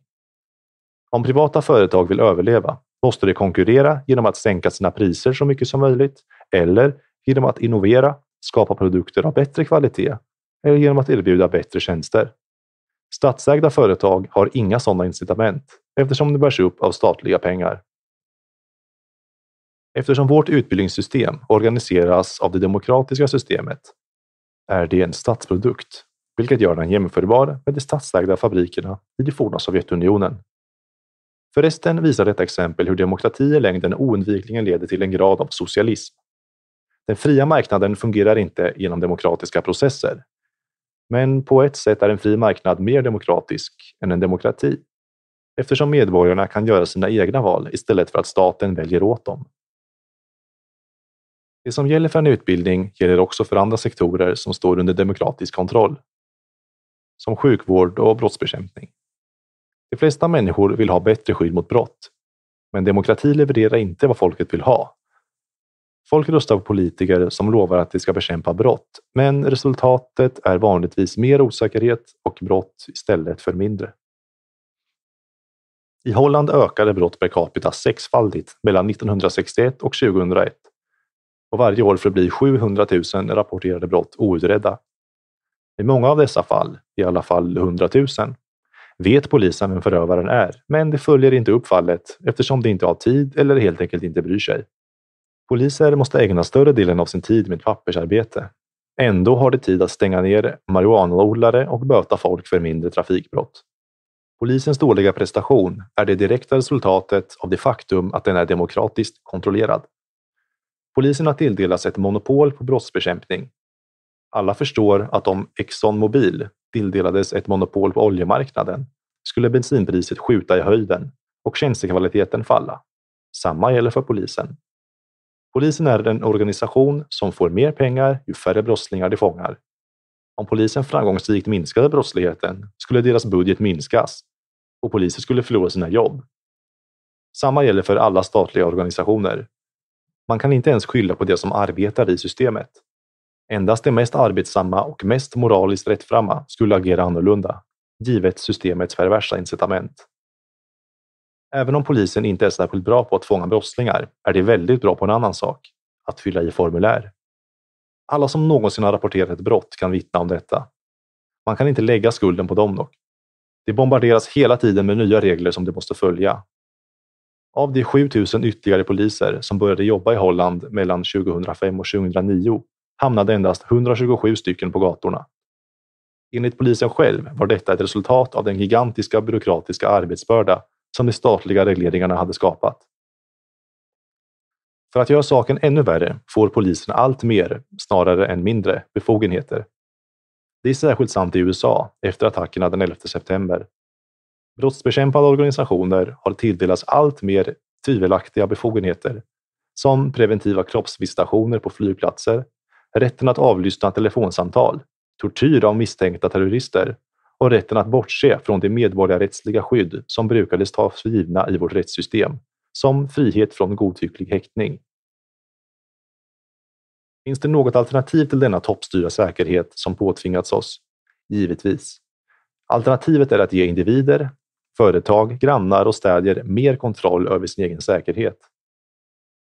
Om privata företag vill överleva måste de konkurrera genom att sänka sina priser så mycket som möjligt eller genom att innovera, skapa produkter av bättre kvalitet eller genom att erbjuda bättre tjänster. Statsägda företag har inga sådana incitament eftersom de bärs upp av statliga pengar. Eftersom vårt utbildningssystem organiseras av det demokratiska systemet är det en statsprodukt, vilket gör den jämförbar med de statsägda fabrikerna i det forna Sovjetunionen. Förresten visar detta exempel hur demokrati i längden oundvikligen leder till en grad av socialism. Den fria marknaden fungerar inte genom demokratiska processer. Men på ett sätt är en fri marknad mer demokratisk än en demokrati eftersom medborgarna kan göra sina egna val istället för att staten väljer åt dem. Det som gäller för en utbildning gäller också för andra sektorer som står under demokratisk kontroll. Som sjukvård och brottsbekämpning. De flesta människor vill ha bättre skydd mot brott. Men demokrati levererar inte vad folket vill ha. Folk röstar på politiker som lovar att de ska bekämpa brott, men resultatet är vanligtvis mer osäkerhet och brott istället för mindre. I Holland ökade brott per capita sexfaldigt mellan 1961 och 2001 och varje år förblir 700 000 rapporterade brott outredda. I många av dessa fall, i alla fall 100 000, vet polisen vem förövaren är, men de följer inte upp fallet eftersom de inte har tid eller helt enkelt inte bryr sig. Poliser måste ägna större delen av sin tid med pappersarbete. Ändå har de tid att stänga ner marijuanaodlare och böta folk för mindre trafikbrott. Polisens dåliga prestation är det direkta resultatet av det faktum att den är demokratiskt kontrollerad. Polisen har tilldelats ett monopol på brottsbekämpning. Alla förstår att om Exxon Mobil tilldelades ett monopol på oljemarknaden skulle bensinpriset skjuta i höjden och tjänstekvaliteten falla. Samma gäller för polisen. Polisen är en organisation som får mer pengar ju färre brottslingar de fångar. Om polisen framgångsrikt minskade brottsligheten skulle deras budget minskas och poliser skulle förlora sina jobb. Samma gäller för alla statliga organisationer. Man kan inte ens skylla på det som arbetar i systemet. Endast de mest arbetsamma och mest moraliskt rättframma skulle agera annorlunda, givet systemets perversa incitament. Även om polisen inte är särskilt bra på att fånga brottslingar är de väldigt bra på en annan sak, att fylla i formulär. Alla som någonsin har rapporterat ett brott kan vittna om detta. Man kan inte lägga skulden på dem dock. De bombarderas hela tiden med nya regler som de måste följa. Av de 7000 ytterligare poliser som började jobba i Holland mellan 2005 och 2009 hamnade endast 127 stycken på gatorna. Enligt polisen själv var detta ett resultat av den gigantiska byråkratiska arbetsbörda som de statliga regleringarna hade skapat. För att göra saken ännu värre får polisen allt mer, snarare än mindre, befogenheter. Det är särskilt sant i USA efter attackerna den 11 september. Brottsbekämpande organisationer har tilldelats allt mer tvivelaktiga befogenheter som preventiva kroppsvisitationer på flygplatser, rätten att avlyssna telefonsamtal, tortyr av misstänkta terrorister och rätten att bortse från det medborgarrättsliga skydd som brukades tas för givna i vårt rättssystem, som frihet från godtycklig häktning. Finns det något alternativ till denna toppstyrda säkerhet som påtvingats oss? Givetvis. Alternativet är att ge individer, företag, grannar och städer mer kontroll över sin egen säkerhet.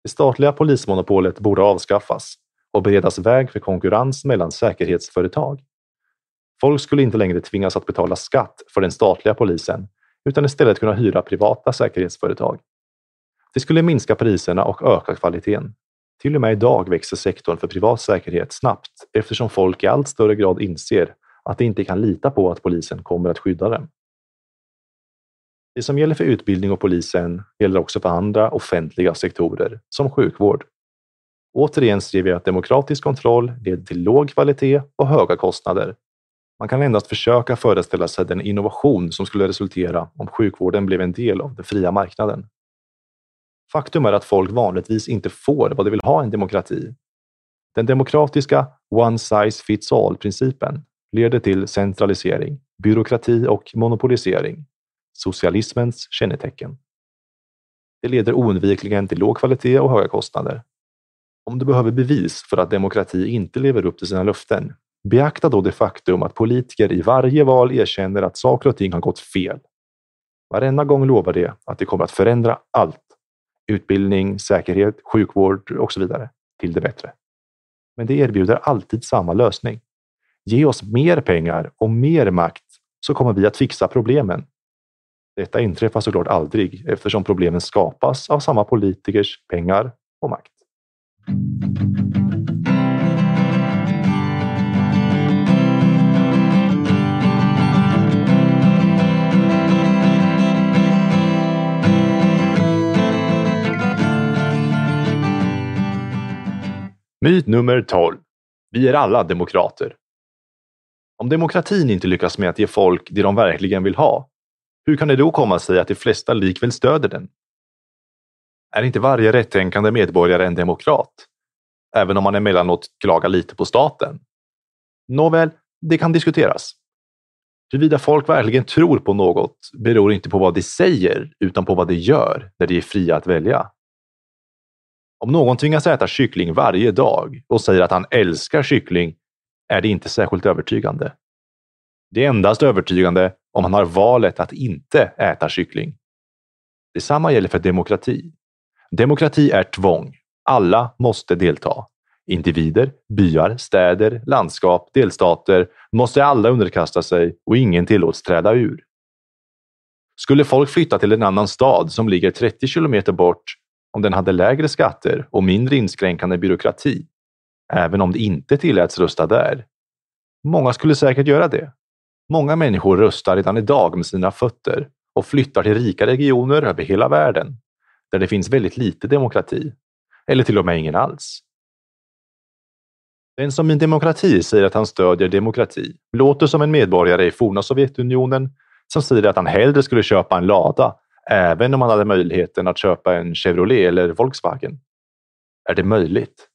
Det statliga polismonopolet borde avskaffas och beredas väg för konkurrens mellan säkerhetsföretag. Folk skulle inte längre tvingas att betala skatt för den statliga polisen, utan istället kunna hyra privata säkerhetsföretag. Det skulle minska priserna och öka kvaliteten. Till och med idag växer sektorn för privat säkerhet snabbt eftersom folk i allt större grad inser att de inte kan lita på att polisen kommer att skydda dem. Det som gäller för utbildning och polisen gäller också för andra offentliga sektorer, som sjukvård. Återigen ser vi att demokratisk kontroll leder till låg kvalitet och höga kostnader. Man kan endast försöka föreställa sig den innovation som skulle resultera om sjukvården blev en del av den fria marknaden. Faktum är att folk vanligtvis inte får vad de vill ha i en demokrati. Den demokratiska one size fits all-principen leder till centralisering, byråkrati och monopolisering, socialismens kännetecken. Det leder oundvikligen till låg kvalitet och höga kostnader. Om du behöver bevis för att demokrati inte lever upp till sina löften, beakta då det faktum att politiker i varje val erkänner att saker och ting har gått fel. Varenda gång lovar de att de kommer att förändra allt. Utbildning, säkerhet, sjukvård och så vidare till det bättre. Men det erbjuder alltid samma lösning. Ge oss mer pengar och mer makt så kommer vi att fixa problemen. Detta inträffar såklart aldrig eftersom problemen skapas av samma politikers pengar och makt. Myt nummer 12. Vi är alla demokrater. Om demokratin inte lyckas med att ge folk det de verkligen vill ha, hur kan det då komma sig att de flesta likväl stöder den? Är inte varje rättänkande medborgare en demokrat? Även om man emellanåt klagar lite på staten? Nåväl, det kan diskuteras. Huruvida folk verkligen tror på något beror inte på vad de säger, utan på vad de gör när de är fria att välja. Om någon tvingas äta kyckling varje dag och säger att han älskar kyckling är det inte särskilt övertygande. Det är endast övertygande om man har valet att inte äta kyckling. Detsamma gäller för demokrati. Demokrati är tvång. Alla måste delta. Individer, byar, städer, landskap, delstater måste alla underkasta sig och ingen tillåts träda ur. Skulle folk flytta till en annan stad som ligger 30 kilometer bort om den hade lägre skatter och mindre inskränkande byråkrati, även om det inte tilläts rösta där? Många skulle säkert göra det. Många människor röstar redan idag med sina fötter och flyttar till rika regioner över hela världen där det finns väldigt lite demokrati, eller till och med ingen alls. Den som i en demokrati säger att han stödjer demokrati låter som en medborgare i forna Sovjetunionen som säger att han hellre skulle köpa en lada även om han hade möjligheten att köpa en Chevrolet eller Volkswagen. Är det möjligt?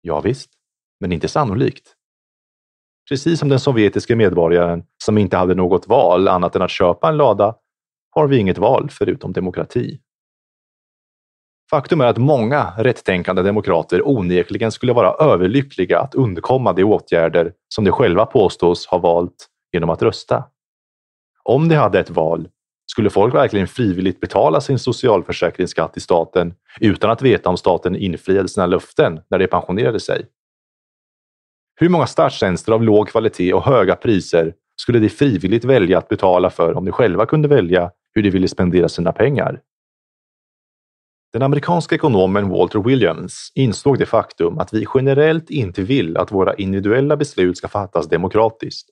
Ja, visst, men inte sannolikt. Precis som den sovjetiska medborgaren som inte hade något val annat än att köpa en lada har vi inget val förutom demokrati. Faktum är att många rättänkande demokrater onekligen skulle vara överlyckliga att undkomma de åtgärder som de själva påstås ha valt genom att rösta. Om de hade ett val, skulle folk verkligen frivilligt betala sin socialförsäkringsskatt till staten utan att veta om staten infriade sina löften när de pensionerade sig? Hur många starttjänster av låg kvalitet och höga priser skulle de frivilligt välja att betala för om de själva kunde välja hur de ville spendera sina pengar? Den amerikanska ekonomen Walter Williams insåg det faktum att vi generellt inte vill att våra individuella beslut ska fattas demokratiskt.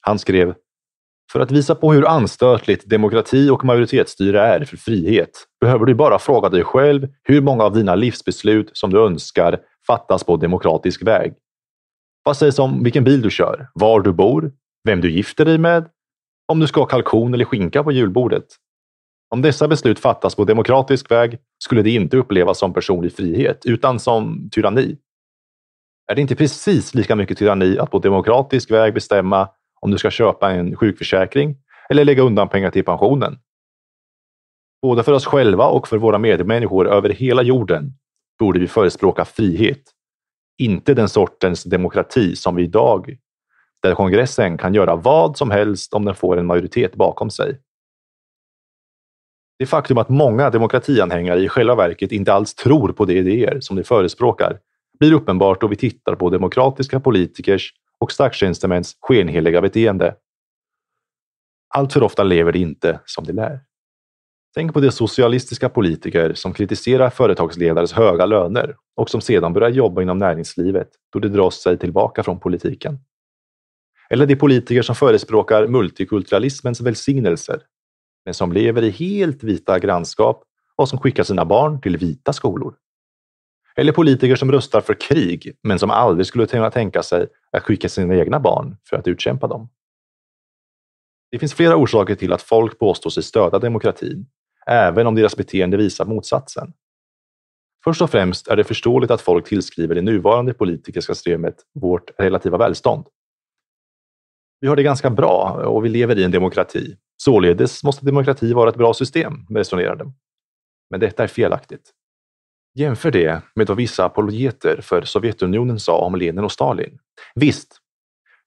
Han skrev för att visa på hur anstötligt demokrati och majoritetsstyre är för frihet behöver du bara fråga dig själv hur många av dina livsbeslut som du önskar fattas på demokratisk väg. Vad sägs om vilken bil du kör, var du bor, vem du gifter dig med, om du ska ha kalkon eller skinka på julbordet? Om dessa beslut fattas på demokratisk väg skulle det inte upplevas som personlig frihet, utan som tyranni. Är det inte precis lika mycket tyranni att på demokratisk väg bestämma om du ska köpa en sjukförsäkring eller lägga undan pengar till pensionen? Både för oss själva och för våra medmänniskor över hela jorden borde vi förespråka frihet. Inte den sortens demokrati som vi idag, där kongressen kan göra vad som helst om den får en majoritet bakom sig. Det faktum att många demokratianhängare i själva verket inte alls tror på de idéer som de förespråkar blir uppenbart då vi tittar på demokratiska politikers och statstjänstemäns skenheliga beteende. Allt för ofta lever de inte som de lär. Tänk på de socialistiska politiker som kritiserar företagsledares höga löner och som sedan börjar jobba inom näringslivet då de drar sig tillbaka från politiken. Eller de politiker som förespråkar multikulturalismens välsignelser men som lever i helt vita grannskap och som skickar sina barn till vita skolor. Eller politiker som röstar för krig men som aldrig skulle kunna tänka sig att skicka sina egna barn för att utkämpa dem. Det finns flera orsaker till att folk påstår sig stödja demokratin, även om deras beteende visar motsatsen. Först och främst är det förståeligt att folk tillskriver det nuvarande politiska systemet vårt relativa välstånd. Vi har det ganska bra och vi lever i en demokrati. Således måste demokrati vara ett bra system, resonerar de. Men detta är felaktigt. Jämför det med vad vissa apologeter för Sovjetunionen sa om Lenin och Stalin. Visst,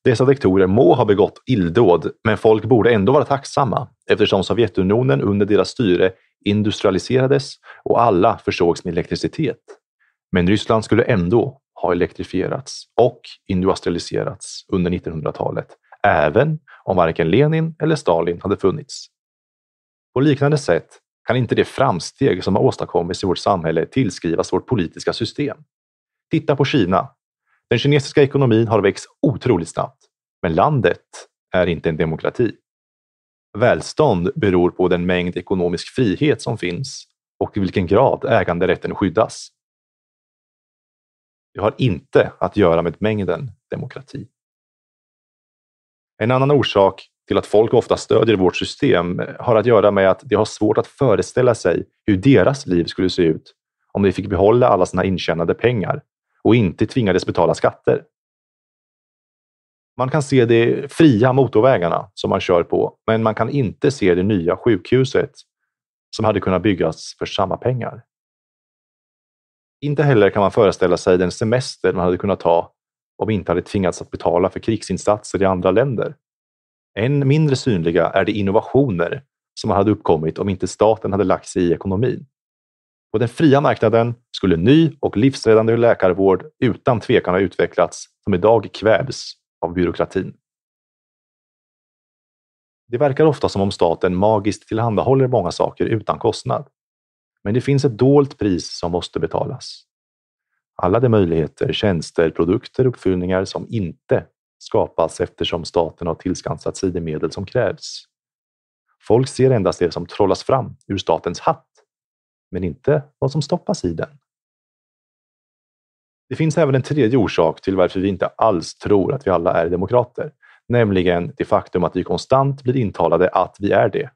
dessa diktorer må ha begått illdåd, men folk borde ändå vara tacksamma eftersom Sovjetunionen under deras styre industrialiserades och alla försågs med elektricitet. Men Ryssland skulle ändå ha elektrifierats och industrialiserats under 1900-talet, även om varken Lenin eller Stalin hade funnits. På liknande sätt kan inte det framsteg som har åstadkommits i vårt samhälle tillskrivas vårt politiska system. Titta på Kina. Den kinesiska ekonomin har växt otroligt snabbt, men landet är inte en demokrati. Välstånd beror på den mängd ekonomisk frihet som finns och i vilken grad äganderätten skyddas. Det har inte att göra med mängden demokrati. En annan orsak till att folk ofta stödjer vårt system har att göra med att de har svårt att föreställa sig hur deras liv skulle se ut om de fick behålla alla sina intjänade pengar och inte tvingades betala skatter. Man kan se de fria motorvägarna som man kör på, men man kan inte se det nya sjukhuset som hade kunnat byggas för samma pengar. Inte heller kan man föreställa sig den semester man hade kunnat ta om vi inte hade tvingats att betala för krigsinsatser i andra länder. Än mindre synliga är de innovationer som hade uppkommit om inte staten hade lagt sig i ekonomin. På den fria marknaden skulle ny och livsräddande läkarvård utan tvekan ha utvecklats som idag kvävs av byråkratin. Det verkar ofta som om staten magiskt tillhandahåller många saker utan kostnad. Men det finns ett dolt pris som måste betalas. Alla de möjligheter, tjänster, produkter och uppfyllningar som inte skapas eftersom staten har tillskansat sig de medel som krävs. Folk ser endast det som trollas fram ur statens hatt, men inte vad som stoppas i den. Det finns även en tredje orsak till varför vi inte alls tror att vi alla är demokrater, nämligen det faktum att vi konstant blir intalade att vi är det.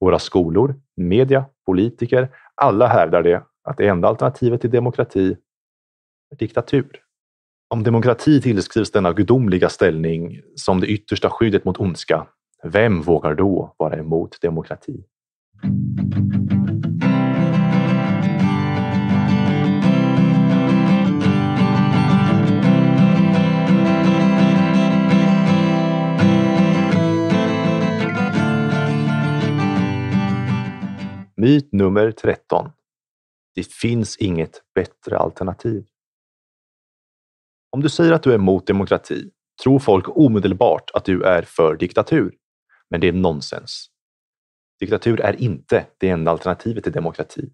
Våra skolor, media, politiker, alla hävdar det att det enda alternativet till demokrati är diktatur. Om demokrati tillskrivs denna gudomliga ställning som det yttersta skyddet mot ondska, vem vågar då vara emot demokrati? Myt nummer 13. Det finns inget bättre alternativ. Om du säger att du är emot demokrati tror folk omedelbart att du är för diktatur. Men det är nonsens. Diktatur är inte det enda alternativet till demokrati.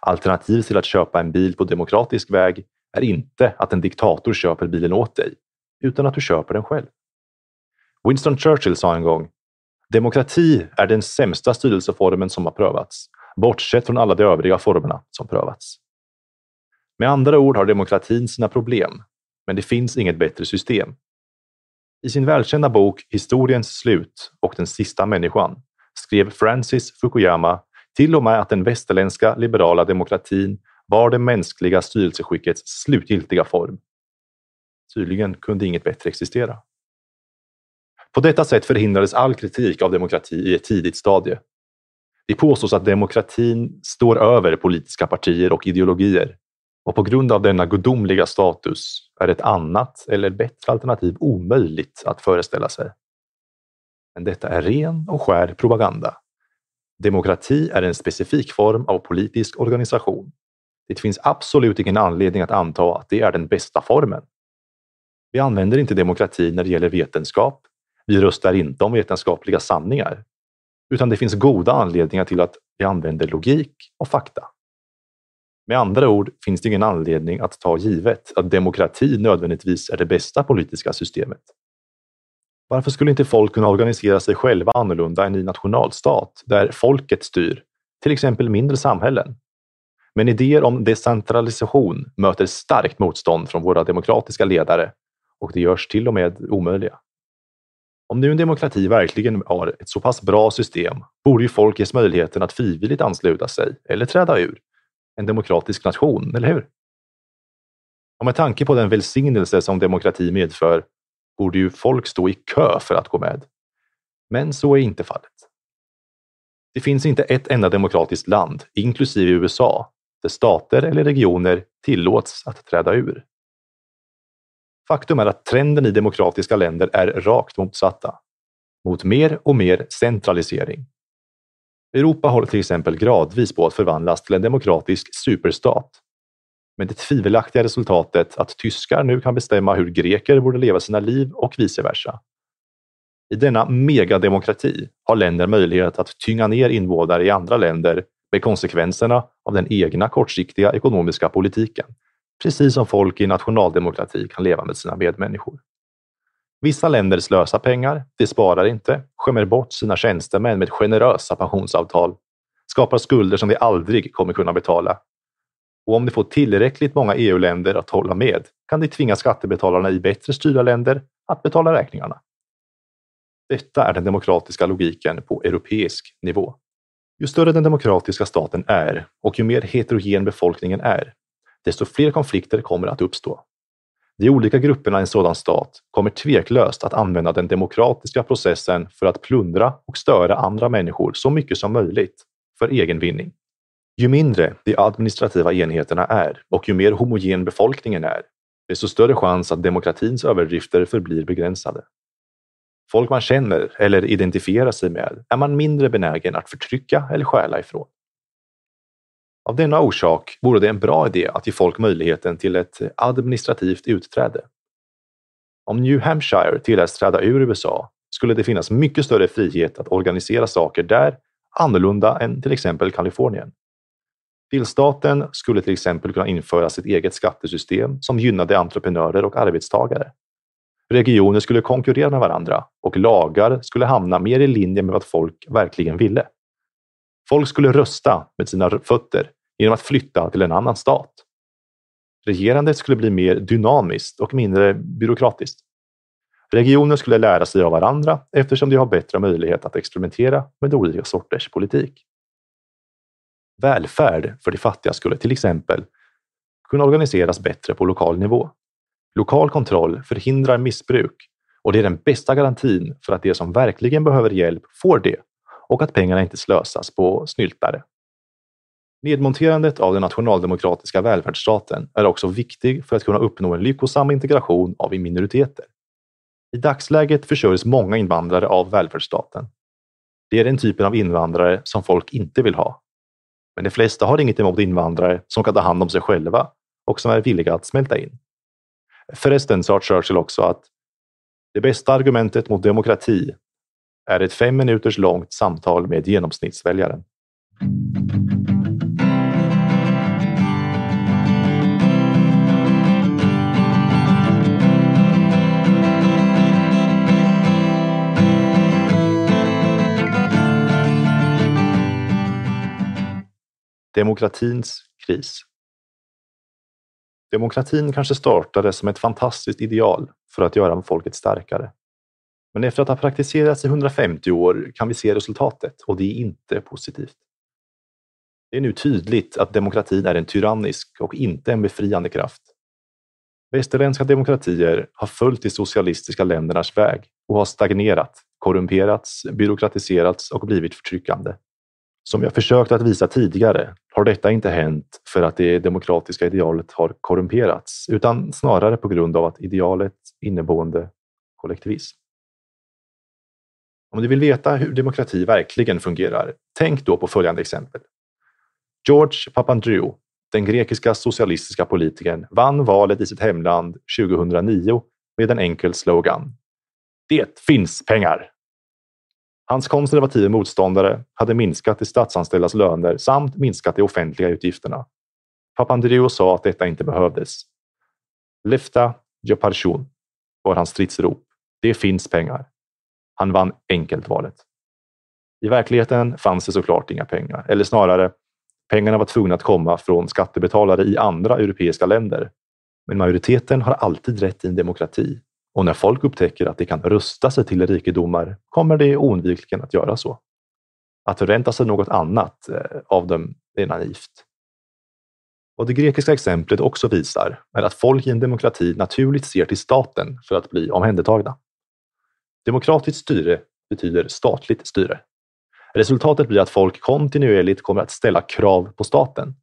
Alternativet till att köpa en bil på demokratisk väg är inte att en diktator köper bilen åt dig, utan att du köper den själv. Winston Churchill sa en gång Demokrati är den sämsta styrelseformen som har prövats, bortsett från alla de övriga formerna som prövats. Med andra ord har demokratin sina problem, men det finns inget bättre system. I sin välkända bok Historiens slut och den sista människan skrev Francis Fukuyama till och med att den västerländska liberala demokratin var det mänskliga styrelseskickets slutgiltiga form. Tydligen kunde inget bättre existera. På detta sätt förhindrades all kritik av demokrati i ett tidigt stadie. Det påstås att demokratin står över politiska partier och ideologier och på grund av denna gudomliga status är ett annat eller bättre alternativ omöjligt att föreställa sig. Men detta är ren och skär propaganda. Demokrati är en specifik form av politisk organisation. Det finns absolut ingen anledning att anta att det är den bästa formen. Vi använder inte demokrati när det gäller vetenskap. Vi röstar inte om vetenskapliga sanningar. Utan det finns goda anledningar till att vi använder logik och fakta. Med andra ord finns det ingen anledning att ta givet att demokrati nödvändigtvis är det bästa politiska systemet. Varför skulle inte folk kunna organisera sig själva annorlunda än i nationalstat, där folket styr, till exempel mindre samhällen? Men idéer om decentralisation möter starkt motstånd från våra demokratiska ledare och det görs till och med omöjliga. Om nu en demokrati verkligen har ett så pass bra system borde ju folk ges möjligheten att frivilligt ansluta sig eller träda ur en demokratisk nation, eller hur? Och med tanke på den välsignelse som demokrati medför borde ju folk stå i kö för att gå med. Men så är inte fallet. Det finns inte ett enda demokratiskt land, inklusive USA, där stater eller regioner tillåts att träda ur. Faktum är att trenden i demokratiska länder är rakt motsatta, mot mer och mer centralisering. Europa håller till exempel gradvis på att förvandlas till en demokratisk superstat. Med det tvivelaktiga resultatet att tyskar nu kan bestämma hur greker borde leva sina liv och vice versa. I denna megademokrati har länder möjlighet att tynga ner invånare i andra länder med konsekvenserna av den egna kortsiktiga ekonomiska politiken. Precis som folk i nationaldemokrati kan leva med sina medmänniskor. Vissa länder slösar pengar, de sparar inte, skämmer bort sina tjänstemän med generösa pensionsavtal, skapar skulder som de aldrig kommer kunna betala. Och om de får tillräckligt många EU-länder att hålla med kan de tvinga skattebetalarna i bättre styrda länder att betala räkningarna. Detta är den demokratiska logiken på europeisk nivå. Ju större den demokratiska staten är och ju mer heterogen befolkningen är, desto fler konflikter kommer att uppstå. De olika grupperna i en sådan stat kommer tveklöst att använda den demokratiska processen för att plundra och störa andra människor så mycket som möjligt för egen vinning. Ju mindre de administrativa enheterna är och ju mer homogen befolkningen är, desto större chans att demokratins överdrifter förblir begränsade. Folk man känner eller identifierar sig med är man mindre benägen att förtrycka eller stjäla ifrån. Av denna orsak vore det en bra idé att ge folk möjligheten till ett administrativt utträde. Om New Hampshire tilläts träda ur USA skulle det finnas mycket större frihet att organisera saker där annorlunda än till exempel Kalifornien. Delstaten skulle till exempel kunna införa sitt eget skattesystem som gynnade entreprenörer och arbetstagare. Regioner skulle konkurrera med varandra och lagar skulle hamna mer i linje med vad folk verkligen ville. Folk skulle rösta med sina fötter genom att flytta till en annan stat. Regerandet skulle bli mer dynamiskt och mindre byråkratiskt. Regioner skulle lära sig av varandra eftersom de har bättre möjlighet att experimentera med olika sorters politik. Välfärd för de fattiga skulle till exempel kunna organiseras bättre på lokal nivå. Lokal kontroll förhindrar missbruk och det är den bästa garantin för att de som verkligen behöver hjälp får det och att pengarna inte slösas på snyltare. Nedmonterandet av den nationaldemokratiska välfärdsstaten är också viktig för att kunna uppnå en lyckosam integration av minoriteter. I dagsläget försörjs många invandrare av välfärdsstaten. Det är den typen av invandrare som folk inte vill ha. Men de flesta har inget emot invandrare som kan ta hand om sig själva och som är villiga att smälta in. Förresten sa Churchill också att det bästa argumentet mot demokrati är ett fem minuters långt samtal med genomsnittsväljaren. Demokratins kris. Demokratin kanske startade som ett fantastiskt ideal för att göra folket starkare. Men efter att ha praktiserats i 150 år kan vi se resultatet och det är inte positivt. Det är nu tydligt att demokratin är en tyrannisk och inte en befriande kraft. Västerländska demokratier har följt de socialistiska ländernas väg och har stagnerat, korrumperats, byråkratiserats och blivit förtryckande. Som jag försökt att visa tidigare har detta inte hänt för att det demokratiska idealet har korrumperats, utan snarare på grund av att idealet inneboende kollektivism. Om du vill veta hur demokrati verkligen fungerar, tänk då på följande exempel. George Papandreou, den grekiska socialistiska politikern, vann valet i sitt hemland 2009 med en enkel slogan. Det finns pengar! Hans konservativa motståndare hade minskat de statsanställdas löner samt minskat de offentliga utgifterna. Papandreou sa att detta inte behövdes. Lefta Jeparchun var hans stridsrop. Det finns pengar. Han vann enkelt valet. I verkligheten fanns det såklart inga pengar, eller snarare pengarna var tvungna att komma från skattebetalare i andra europeiska länder. Men majoriteten har alltid rätt i en demokrati och när folk upptäcker att de kan rusta sig till rikedomar kommer de oundvikligen att göra så. Att förvänta sig något annat eh, av dem är naivt. Vad det grekiska exemplet också visar är att folk i en demokrati naturligt ser till staten för att bli omhändertagna. Demokratiskt styre betyder statligt styre. Resultatet blir att folk kontinuerligt kommer att ställa krav på staten.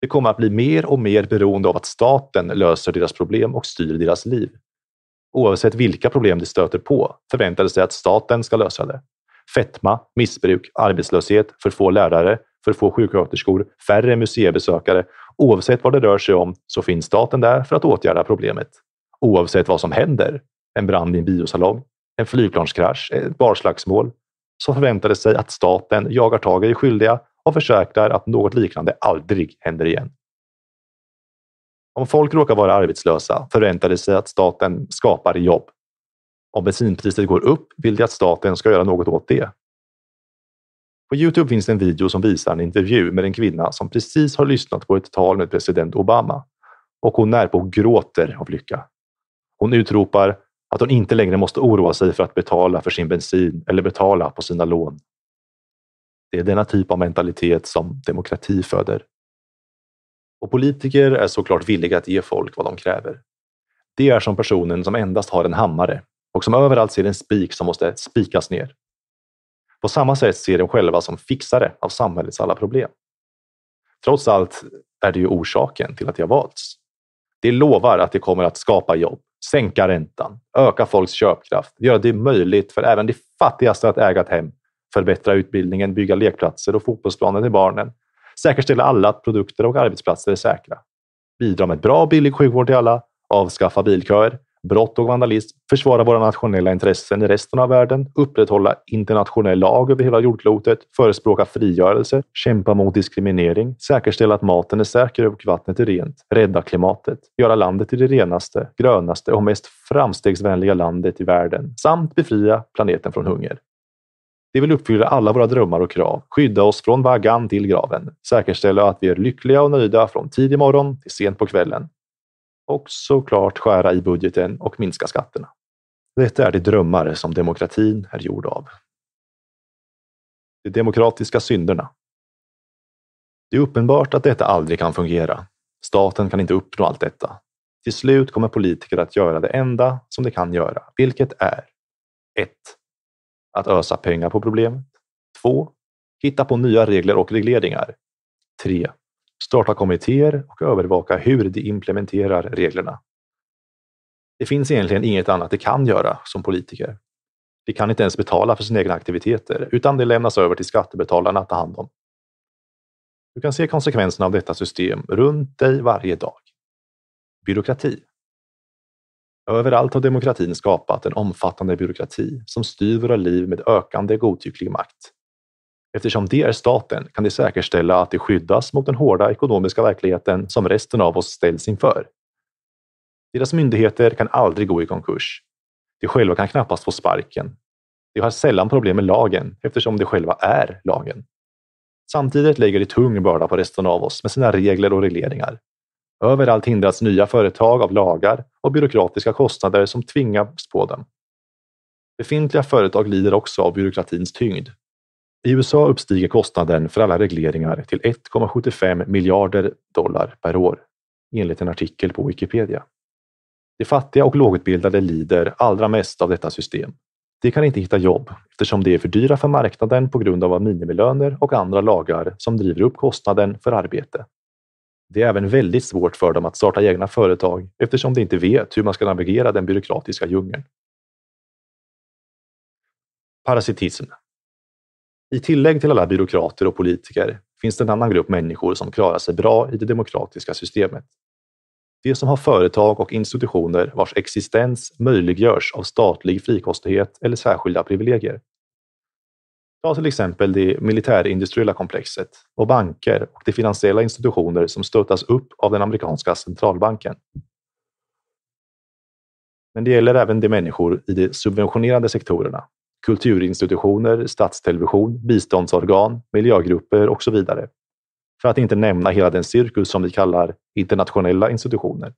Det kommer att bli mer och mer beroende av att staten löser deras problem och styr deras liv. Oavsett vilka problem de stöter på förväntar de sig att staten ska lösa det. Fetma, missbruk, arbetslöshet, för få lärare, för få sjuksköterskor, färre museibesökare. Oavsett vad det rör sig om så finns staten där för att åtgärda problemet. Oavsett vad som händer, en brand i en biosalong, en flygplanskrasch, ett barslagsmål, så förväntar sig att staten jagar tag i skyldiga och försäkrar att något liknande aldrig händer igen. Om folk råkar vara arbetslösa förväntar de sig att staten skapar jobb. Om bensinpriset går upp vill de att staten ska göra något åt det. På Youtube finns en video som visar en intervju med en kvinna som precis har lyssnat på ett tal med president Obama och hon närpå gråter av lycka. Hon utropar att hon inte längre måste oroa sig för att betala för sin bensin eller betala på sina lån. Det är denna typ av mentalitet som demokrati föder. Och politiker är såklart villiga att ge folk vad de kräver. Det är som personen som endast har en hammare och som överallt ser en spik som måste spikas ner. På samma sätt ser de själva som fixare av samhällets alla problem. Trots allt är det ju orsaken till att jag valts. Det lovar att det kommer att skapa jobb, sänka räntan, öka folks köpkraft, göra det möjligt för även de fattigaste att äga ett hem, förbättra utbildningen, bygga lekplatser och fotbollsplaner till barnen, säkerställa alla att produkter och arbetsplatser är säkra, bidra med bra och billig sjukvård till alla, avskaffa bilköer, brott och vandalism, försvara våra nationella intressen i resten av världen, upprätthålla internationell lag över hela jordklotet, förespråka frigörelse, kämpa mot diskriminering, säkerställa att maten är säker och vattnet är rent, rädda klimatet, göra landet till det renaste, grönaste och mest framstegsvänliga landet i världen samt befria planeten från hunger. Det vill uppfylla alla våra drömmar och krav, skydda oss från vaggan till graven, säkerställa att vi är lyckliga och nöjda från tidig morgon till sent på kvällen, och såklart skära i budgeten och minska skatterna. Detta är de drömmar som demokratin är gjord av. De demokratiska synderna. Det är uppenbart att detta aldrig kan fungera. Staten kan inte uppnå allt detta. Till slut kommer politiker att göra det enda som de kan göra, vilket är 1. Att ösa pengar på problemet. 2. Hitta på nya regler och regleringar. 3 starta kommittéer och övervaka hur de implementerar reglerna. Det finns egentligen inget annat de kan göra som politiker. De kan inte ens betala för sina egna aktiviteter, utan det lämnas över till skattebetalarna att ta hand om. Du kan se konsekvenserna av detta system runt dig varje dag. Byråkrati. Överallt har demokratin skapat en omfattande byråkrati som styr våra liv med ökande godtycklig makt. Eftersom det är staten kan det säkerställa att det skyddas mot den hårda ekonomiska verkligheten som resten av oss ställs inför. Deras myndigheter kan aldrig gå i konkurs. De själva kan knappast få sparken. De har sällan problem med lagen eftersom de själva är lagen. Samtidigt lägger de tung börda på resten av oss med sina regler och regleringar. Överallt hindras nya företag av lagar och byråkratiska kostnader som tvingas på dem. Befintliga företag lider också av byråkratins tyngd i USA uppstiger kostnaden för alla regleringar till 1,75 miljarder dollar per år, enligt en artikel på Wikipedia. De fattiga och lågutbildade lider allra mest av detta system. De kan inte hitta jobb eftersom de är för dyra för marknaden på grund av minimilöner och andra lagar som driver upp kostnaden för arbete. Det är även väldigt svårt för dem att starta egna företag eftersom de inte vet hur man ska navigera den byråkratiska djungeln. Parasitism i tillägg till alla byråkrater och politiker finns det en annan grupp människor som klarar sig bra i det demokratiska systemet. De som har företag och institutioner vars existens möjliggörs av statlig frikostighet eller särskilda privilegier. Ta till exempel det militärindustriella komplexet och banker och de finansiella institutioner som stöttas upp av den amerikanska centralbanken. Men det gäller även de människor i de subventionerade sektorerna. Kulturinstitutioner, statstelevision, biståndsorgan, miljögrupper och så vidare. För att inte nämna hela den cirkus som vi kallar internationella institutioner.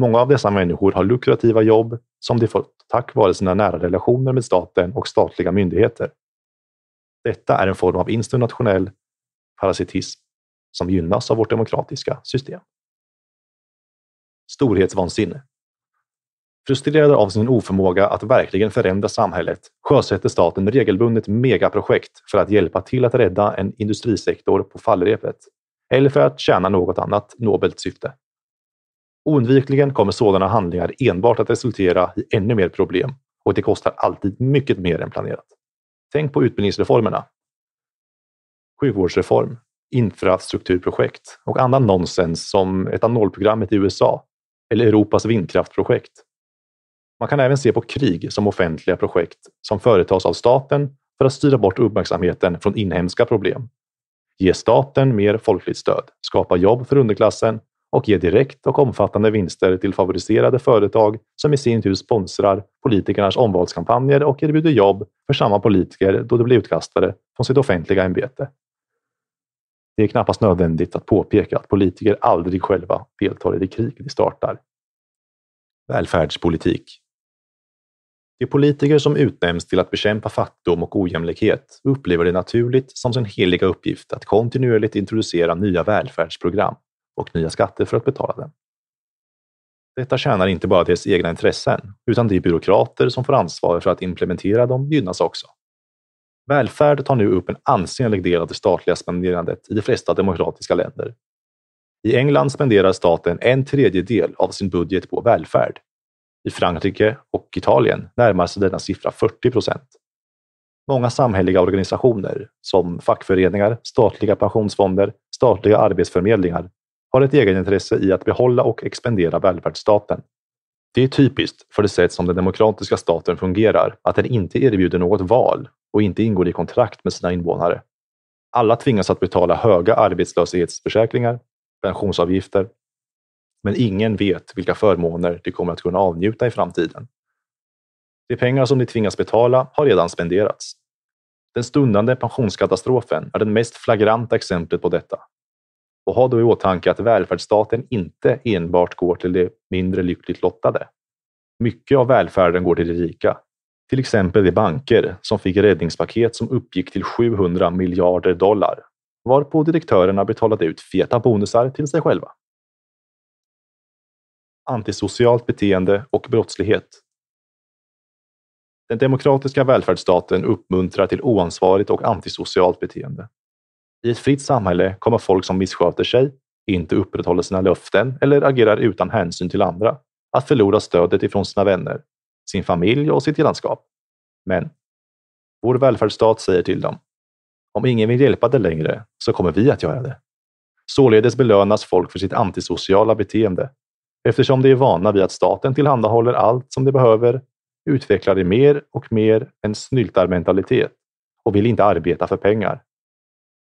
Många av dessa människor har lukrativa jobb som de fått tack vare sina nära relationer med staten och statliga myndigheter. Detta är en form av internationell parasitism som gynnas av vårt demokratiska system. Storhetsvansinne. Frustrerade av sin oförmåga att verkligen förändra samhället sjösätter staten regelbundet megaprojekt för att hjälpa till att rädda en industrisektor på fallrepet eller för att tjäna något annat nobelt syfte. Oundvikligen kommer sådana handlingar enbart att resultera i ännu mer problem och det kostar alltid mycket mer än planerat. Tänk på utbildningsreformerna. Sjukvårdsreform, infrastrukturprojekt och annan nonsens som etanolprogrammet i USA eller Europas vindkraftprojekt. Man kan även se på krig som offentliga projekt som företas av staten för att styra bort uppmärksamheten från inhemska problem. Ge staten mer folkligt stöd, skapa jobb för underklassen och ger direkt och omfattande vinster till favoriserade företag som i sin tur sponsrar politikernas omvalskampanjer och erbjuder jobb för samma politiker då de blir utkastade från sitt offentliga ämbete. Det är knappast nödvändigt att påpeka att politiker aldrig själva deltar i det krig de startar. Välfärdspolitik de politiker som utnämns till att bekämpa fattigdom och ojämlikhet upplever det naturligt som sin heliga uppgift att kontinuerligt introducera nya välfärdsprogram och nya skatter för att betala den. Detta tjänar inte bara deras egna intressen, utan de byråkrater som får ansvar för att implementera dem gynnas också. Välfärd tar nu upp en ansenlig del av det statliga spenderandet i de flesta demokratiska länder. I England spenderar staten en tredjedel av sin budget på välfärd. I Frankrike och Italien närmar sig denna siffra 40 procent. Många samhälleliga organisationer som fackföreningar, statliga pensionsfonder, statliga arbetsförmedlingar har ett egenintresse i att behålla och expandera välfärdsstaten. Det är typiskt för det sätt som den demokratiska staten fungerar att den inte erbjuder något val och inte ingår i kontrakt med sina invånare. Alla tvingas att betala höga arbetslöshetsförsäkringar, pensionsavgifter, men ingen vet vilka förmåner de kommer att kunna avnjuta i framtiden. De pengar som de tvingas betala har redan spenderats. Den stundande pensionskatastrofen är det mest flagranta exemplet på detta. Och ha då i åtanke att välfärdsstaten inte enbart går till de mindre lyckligt lottade. Mycket av välfärden går till de rika. Till exempel de banker som fick räddningspaket som uppgick till 700 miljarder dollar, varpå direktörerna betalade ut feta bonusar till sig själva. Antisocialt beteende och brottslighet. Den demokratiska välfärdsstaten uppmuntrar till oansvarigt och antisocialt beteende. I ett fritt samhälle kommer folk som missköter sig, inte upprätthåller sina löften eller agerar utan hänsyn till andra att förlora stödet ifrån sina vänner, sin familj och sitt grannskap. Men vår välfärdsstat säger till dem. Om ingen vill hjälpa dig längre så kommer vi att göra det. Således belönas folk för sitt antisociala beteende. Eftersom de är vana vid att staten tillhandahåller allt som de behöver utvecklar de mer och mer en snyltarmentalitet och vill inte arbeta för pengar.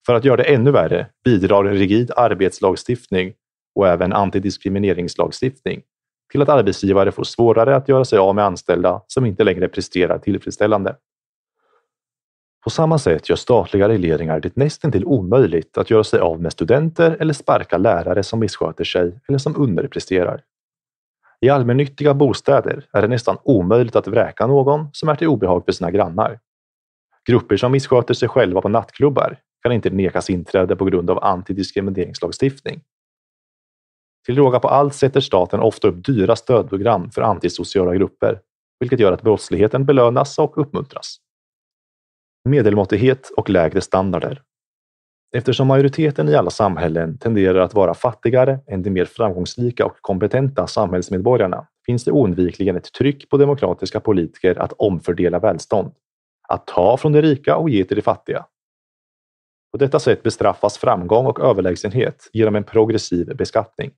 För att göra det ännu värre bidrar en rigid arbetslagstiftning och även antidiskrimineringslagstiftning till att arbetsgivare får svårare att göra sig av med anställda som inte längre presterar tillfredsställande. På samma sätt gör statliga regleringar det nästintill omöjligt att göra sig av med studenter eller sparka lärare som missköter sig eller som underpresterar. I allmännyttiga bostäder är det nästan omöjligt att vräka någon som är till obehag för sina grannar. Grupper som missköter sig själva på nattklubbar kan inte nekas inträde på grund av antidiskrimineringslagstiftning. Till råga på allt sätter staten ofta upp dyra stödprogram för antisociala grupper, vilket gör att brottsligheten belönas och uppmuntras. Medelmåttighet och lägre standarder. Eftersom majoriteten i alla samhällen tenderar att vara fattigare än de mer framgångsrika och kompetenta samhällsmedborgarna finns det oundvikligen ett tryck på demokratiska politiker att omfördela välstånd. Att ta från de rika och ge till de fattiga. På detta sätt bestraffas framgång och överlägsenhet genom en progressiv beskattning.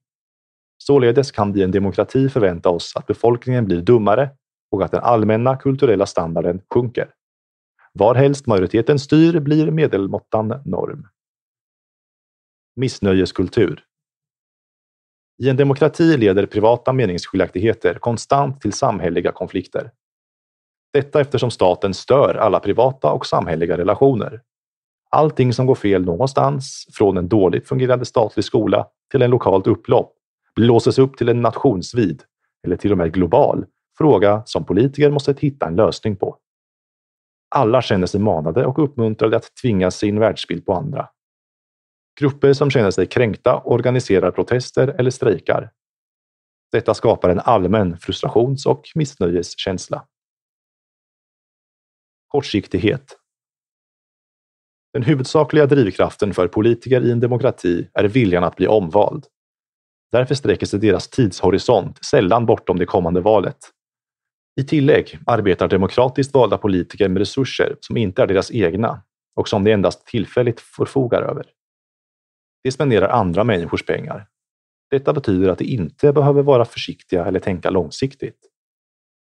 Således kan vi i en demokrati förvänta oss att befolkningen blir dummare och att den allmänna kulturella standarden sjunker. Varhelst majoriteten styr blir medelmåttan norm. Missnöjeskultur. I en demokrati leder privata meningsskiljaktigheter konstant till samhälleliga konflikter. Detta eftersom staten stör alla privata och samhälleliga relationer. Allting som går fel någonstans, från en dåligt fungerande statlig skola till en lokalt upplopp, blåses upp till en nationsvid, eller till och med global, fråga som politiker måste hitta en lösning på. Alla känner sig manade och uppmuntrade att tvinga sin världsbild på andra. Grupper som känner sig kränkta organiserar protester eller strejkar. Detta skapar en allmän frustrations och missnöjeskänsla. Kortsiktighet. Den huvudsakliga drivkraften för politiker i en demokrati är viljan att bli omvald. Därför sträcker sig deras tidshorisont sällan bortom det kommande valet. I tillägg arbetar demokratiskt valda politiker med resurser som inte är deras egna och som de endast tillfälligt förfogar över. De spenderar andra människors pengar. Detta betyder att de inte behöver vara försiktiga eller tänka långsiktigt.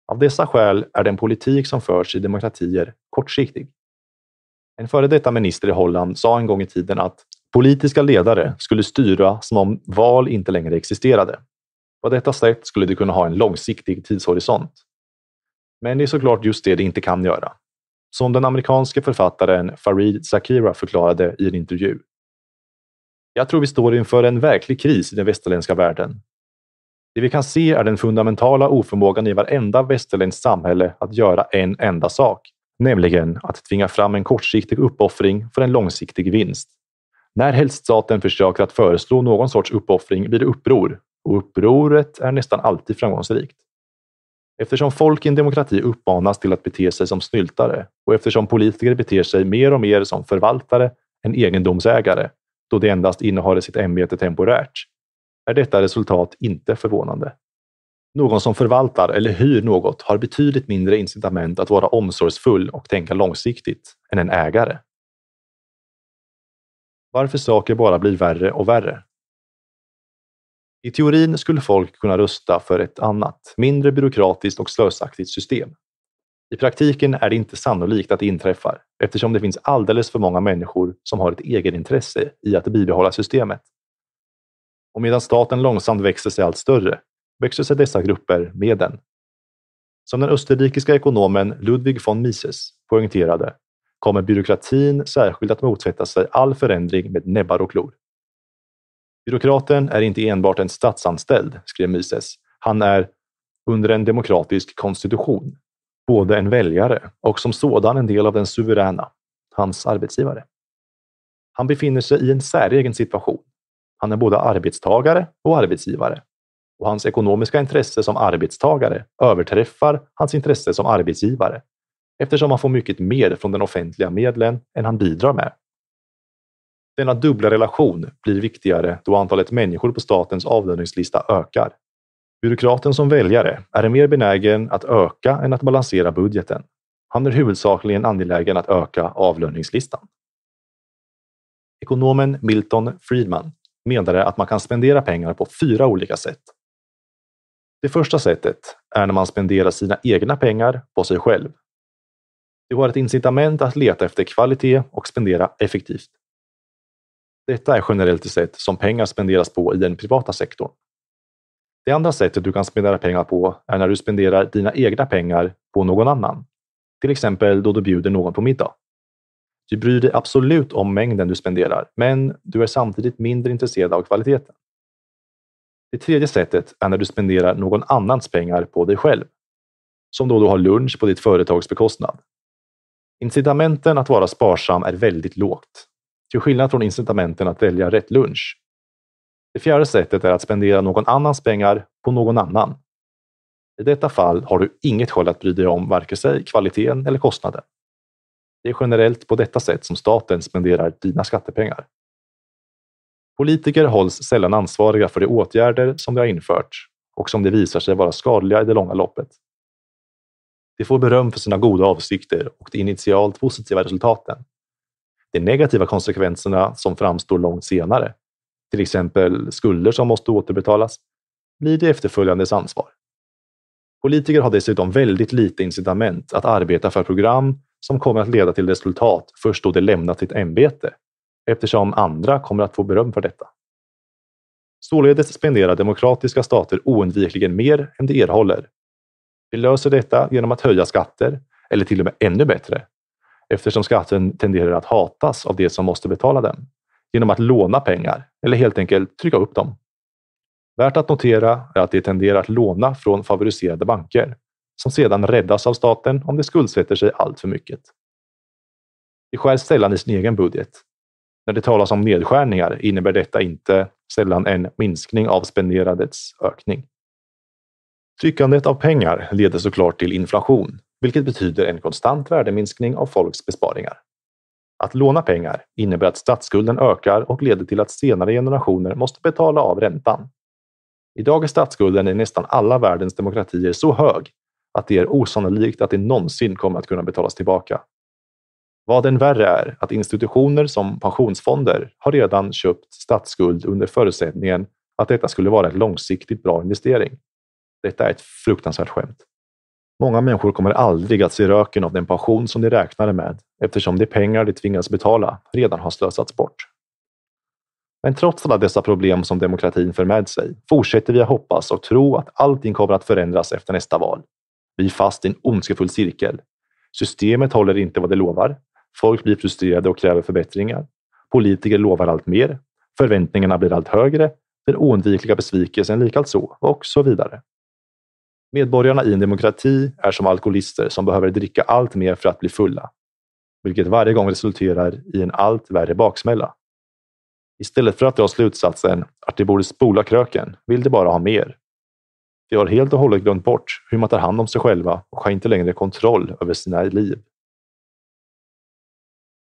Av dessa skäl är den politik som förs i demokratier kortsiktig. En före detta minister i Holland sa en gång i tiden att politiska ledare skulle styra som om val inte längre existerade. På detta sätt skulle de kunna ha en långsiktig tidshorisont. Men det är såklart just det de inte kan göra. Som den amerikanske författaren Farid Zakira förklarade i en intervju. Jag tror vi står inför en verklig kris i den västerländska världen. Det vi kan se är den fundamentala oförmågan i varenda västerländskt samhälle att göra en enda sak, nämligen att tvinga fram en kortsiktig uppoffring för en långsiktig vinst. När helst staten försöker att föreslå någon sorts uppoffring blir det uppror och upproret är nästan alltid framgångsrikt. Eftersom folk i en demokrati uppmanas till att bete sig som snyltare och eftersom politiker beter sig mer och mer som förvaltare än egendomsägare då de endast innehar sitt ämbete temporärt, är detta resultat inte förvånande. Någon som förvaltar eller hyr något har betydligt mindre incitament att vara omsorgsfull och tänka långsiktigt än en ägare. Varför saker bara blir värre och värre. I teorin skulle folk kunna rösta för ett annat, mindre byråkratiskt och slösaktigt system. I praktiken är det inte sannolikt att det inträffar eftersom det finns alldeles för många människor som har ett egenintresse i att bibehålla systemet. Och medan staten långsamt växer sig allt större växer sig dessa grupper med den. Som den österrikiska ekonomen Ludwig von Mises poängterade kommer byråkratin särskilt att motsätta sig all förändring med näbbar och klor. Byråkraten är inte enbart en statsanställd, skrev Mises. Han är under en demokratisk konstitution både en väljare och som sådan en del av den suveräna, hans arbetsgivare. Han befinner sig i en säregen situation. Han är både arbetstagare och arbetsgivare och hans ekonomiska intresse som arbetstagare överträffar hans intresse som arbetsgivare eftersom han får mycket mer från den offentliga medlen än han bidrar med. Denna dubbla relation blir viktigare då antalet människor på statens avlöningslista ökar. Byråkraten som väljare är mer benägen att öka än att balansera budgeten. Han är huvudsakligen angelägen att öka avlöningslistan. Ekonomen Milton Friedman menade att man kan spendera pengar på fyra olika sätt. Det första sättet är när man spenderar sina egna pengar på sig själv. Du har ett incitament att leta efter kvalitet och spendera effektivt. Detta är generellt det sätt som pengar spenderas på i den privata sektorn. Det andra sättet du kan spendera pengar på är när du spenderar dina egna pengar på någon annan. Till exempel då du bjuder någon på middag. Du bryr dig absolut om mängden du spenderar, men du är samtidigt mindre intresserad av kvaliteten. Det tredje sättet är när du spenderar någon annans pengar på dig själv. Som då du har lunch på ditt företags bekostnad. Incitamenten att vara sparsam är väldigt lågt. Till skillnad från incitamenten att välja rätt lunch det fjärde sättet är att spendera någon annans pengar på någon annan. I detta fall har du inget skäl att bry dig om varken sig kvaliteten eller kostnaden. Det är generellt på detta sätt som staten spenderar dina skattepengar. Politiker hålls sällan ansvariga för de åtgärder som de har infört och som det visar sig vara skadliga i det långa loppet. De får beröm för sina goda avsikter och de initialt positiva resultaten. De negativa konsekvenserna som framstår långt senare till exempel skulder som måste återbetalas, blir de efterföljandes ansvar. Politiker har dessutom väldigt lite incitament att arbeta för program som kommer att leda till resultat först då de lämnat sitt ämbete, eftersom andra kommer att få beröm för detta. Således spenderar demokratiska stater oundvikligen mer än de erhåller. De löser detta genom att höja skatter, eller till och med ännu bättre, eftersom skatten tenderar att hatas av de som måste betala den, genom att låna pengar eller helt enkelt trycka upp dem. Värt att notera är att de tenderar att låna från favoriserade banker, som sedan räddas av staten om de skuldsätter sig allt för mycket. De skär sällan i sin egen budget. När det talas om nedskärningar innebär detta inte sällan en minskning av spenderadets ökning. Tryckandet av pengar leder såklart till inflation, vilket betyder en konstant värdeminskning av folks besparingar. Att låna pengar innebär att statsskulden ökar och leder till att senare generationer måste betala av räntan. Idag är statsskulden i nästan alla världens demokratier så hög att det är osannolikt att det någonsin kommer att kunna betalas tillbaka. Vad än värre är att institutioner som pensionsfonder har redan köpt statsskuld under förutsättningen att detta skulle vara en långsiktigt bra investering. Detta är ett fruktansvärt skämt. Många människor kommer aldrig att se röken av den pension som de räknade med eftersom de pengar de tvingas betala redan har slösats bort. Men trots alla dessa problem som demokratin för med sig fortsätter vi att hoppas och tro att allting kommer att förändras efter nästa val. Vi är fast i en ondskefull cirkel. Systemet håller inte vad det lovar. Folk blir frustrerade och kräver förbättringar. Politiker lovar allt mer. Förväntningarna blir allt högre. Den oundvikliga besvikelsen likaså och så vidare. Medborgarna i en demokrati är som alkoholister som behöver dricka allt mer för att bli fulla, vilket varje gång resulterar i en allt värre baksmälla. Istället för att dra slutsatsen att de borde spola kröken vill de bara ha mer. De har helt och hållet glömt bort hur man tar hand om sig själva och har inte längre kontroll över sina liv.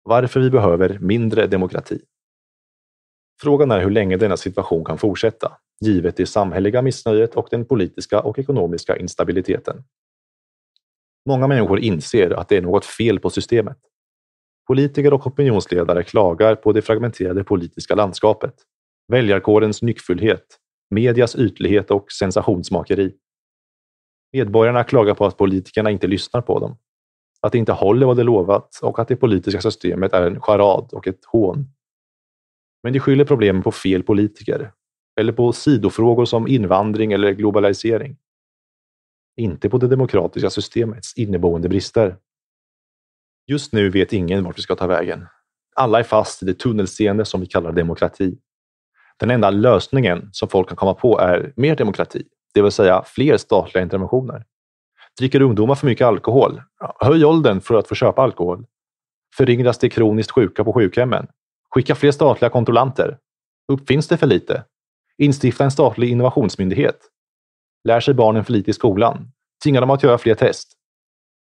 Varför vi behöver mindre demokrati. Frågan är hur länge denna situation kan fortsätta, givet det samhälleliga missnöjet och den politiska och ekonomiska instabiliteten. Många människor inser att det är något fel på systemet. Politiker och opinionsledare klagar på det fragmenterade politiska landskapet, väljarkårens nyckfullhet, medias ytlighet och sensationsmakeri. Medborgarna klagar på att politikerna inte lyssnar på dem, att det inte håller vad det lovat och att det politiska systemet är en charad och ett hån. Men de skyller problemen på fel politiker eller på sidofrågor som invandring eller globalisering. Inte på det demokratiska systemets inneboende brister. Just nu vet ingen vart vi ska ta vägen. Alla är fast i det tunnelseende som vi kallar demokrati. Den enda lösningen som folk kan komma på är mer demokrati, det vill säga fler statliga interventioner. Dricker ungdomar för mycket alkohol? Höj åldern för att få köpa alkohol. Förringras de kroniskt sjuka på sjukhemmen? Skicka fler statliga kontrollanter. Uppfinns det för lite? Instifta en statlig innovationsmyndighet. Lär sig barnen för lite i skolan? Tvinga dem att göra fler test?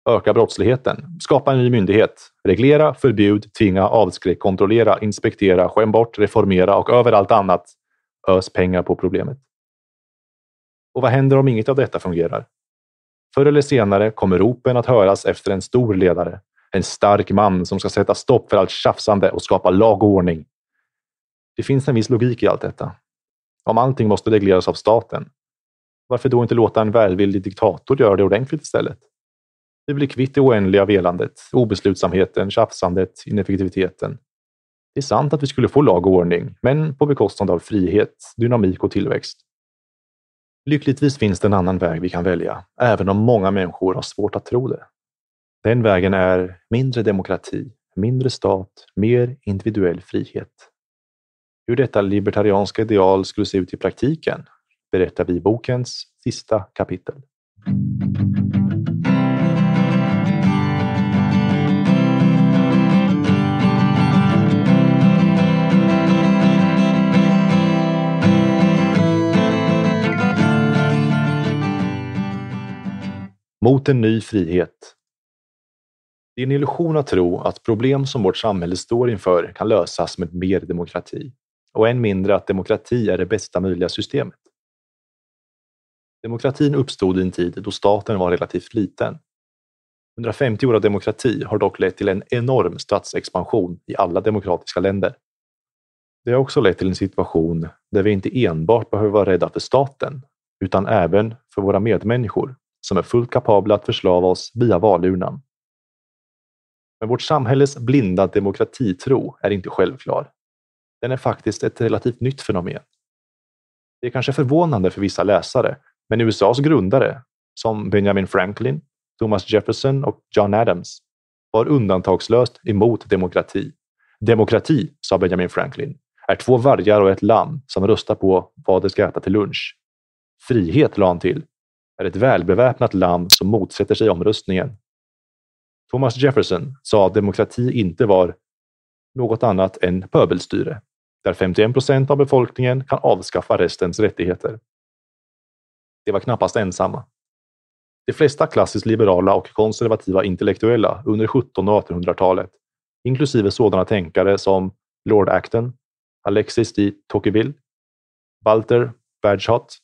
Öka brottsligheten? Skapa en ny myndighet? Reglera, förbjud, tvinga, avskräck, kontrollera, inspektera, skäm bort, reformera och överallt annat ös pengar på problemet. Och vad händer om inget av detta fungerar? Förr eller senare kommer ropen att höras efter en stor ledare. En stark man som ska sätta stopp för allt tjafsande och skapa lag och ordning. Det finns en viss logik i allt detta. Om allting måste regleras av staten, varför då inte låta en välvillig diktator göra det ordentligt istället? Vi blir kvitt det oändliga velandet, obeslutsamheten, tjafsandet, ineffektiviteten. Det är sant att vi skulle få lag och ordning, men på bekostnad av frihet, dynamik och tillväxt. Lyckligtvis finns det en annan väg vi kan välja, även om många människor har svårt att tro det. Den vägen är mindre demokrati, mindre stat, mer individuell frihet. Hur detta libertarianska ideal skulle se ut i praktiken berättar vi i bokens sista kapitel. Mot en ny frihet. Det är en illusion att tro att problem som vårt samhälle står inför kan lösas med mer demokrati och än mindre att demokrati är det bästa möjliga systemet. Demokratin uppstod i en tid då staten var relativt liten. 150 år av demokrati har dock lett till en enorm statsexpansion i alla demokratiska länder. Det har också lett till en situation där vi inte enbart behöver vara rädda för staten, utan även för våra medmänniskor som är fullt kapabla att förslava oss via valurnan. Men vårt samhälles blinda demokratitro är inte självklar. Den är faktiskt ett relativt nytt fenomen. Det är kanske förvånande för vissa läsare, men USAs grundare, som Benjamin Franklin, Thomas Jefferson och John Adams, var undantagslöst emot demokrati. Demokrati, sa Benjamin Franklin, är två vargar och ett lamm som röstar på vad de ska äta till lunch. Frihet, la han till, är ett välbeväpnat land som motsätter sig omröstningen. Thomas Jefferson sa att demokrati inte var något annat än pöbelstyre, där 51 procent av befolkningen kan avskaffa restens rättigheter. De var knappast ensamma. De flesta klassiskt liberala och konservativa intellektuella under 1700 och 1800-talet, inklusive sådana tänkare som Lord Acton, Alexis de Tocqueville, Walter Bagehot,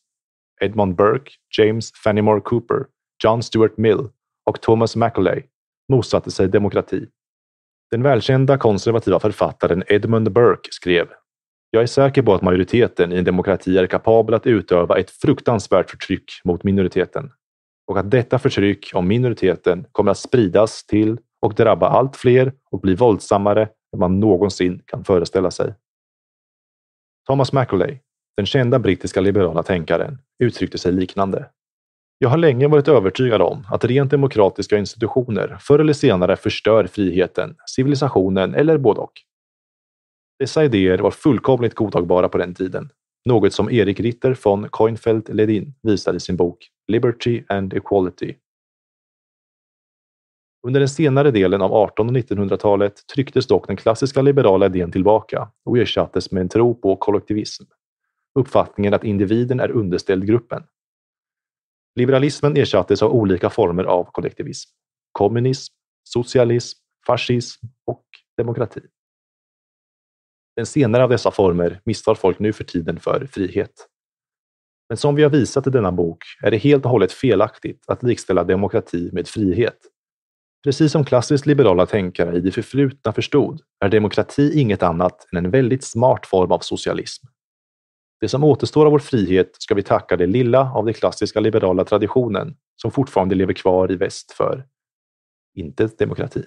Edmund Burke, James Fenimore Cooper, John Stuart Mill och Thomas Macaulay motsatte sig demokrati. Den välkända konservativa författaren Edmund Burke skrev jag är säker på att majoriteten i en demokrati är kapabel att utöva ett fruktansvärt förtryck mot minoriteten och att detta förtryck om minoriteten kommer att spridas till och drabba allt fler och bli våldsammare än man någonsin kan föreställa sig. Thomas Macaulay, den kända brittiska liberala tänkaren, uttryckte sig liknande. Jag har länge varit övertygad om att rent demokratiska institutioner förr eller senare förstör friheten, civilisationen eller både och. Dessa idéer var fullkomligt godtagbara på den tiden, något som Erik Ritter von Coinfeld Ledin visar i sin bok Liberty and Equality. Under den senare delen av 1800 och 1900-talet trycktes dock den klassiska liberala idén tillbaka och ersattes med en tro på kollektivism. Uppfattningen att individen är underställd gruppen. Liberalismen ersattes av olika former av kollektivism. Kommunism, socialism, fascism och demokrati. Den senare av dessa former misstar folk nu för tiden för frihet. Men som vi har visat i denna bok är det helt och hållet felaktigt att likställa demokrati med frihet. Precis som klassiskt liberala tänkare i det förflutna förstod är demokrati inget annat än en väldigt smart form av socialism. Det som återstår av vår frihet ska vi tacka det lilla av den klassiska liberala traditionen som fortfarande lever kvar i väst för. Inte demokrati.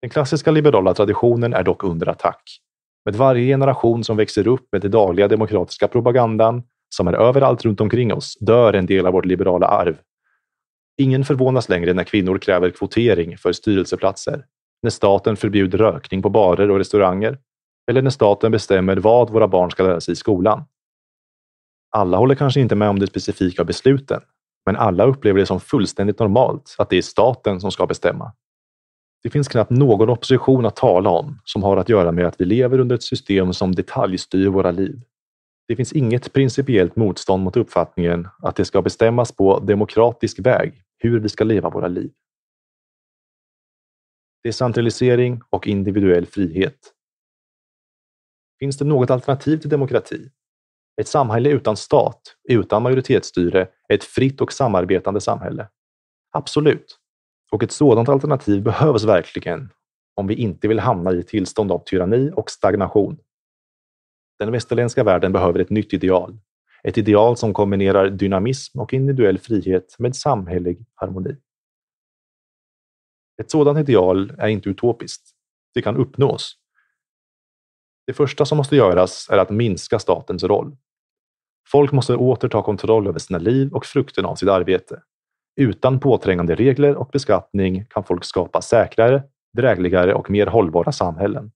Den klassiska liberala traditionen är dock under attack. Med varje generation som växer upp med den dagliga demokratiska propagandan, som är överallt runt omkring oss, dör en del av vårt liberala arv. Ingen förvånas längre när kvinnor kräver kvotering för styrelseplatser, när staten förbjuder rökning på barer och restauranger eller när staten bestämmer vad våra barn ska lära sig i skolan. Alla håller kanske inte med om de specifika besluten, men alla upplever det som fullständigt normalt att det är staten som ska bestämma. Det finns knappt någon opposition att tala om som har att göra med att vi lever under ett system som detaljstyr våra liv. Det finns inget principiellt motstånd mot uppfattningen att det ska bestämmas på demokratisk väg hur vi ska leva våra liv. Decentralisering och individuell frihet. Finns det något alternativ till demokrati? Ett samhälle utan stat, utan majoritetsstyre, är ett fritt och samarbetande samhälle. Absolut. Och ett sådant alternativ behövs verkligen om vi inte vill hamna i ett tillstånd av tyranni och stagnation. Den västerländska världen behöver ett nytt ideal. Ett ideal som kombinerar dynamism och individuell frihet med samhällelig harmoni. Ett sådant ideal är inte utopiskt. Det kan uppnås. Det första som måste göras är att minska statens roll. Folk måste åter ta kontroll över sina liv och frukten av sitt arbete. Utan påträngande regler och beskattning kan folk skapa säkrare, drägligare och mer hållbara samhällen.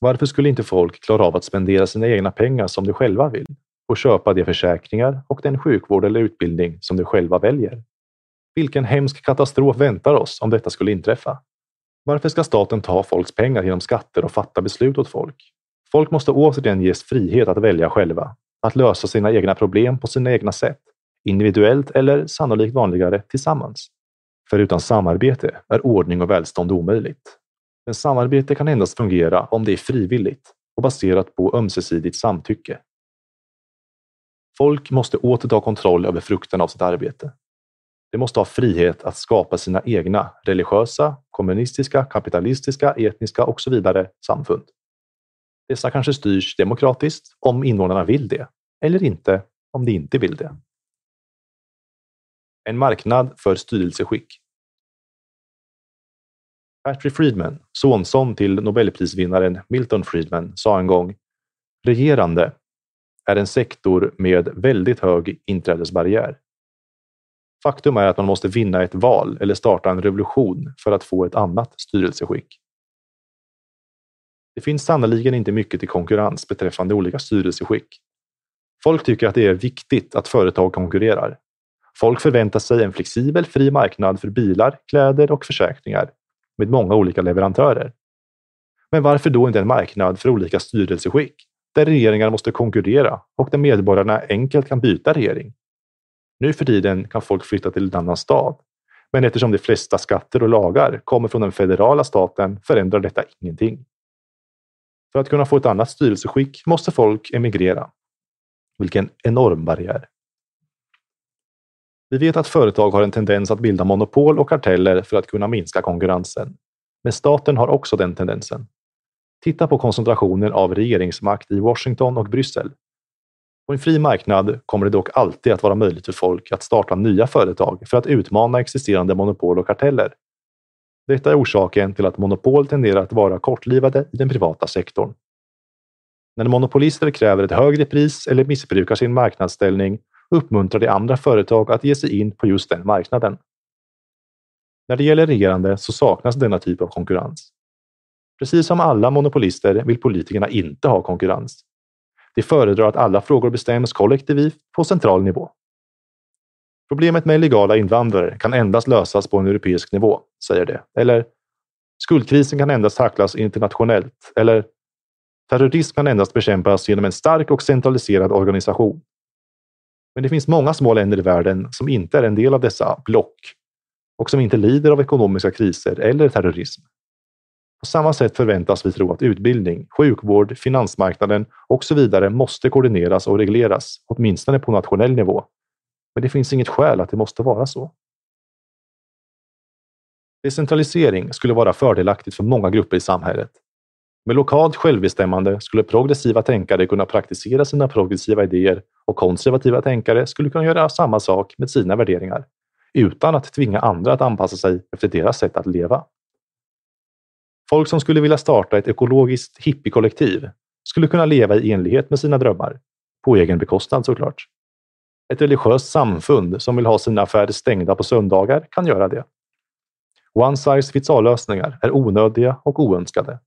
Varför skulle inte folk klara av att spendera sina egna pengar som de själva vill och köpa de försäkringar och den sjukvård eller utbildning som de själva väljer? Vilken hemsk katastrof väntar oss om detta skulle inträffa? Varför ska staten ta folks pengar genom skatter och fatta beslut åt folk? Folk måste återigen ges frihet att välja själva, att lösa sina egna problem på sina egna sätt individuellt eller sannolikt vanligare tillsammans. För utan samarbete är ordning och välstånd omöjligt. Men samarbete kan endast fungera om det är frivilligt och baserat på ömsesidigt samtycke. Folk måste åter ta kontroll över frukten av sitt arbete. De måste ha frihet att skapa sina egna religiösa, kommunistiska, kapitalistiska, etniska och så vidare samfund. Dessa kanske styrs demokratiskt om invånarna vill det, eller inte om de inte vill det. En marknad för styrelseskick. Patrick Friedman, sonson till nobelprisvinnaren Milton Friedman, sa en gång Regerande är en sektor med väldigt hög inträdesbarriär. Faktum är att man måste vinna ett val eller starta en revolution för att få ett annat styrelseskick. Det finns sannoliken inte mycket till konkurrens beträffande olika styrelseskick. Folk tycker att det är viktigt att företag konkurrerar. Folk förväntar sig en flexibel, fri marknad för bilar, kläder och försäkringar med många olika leverantörer. Men varför då inte en marknad för olika styrelseskick där regeringar måste konkurrera och där medborgarna enkelt kan byta regering? Nu för tiden kan folk flytta till en annan stad, men eftersom de flesta skatter och lagar kommer från den federala staten förändrar detta ingenting. För att kunna få ett annat styrelseskick måste folk emigrera. Vilken enorm barriär. Vi vet att företag har en tendens att bilda monopol och karteller för att kunna minska konkurrensen. Men staten har också den tendensen. Titta på koncentrationen av regeringsmakt i Washington och Bryssel. På en fri marknad kommer det dock alltid att vara möjligt för folk att starta nya företag för att utmana existerande monopol och karteller. Detta är orsaken till att monopol tenderar att vara kortlivade i den privata sektorn. När monopolister kräver ett högre pris eller missbrukar sin marknadsställning uppmuntrar de andra företag att ge sig in på just den marknaden. När det gäller regerande så saknas denna typ av konkurrens. Precis som alla monopolister vill politikerna inte ha konkurrens. De föredrar att alla frågor bestäms kollektivt på central nivå. Problemet med illegala invandrare kan endast lösas på en europeisk nivå, säger det. Eller skuldkrisen kan endast tacklas internationellt. Eller terrorism kan endast bekämpas genom en stark och centraliserad organisation. Men det finns många små länder i världen som inte är en del av dessa block och som inte lider av ekonomiska kriser eller terrorism. På samma sätt förväntas vi tro att utbildning, sjukvård, finansmarknaden och så vidare måste koordineras och regleras, åtminstone på nationell nivå. Men det finns inget skäl att det måste vara så. Decentralisering skulle vara fördelaktigt för många grupper i samhället. Med lokalt självbestämmande skulle progressiva tänkare kunna praktisera sina progressiva idéer och konservativa tänkare skulle kunna göra samma sak med sina värderingar utan att tvinga andra att anpassa sig efter deras sätt att leva. Folk som skulle vilja starta ett ekologiskt hippiekollektiv skulle kunna leva i enlighet med sina drömmar. På egen bekostnad såklart. Ett religiöst samfund som vill ha sina affärer stängda på söndagar kan göra det. One size fits all-lösningar är onödiga och oönskade.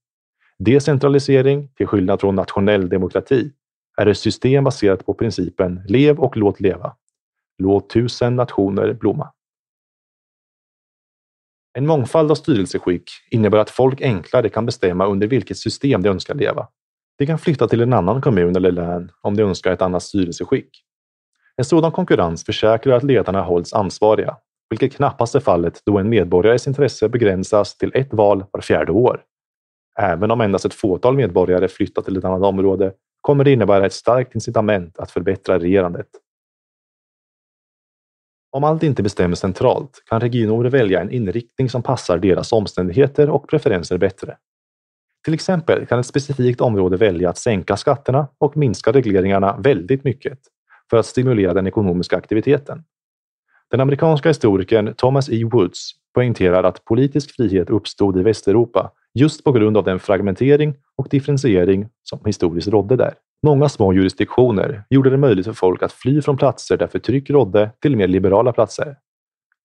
Decentralisering, till skillnad från nationell demokrati, är ett system baserat på principen lev och låt leva. Låt tusen nationer blomma. En mångfald av styrelseskick innebär att folk enklare kan bestämma under vilket system de önskar leva. De kan flytta till en annan kommun eller län om de önskar ett annat styrelseskick. En sådan konkurrens försäkrar att ledarna hålls ansvariga, vilket knappast är fallet då en medborgares intresse begränsas till ett val var fjärde år. Även om endast ett fåtal medborgare flyttar till ett annat område kommer det innebära ett starkt incitament att förbättra regerandet. Om allt inte bestäms centralt kan regioner välja en inriktning som passar deras omständigheter och preferenser bättre. Till exempel kan ett specifikt område välja att sänka skatterna och minska regleringarna väldigt mycket för att stimulera den ekonomiska aktiviteten. Den amerikanska historikern Thomas E. Woods poängterar att politisk frihet uppstod i Västeuropa just på grund av den fragmentering och differentiering som historiskt rådde där. Många små jurisdiktioner gjorde det möjligt för folk att fly från platser där förtryck rådde till mer liberala platser.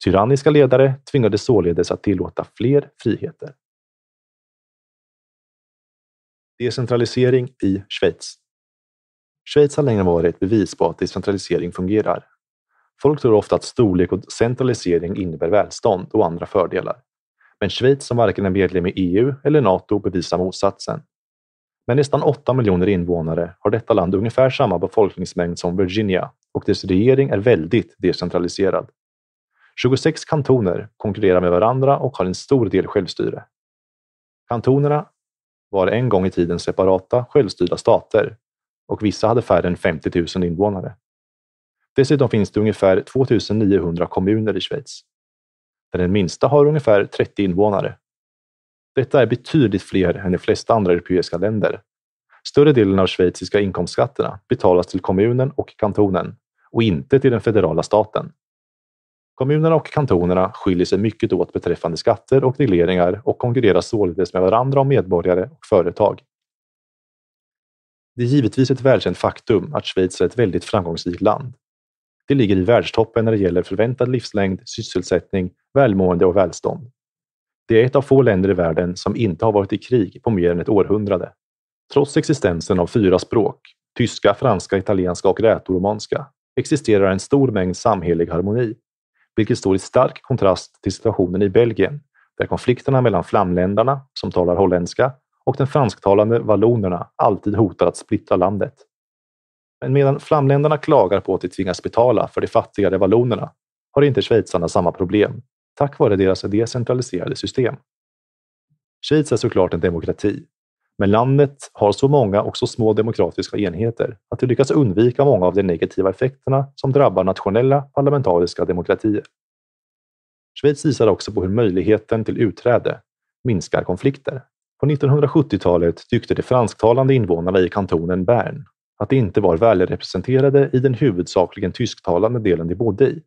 Tyranniska ledare tvingades således att tillåta fler friheter. Decentralisering i Schweiz. Schweiz har länge varit ett bevis på att decentralisering fungerar. Folk tror ofta att storlek och centralisering innebär välstånd och andra fördelar. Men Schweiz som varken är medlem i EU eller Nato bevisar motsatsen. Med nästan 8 miljoner invånare har detta land ungefär samma befolkningsmängd som Virginia och dess regering är väldigt decentraliserad. 26 kantoner konkurrerar med varandra och har en stor del självstyre. Kantonerna var en gång i tiden separata, självstyrda stater och vissa hade färre än 50 000 invånare. Dessutom finns det ungefär 2 900 kommuner i Schweiz. Den minsta har ungefär 30 invånare. Detta är betydligt fler än de flesta andra europeiska länder. Större delen av schweiziska inkomstskatterna betalas till kommunen och kantonen och inte till den federala staten. Kommunerna och kantonerna skiljer sig mycket åt beträffande skatter och regleringar och konkurrerar således med varandra om medborgare och företag. Det är givetvis ett välkänt faktum att Schweiz är ett väldigt framgångsrikt land. Det ligger i världstoppen när det gäller förväntad livslängd, sysselsättning, välmående och välstånd. Det är ett av få länder i världen som inte har varit i krig på mer än ett århundrade. Trots existensen av fyra språk, tyska, franska, italienska och rätoromanska, existerar en stor mängd samhällelig harmoni, vilket står i stark kontrast till situationen i Belgien, där konflikterna mellan flamländarna, som talar holländska, och den fransktalande vallonerna alltid hotar att splittra landet. Men medan flamländarna klagar på att de tvingas betala för de fattigare vallonerna har inte schweizarna samma problem, tack vare deras decentraliserade system. Schweiz är såklart en demokrati, men landet har så många och så små demokratiska enheter att det lyckas undvika många av de negativa effekterna som drabbar nationella parlamentariska demokratier. Schweiz visar också på hur möjligheten till utträde minskar konflikter. På 1970-talet tyckte de fransktalande invånarna i kantonen Bern att de inte var välrepresenterade i den huvudsakligen tysktalande delen de bodde i.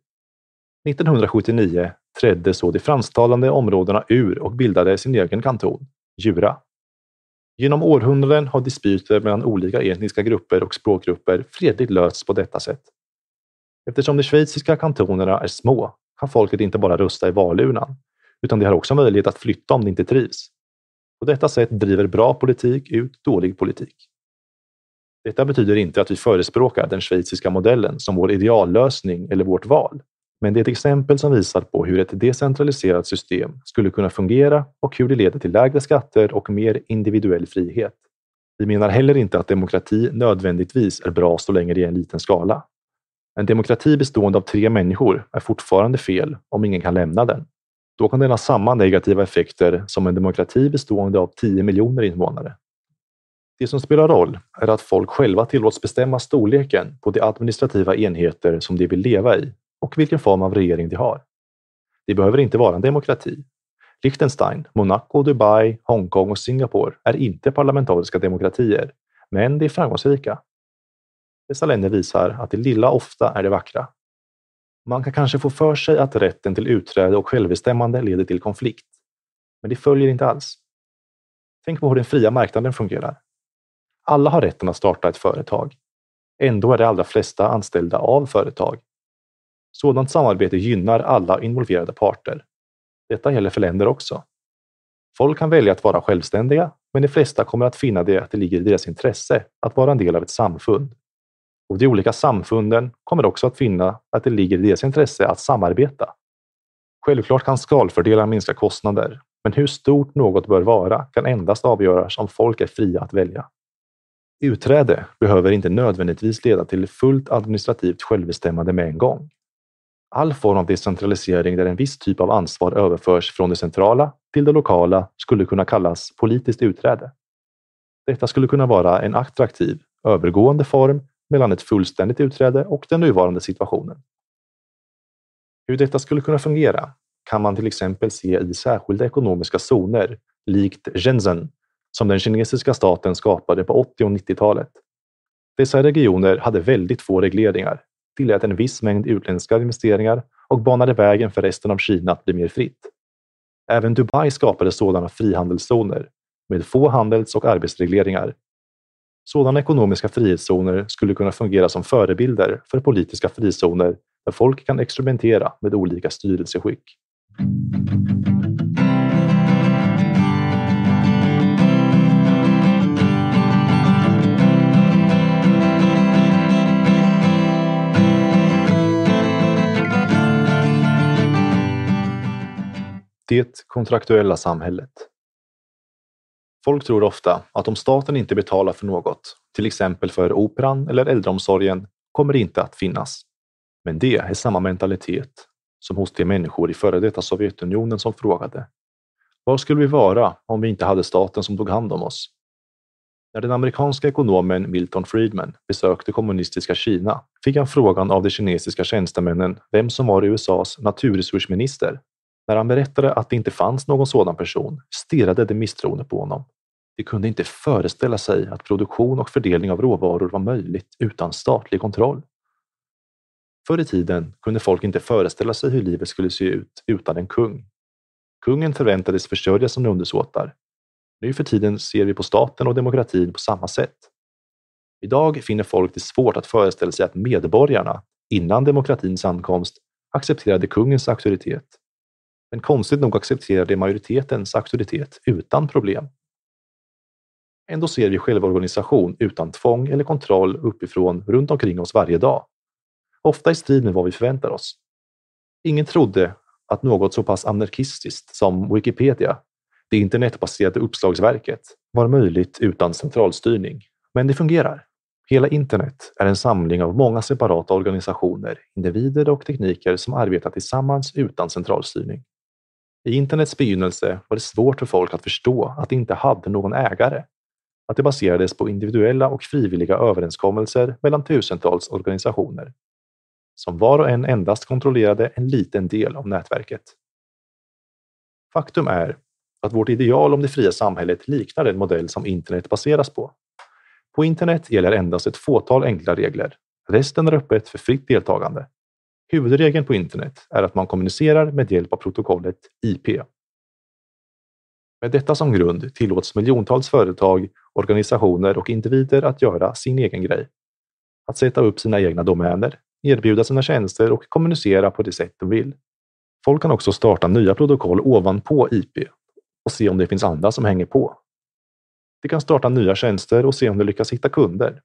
1979 trädde så de fransktalande områdena ur och bildade sin egen kanton, Jura. Genom århundraden har dispyter mellan olika etniska grupper och språkgrupper fredligt lösts på detta sätt. Eftersom de schweiziska kantonerna är små kan folket inte bara rösta i valurnan, utan de har också möjlighet att flytta om de inte trivs. På detta sätt driver bra politik ut dålig politik. Detta betyder inte att vi förespråkar den schweiziska modellen som vår ideallösning eller vårt val. Men det är ett exempel som visar på hur ett decentraliserat system skulle kunna fungera och hur det leder till lägre skatter och mer individuell frihet. Vi menar heller inte att demokrati nödvändigtvis är bra så länge det är en liten skala. En demokrati bestående av tre människor är fortfarande fel om ingen kan lämna den. Då kan den ha samma negativa effekter som en demokrati bestående av 10 miljoner invånare. Det som spelar roll är att folk själva tillåts bestämma storleken på de administrativa enheter som de vill leva i och vilken form av regering de har. Det behöver inte vara en demokrati. Liechtenstein, Monaco, Dubai, Hongkong och Singapore är inte parlamentariska demokratier, men de är framgångsrika. Dessa länder visar att det lilla ofta är det vackra. Man kan kanske få för sig att rätten till utträde och självbestämmande leder till konflikt, men det följer inte alls. Tänk på hur den fria marknaden fungerar. Alla har rätten att starta ett företag. Ändå är de allra flesta anställda av företag sådant samarbete gynnar alla involverade parter. Detta gäller för länder också. Folk kan välja att vara självständiga, men de flesta kommer att finna det att det ligger i deras intresse att vara en del av ett samfund. Och de olika samfunden kommer också att finna att det ligger i deras intresse att samarbeta. Självklart kan skalfördelar minska kostnader, men hur stort något bör vara kan endast avgöras om folk är fria att välja. Utträde behöver inte nödvändigtvis leda till fullt administrativt självbestämmande med en gång. All form av decentralisering där en viss typ av ansvar överförs från det centrala till det lokala skulle kunna kallas politiskt utträde. Detta skulle kunna vara en attraktiv, övergående form mellan ett fullständigt utträde och den nuvarande situationen. Hur detta skulle kunna fungera kan man till exempel se i särskilda ekonomiska zoner, likt Shenzhen, som den kinesiska staten skapade på 80 och 90-talet. Dessa regioner hade väldigt få regleringar, tillät en viss mängd utländska investeringar och banade vägen för resten av Kina att bli mer fritt. Även Dubai skapade sådana frihandelszoner med få handels och arbetsregleringar. Sådana ekonomiska frihetszoner skulle kunna fungera som förebilder för politiska frizoner där folk kan experimentera med olika styrelseskick. Det kontraktuella samhället. Folk tror ofta att om staten inte betalar för något, till exempel för operan eller äldreomsorgen, kommer det inte att finnas. Men det är samma mentalitet som hos de människor i före detta Sovjetunionen som frågade var skulle vi vara om vi inte hade staten som tog hand om oss? När den amerikanska ekonomen Milton Friedman besökte kommunistiska Kina fick han frågan av de kinesiska tjänstemännen vem som var USAs naturresursminister när han berättade att det inte fanns någon sådan person stirrade de misstroende på honom. De kunde inte föreställa sig att produktion och fördelning av råvaror var möjligt utan statlig kontroll. Förr i tiden kunde folk inte föreställa sig hur livet skulle se ut utan en kung. Kungen förväntades försörja sina undersåtar. Nu för tiden ser vi på staten och demokratin på samma sätt. Idag finner folk det svårt att föreställa sig att medborgarna, innan demokratins ankomst, accepterade kungens auktoritet. Men konstigt nog accepterade majoritetens auktoritet utan problem. Ändå ser vi självorganisation utan tvång eller kontroll uppifrån runt omkring oss varje dag. Ofta i strid med vad vi förväntar oss. Ingen trodde att något så pass anarkistiskt som Wikipedia, det internetbaserade uppslagsverket, var möjligt utan centralstyrning. Men det fungerar. Hela internet är en samling av många separata organisationer, individer och tekniker som arbetar tillsammans utan centralstyrning. I internets begynnelse var det svårt för folk att förstå att det inte hade någon ägare. Att det baserades på individuella och frivilliga överenskommelser mellan tusentals organisationer som var och en endast kontrollerade en liten del av nätverket. Faktum är att vårt ideal om det fria samhället liknar den modell som internet baseras på. På internet gäller endast ett fåtal enkla regler. Resten är öppet för fritt deltagande. Huvudregeln på internet är att man kommunicerar med hjälp av protokollet IP. Med detta som grund tillåts miljontals företag, organisationer och individer att göra sin egen grej. Att sätta upp sina egna domäner, erbjuda sina tjänster och kommunicera på det sätt de vill. Folk kan också starta nya protokoll ovanpå IP och se om det finns andra som hänger på. De kan starta nya tjänster och se om de lyckas hitta kunder.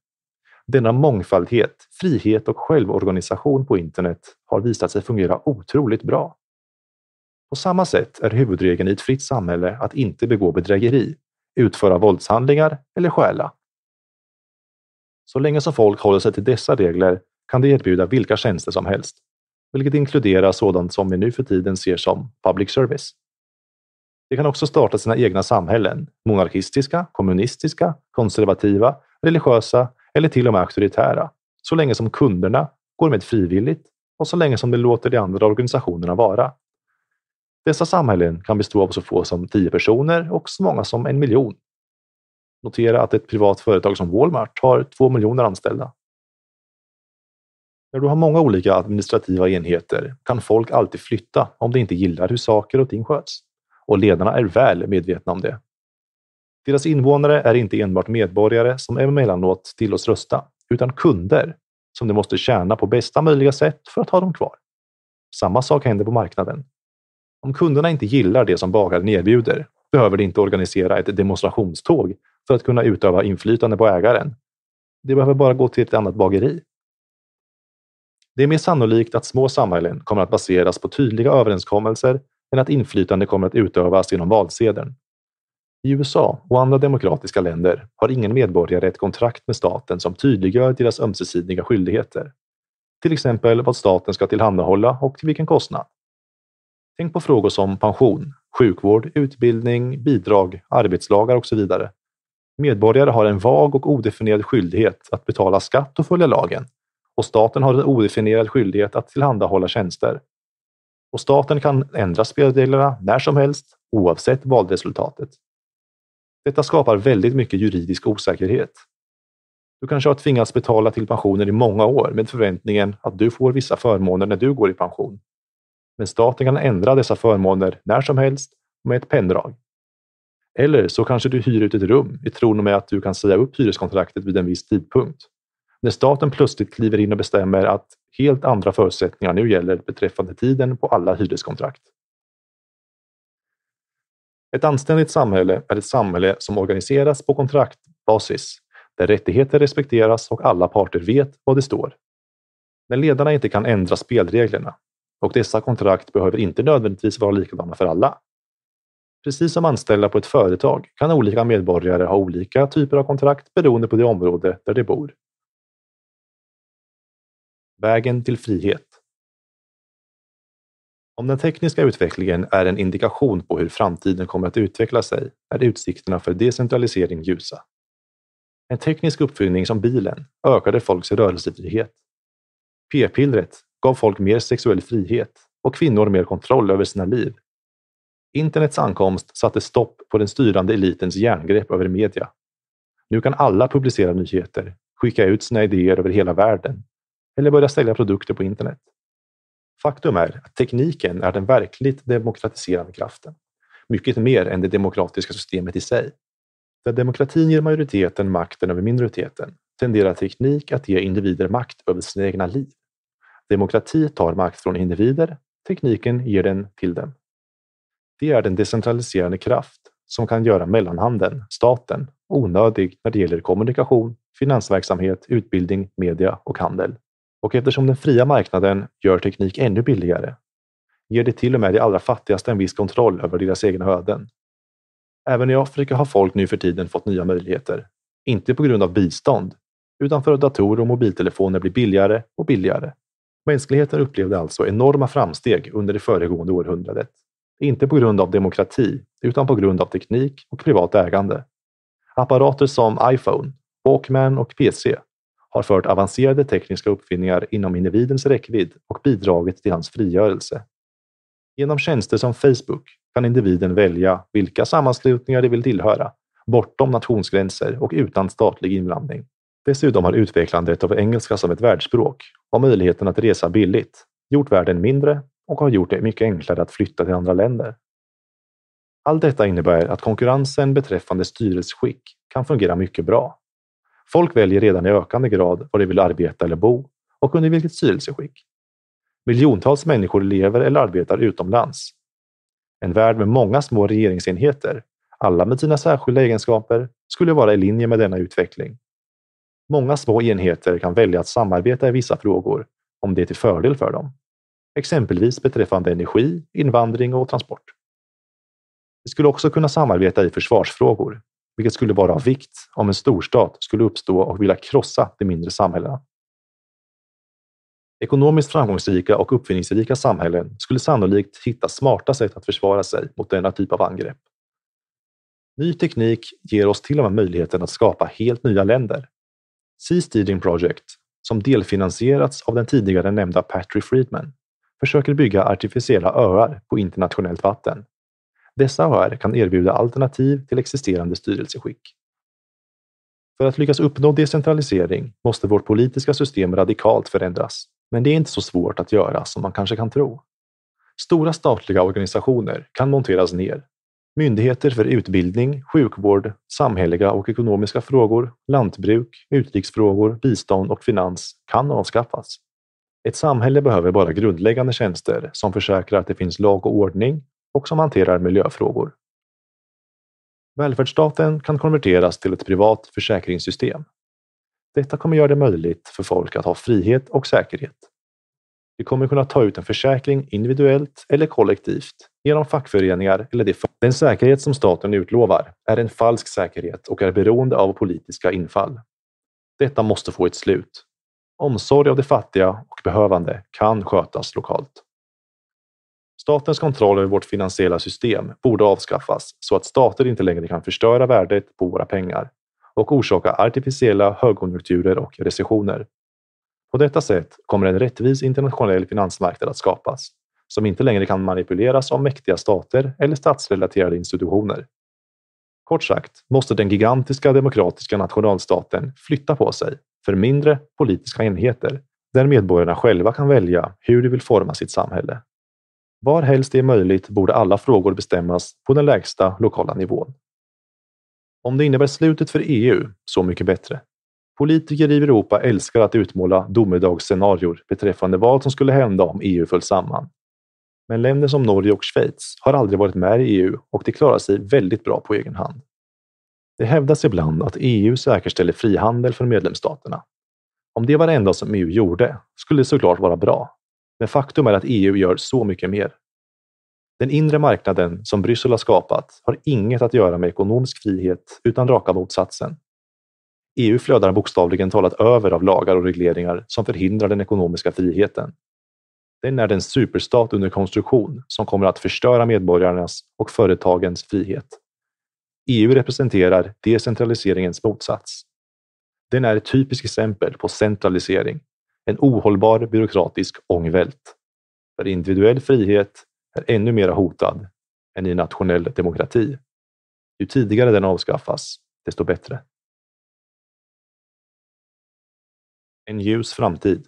Denna mångfaldhet, frihet och självorganisation på internet har visat sig fungera otroligt bra. På samma sätt är huvudregeln i ett fritt samhälle att inte begå bedrägeri, utföra våldshandlingar eller stjäla. Så länge som folk håller sig till dessa regler kan de erbjuda vilka tjänster som helst, vilket inkluderar sådant som vi nu för tiden ser som public service. De kan också starta sina egna samhällen, monarkistiska, kommunistiska, konservativa, religiösa eller till och med auktoritära, så länge som kunderna går med frivilligt och så länge som de låter de andra organisationerna vara. Dessa samhällen kan bestå av så få som tio personer och så många som en miljon. Notera att ett privat företag som Walmart har två miljoner anställda. När du har många olika administrativa enheter kan folk alltid flytta om de inte gillar hur saker och ting sköts. Och ledarna är väl medvetna om det. Deras invånare är inte enbart medborgare som emellanåt tillåts rösta, utan kunder som de måste tjäna på bästa möjliga sätt för att ha dem kvar. Samma sak händer på marknaden. Om kunderna inte gillar det som bagaren erbjuder behöver de inte organisera ett demonstrationståg för att kunna utöva inflytande på ägaren. De behöver bara gå till ett annat bageri. Det är mer sannolikt att små samhällen kommer att baseras på tydliga överenskommelser än att inflytande kommer att utövas genom valsedeln. I USA och andra demokratiska länder har ingen medborgare ett kontrakt med staten som tydliggör deras ömsesidiga skyldigheter. Till exempel vad staten ska tillhandahålla och till vilken kostnad. Tänk på frågor som pension, sjukvård, utbildning, bidrag, arbetslagar och så vidare. Medborgare har en vag och odefinierad skyldighet att betala skatt och följa lagen och staten har en odefinierad skyldighet att tillhandahålla tjänster. Och staten kan ändra spelreglerna när som helst, oavsett valresultatet. Detta skapar väldigt mycket juridisk osäkerhet. Du kanske har tvingats betala till pensionen i många år med förväntningen att du får vissa förmåner när du går i pension. Men staten kan ändra dessa förmåner när som helst med ett penndrag. Eller så kanske du hyr ut ett rum i tron med att du kan säga upp hyreskontraktet vid en viss tidpunkt när staten plötsligt kliver in och bestämmer att helt andra förutsättningar nu gäller beträffande tiden på alla hyreskontrakt. Ett anständigt samhälle är ett samhälle som organiseras på kontraktbasis, där rättigheter respekteras och alla parter vet vad det står. När ledarna inte kan ändra spelreglerna, och dessa kontrakt behöver inte nödvändigtvis vara likadana för alla. Precis som anställda på ett företag kan olika medborgare ha olika typer av kontrakt beroende på det område där de bor. Vägen till frihet. Om den tekniska utvecklingen är en indikation på hur framtiden kommer att utveckla sig är utsikterna för decentralisering ljusa. En teknisk uppfinning som bilen ökade folks rörelsefrihet. P-pillret gav folk mer sexuell frihet och kvinnor mer kontroll över sina liv. Internets ankomst satte stopp på den styrande elitens järngrepp över media. Nu kan alla publicera nyheter, skicka ut sina idéer över hela världen eller börja sälja produkter på internet. Faktum är att tekniken är den verkligt demokratiserande kraften. Mycket mer än det demokratiska systemet i sig. Där demokratin ger majoriteten makten över minoriteten tenderar teknik att ge individer makt över sina egna liv. Demokrati tar makt från individer, tekniken ger den till dem. Det är den decentraliserande kraft som kan göra mellanhanden, staten, onödig när det gäller kommunikation, finansverksamhet, utbildning, media och handel. Och eftersom den fria marknaden gör teknik ännu billigare ger det till och med de allra fattigaste en viss kontroll över deras egna öden. Även i Afrika har folk nu för tiden fått nya möjligheter. Inte på grund av bistånd, utan för att datorer och mobiltelefoner blir billigare och billigare. Mänskligheten upplevde alltså enorma framsteg under det föregående århundradet. Inte på grund av demokrati, utan på grund av teknik och privat ägande. Apparater som iPhone, Walkman och PC har fört avancerade tekniska uppfinningar inom individens räckvidd och bidragit till hans frigörelse. Genom tjänster som Facebook kan individen välja vilka sammanslutningar de vill tillhöra, bortom nationsgränser och utan statlig inblandning. Dessutom har utvecklandet av engelska som ett världsspråk och möjligheten att resa billigt gjort världen mindre och har gjort det mycket enklare att flytta till andra länder. Allt detta innebär att konkurrensen beträffande styrelseskick kan fungera mycket bra. Folk väljer redan i ökande grad var de vill arbeta eller bo och under vilket styrelseskick. Miljontals människor lever eller arbetar utomlands. En värld med många små regeringsenheter, alla med sina särskilda egenskaper, skulle vara i linje med denna utveckling. Många små enheter kan välja att samarbeta i vissa frågor om det är till fördel för dem. Exempelvis beträffande energi, invandring och transport. De skulle också kunna samarbeta i försvarsfrågor, vilket skulle vara av vikt om en storstat skulle uppstå och vilja krossa de mindre samhällena. Ekonomiskt framgångsrika och uppfinningsrika samhällen skulle sannolikt hitta smarta sätt att försvara sig mot denna typ av angrepp. Ny teknik ger oss till och med möjligheten att skapa helt nya länder. Sea Steeding Project, som delfinansierats av den tidigare nämnda Patrick Friedman, försöker bygga artificiella öar på internationellt vatten. Dessa HR kan erbjuda alternativ till existerande styrelseskick. För att lyckas uppnå decentralisering måste vårt politiska system radikalt förändras. Men det är inte så svårt att göra som man kanske kan tro. Stora statliga organisationer kan monteras ner. Myndigheter för utbildning, sjukvård, samhälleliga och ekonomiska frågor, lantbruk, utrikesfrågor, bistånd och finans kan avskaffas. Ett samhälle behöver bara grundläggande tjänster som försäkrar att det finns lag och ordning och som hanterar miljöfrågor. Välfärdsstaten kan konverteras till ett privat försäkringssystem. Detta kommer göra det möjligt för folk att ha frihet och säkerhet. Vi kommer kunna ta ut en försäkring individuellt eller kollektivt genom fackföreningar eller det Den säkerhet som staten utlovar är en falsk säkerhet och är beroende av politiska infall. Detta måste få ett slut. Omsorg av de fattiga och behövande kan skötas lokalt. Statens kontroll över vårt finansiella system borde avskaffas så att stater inte längre kan förstöra värdet på våra pengar och orsaka artificiella högkonjunkturer och recessioner. På detta sätt kommer en rättvis internationell finansmarknad att skapas som inte längre kan manipuleras av mäktiga stater eller statsrelaterade institutioner. Kort sagt måste den gigantiska demokratiska nationalstaten flytta på sig för mindre politiska enheter där medborgarna själva kan välja hur de vill forma sitt samhälle. Var helst det är möjligt borde alla frågor bestämmas på den lägsta lokala nivån. Om det innebär slutet för EU, så mycket bättre. Politiker i Europa älskar att utmåla domedagsscenarior beträffande vad som skulle hända om EU föll samman. Men länder som Norge och Schweiz har aldrig varit med i EU och de klarar sig väldigt bra på egen hand. Det hävdas ibland att EU säkerställer frihandel för medlemsstaterna. Om det var det enda som EU gjorde skulle det såklart vara bra. Men faktum är att EU gör så mycket mer. Den inre marknaden som Bryssel har skapat har inget att göra med ekonomisk frihet utan raka motsatsen. EU flödar bokstavligen talat över av lagar och regleringar som förhindrar den ekonomiska friheten. Den är den superstat under konstruktion som kommer att förstöra medborgarnas och företagens frihet. EU representerar decentraliseringens motsats. Den är ett typiskt exempel på centralisering, en ohållbar byråkratisk ångvält. För individuell frihet är ännu mer hotad än i nationell demokrati. Ju tidigare den avskaffas, desto bättre. En ljus framtid.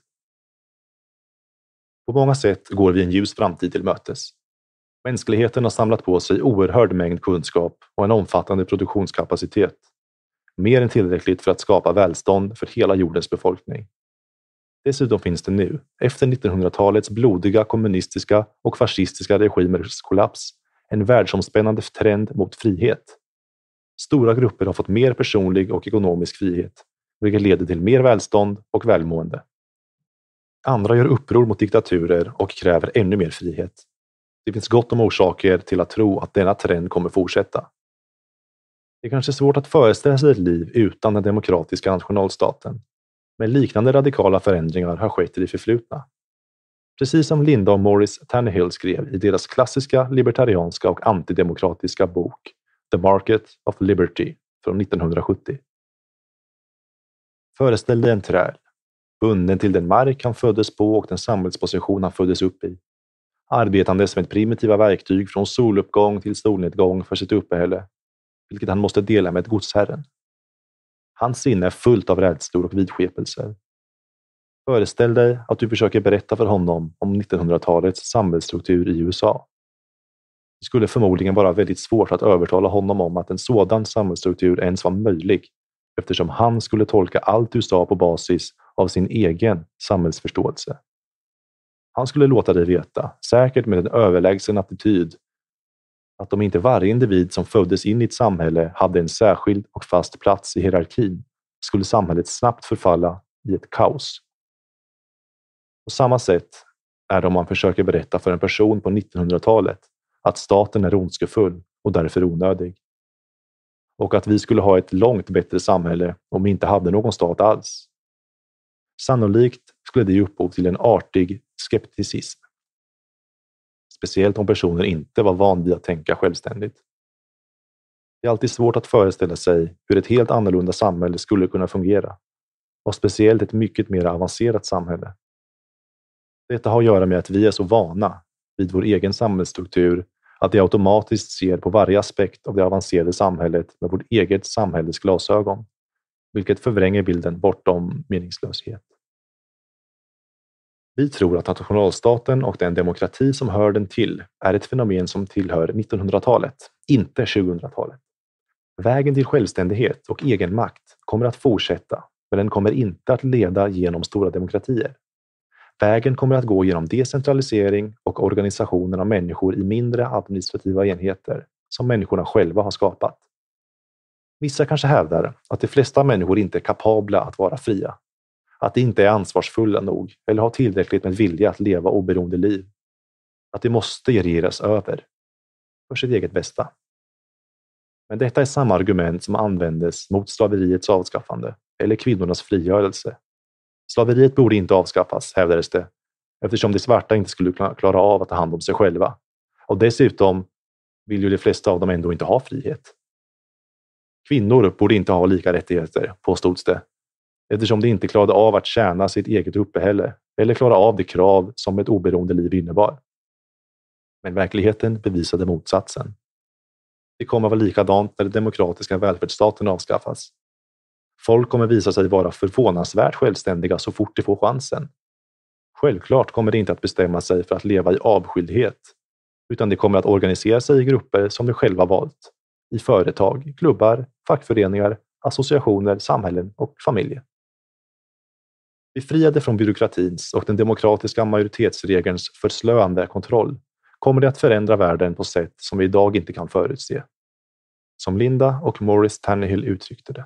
På många sätt går vi en ljus framtid till mötes. Mänskligheten har samlat på sig oerhörd mängd kunskap och en omfattande produktionskapacitet. Mer än tillräckligt för att skapa välstånd för hela jordens befolkning. Dessutom finns det nu, efter 1900-talets blodiga kommunistiska och fascistiska regimers kollaps, en världsomspännande trend mot frihet. Stora grupper har fått mer personlig och ekonomisk frihet, vilket leder till mer välstånd och välmående. Andra gör uppror mot diktaturer och kräver ännu mer frihet. Det finns gott om orsaker till att tro att denna trend kommer fortsätta. Det är kanske svårt att föreställa sig ett liv utan den demokratiska nationalstaten. Men liknande radikala förändringar har skett i det förflutna. Precis som Linda och Morris Tannehill skrev i deras klassiska libertarianska och antidemokratiska bok The Market of Liberty från 1970. Föreställ dig en träl, bunden till den mark han föddes på och den samhällsposition han föddes upp i. Arbetandes med primitiva verktyg från soluppgång till solnedgång för sitt uppehälle, vilket han måste dela med godsherren. Hans sinne är fullt av rädslor och vidskepelser. Föreställ dig att du försöker berätta för honom om 1900-talets samhällsstruktur i USA. Det skulle förmodligen vara väldigt svårt att övertala honom om att en sådan samhällsstruktur ens var möjlig eftersom han skulle tolka allt du sa på basis av sin egen samhällsförståelse. Han skulle låta dig veta, säkert med en överlägsen attityd, att om inte varje individ som föddes in i ett samhälle hade en särskild och fast plats i hierarkin skulle samhället snabbt förfalla i ett kaos. På samma sätt är det om man försöker berätta för en person på 1900-talet att staten är ondskefull och därför onödig. Och att vi skulle ha ett långt bättre samhälle om vi inte hade någon stat alls. Sannolikt skulle det ge upphov till en artig skepticism. Speciellt om personen inte var van vid att tänka självständigt. Det är alltid svårt att föreställa sig hur ett helt annorlunda samhälle skulle kunna fungera. Och speciellt ett mycket mer avancerat samhälle. Detta har att göra med att vi är så vana vid vår egen samhällsstruktur att vi automatiskt ser på varje aspekt av det avancerade samhället med vårt eget samhälles glasögon, vilket förvränger bilden bortom meningslöshet. Vi tror att nationalstaten och den demokrati som hör den till är ett fenomen som tillhör 1900-talet, inte 2000-talet. Vägen till självständighet och egenmakt kommer att fortsätta, men den kommer inte att leda genom stora demokratier. Vägen kommer att gå genom decentralisering och organisationen av människor i mindre administrativa enheter som människorna själva har skapat. Vissa kanske hävdar att de flesta människor inte är kapabla att vara fria att de inte är ansvarsfulla nog eller har tillräckligt med vilja att leva oberoende liv. Att de måste regeras över för sitt eget bästa. Men detta är samma argument som användes mot slaveriets avskaffande eller kvinnornas frigörelse. Slaveriet borde inte avskaffas, hävdades det, eftersom de svarta inte skulle klara av att ta hand om sig själva. Och dessutom vill ju de flesta av dem ändå inte ha frihet. Kvinnor borde inte ha lika rättigheter, påstods det, eftersom de inte klarade av att tjäna sitt eget uppehälle eller klara av de krav som ett oberoende liv innebar. Men verkligheten bevisade motsatsen. Det kommer att vara likadant när den demokratiska välfärdsstaten avskaffas. Folk kommer visa sig vara förvånansvärt självständiga så fort de får chansen. Självklart kommer de inte att bestämma sig för att leva i avskildhet, utan de kommer att organisera sig i grupper som de själva valt. I företag, klubbar, fackföreningar, associationer, samhällen och familjer. Befriade från byråkratins och den demokratiska majoritetsregelns förslöande kontroll kommer det att förändra världen på sätt som vi idag inte kan förutse. Som Linda och Morris Tannehill uttryckte det.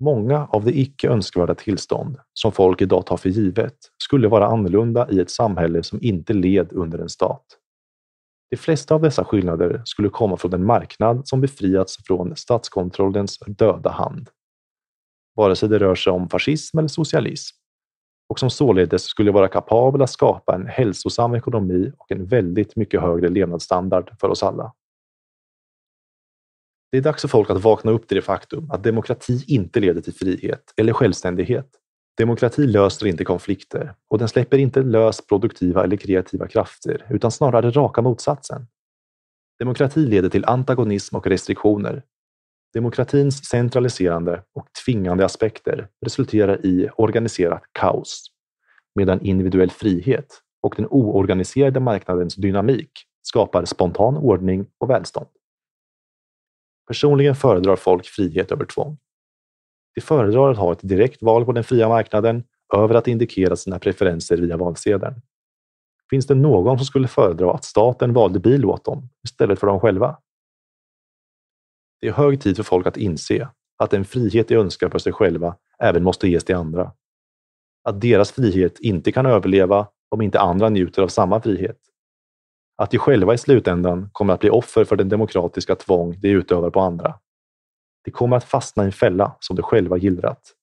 Många av de icke önskvärda tillstånd som folk idag tar för givet skulle vara annorlunda i ett samhälle som inte led under en stat. De flesta av dessa skillnader skulle komma från en marknad som befriats från statskontrollens döda hand vare sig det rör sig om fascism eller socialism och som således skulle vara kapabel att skapa en hälsosam ekonomi och en väldigt mycket högre levnadsstandard för oss alla. Det är dags för folk att vakna upp till det faktum att demokrati inte leder till frihet eller självständighet. Demokrati löser inte konflikter och den släpper inte lös produktiva eller kreativa krafter utan snarare raka motsatsen. Demokrati leder till antagonism och restriktioner Demokratins centraliserande och tvingande aspekter resulterar i organiserat kaos. medan individuell frihet och den oorganiserade marknadens dynamik skapar spontan ordning och välstånd. Personligen föredrar folk frihet över tvång. De föredrar att ha ett direkt val på den fria marknaden över att indikera sina preferenser via valsedeln. Finns det någon som skulle föredra att staten valde bil åt dem istället för dem själva? Det är hög tid för folk att inse att den frihet de önskar för sig själva även måste ges till andra. Att deras frihet inte kan överleva om inte andra njuter av samma frihet. Att de själva i slutändan kommer att bli offer för den demokratiska tvång de utövar på andra. De kommer att fastna i en fälla som de själva gillrat.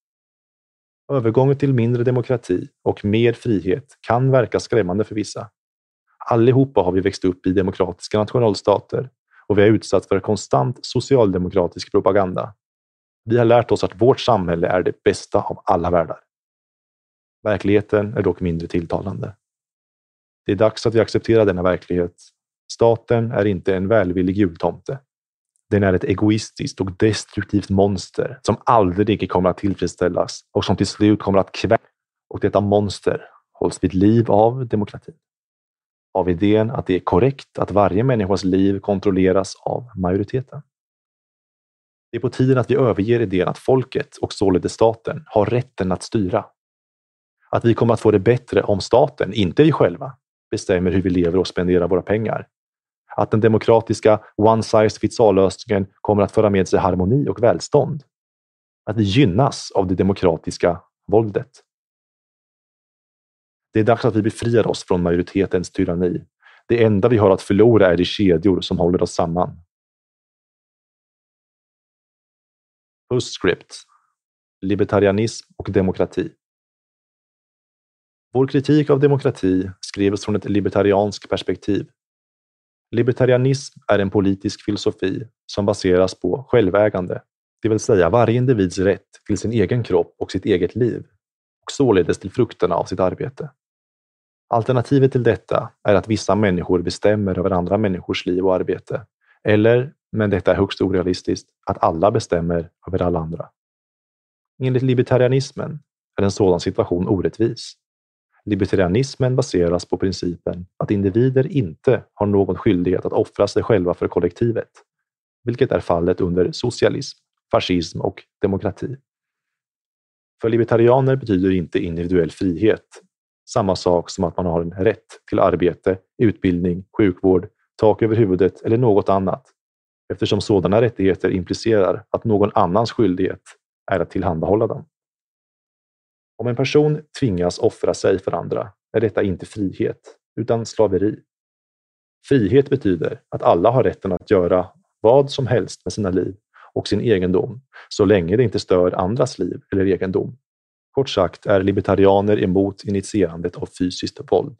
Övergången till mindre demokrati och mer frihet kan verka skrämmande för vissa. Allihopa har vi växt upp i demokratiska nationalstater och vi har utsatts för konstant socialdemokratisk propaganda. Vi har lärt oss att vårt samhälle är det bästa av alla världar. Verkligheten är dock mindre tilltalande. Det är dags att vi accepterar denna verklighet. Staten är inte en välvillig jultomte. Den är ett egoistiskt och destruktivt monster som aldrig kommer att tillfredsställas och som till slut kommer att kväva. Och detta monster hålls vid liv av demokratin. Av idén att det är korrekt att varje människas liv kontrolleras av majoriteten. Det är på tiden att vi överger idén att folket och således staten har rätten att styra. Att vi kommer att få det bättre om staten, inte vi själva, bestämmer hur vi lever och spenderar våra pengar. Att den demokratiska one size fits all-lösningen kommer att föra med sig harmoni och välstånd. Att vi gynnas av det demokratiska våldet. Det är dags att vi befriar oss från majoritetens tyranni. Det enda vi har att förlora är de kedjor som håller oss samman. Postscript. Libertarianism och demokrati. Vår kritik av demokrati skrevs från ett libertarianskt perspektiv. Libertarianism är en politisk filosofi som baseras på självägande, det vill säga varje individs rätt till sin egen kropp och sitt eget liv och således till frukterna av sitt arbete. Alternativet till detta är att vissa människor bestämmer över andra människors liv och arbete. Eller, men detta är högst orealistiskt, att alla bestämmer över alla andra. Enligt libertarianismen är en sådan situation orättvis Libertarianismen baseras på principen att individer inte har någon skyldighet att offra sig själva för kollektivet, vilket är fallet under socialism, fascism och demokrati. För libertarianer betyder inte individuell frihet samma sak som att man har en rätt till arbete, utbildning, sjukvård, tak över huvudet eller något annat, eftersom sådana rättigheter implicerar att någon annans skyldighet är att tillhandahålla dem. Om en person tvingas offra sig för andra är detta inte frihet, utan slaveri. Frihet betyder att alla har rätten att göra vad som helst med sina liv och sin egendom, så länge det inte stör andras liv eller egendom. Kort sagt är libertarianer emot initierandet av fysiskt våld.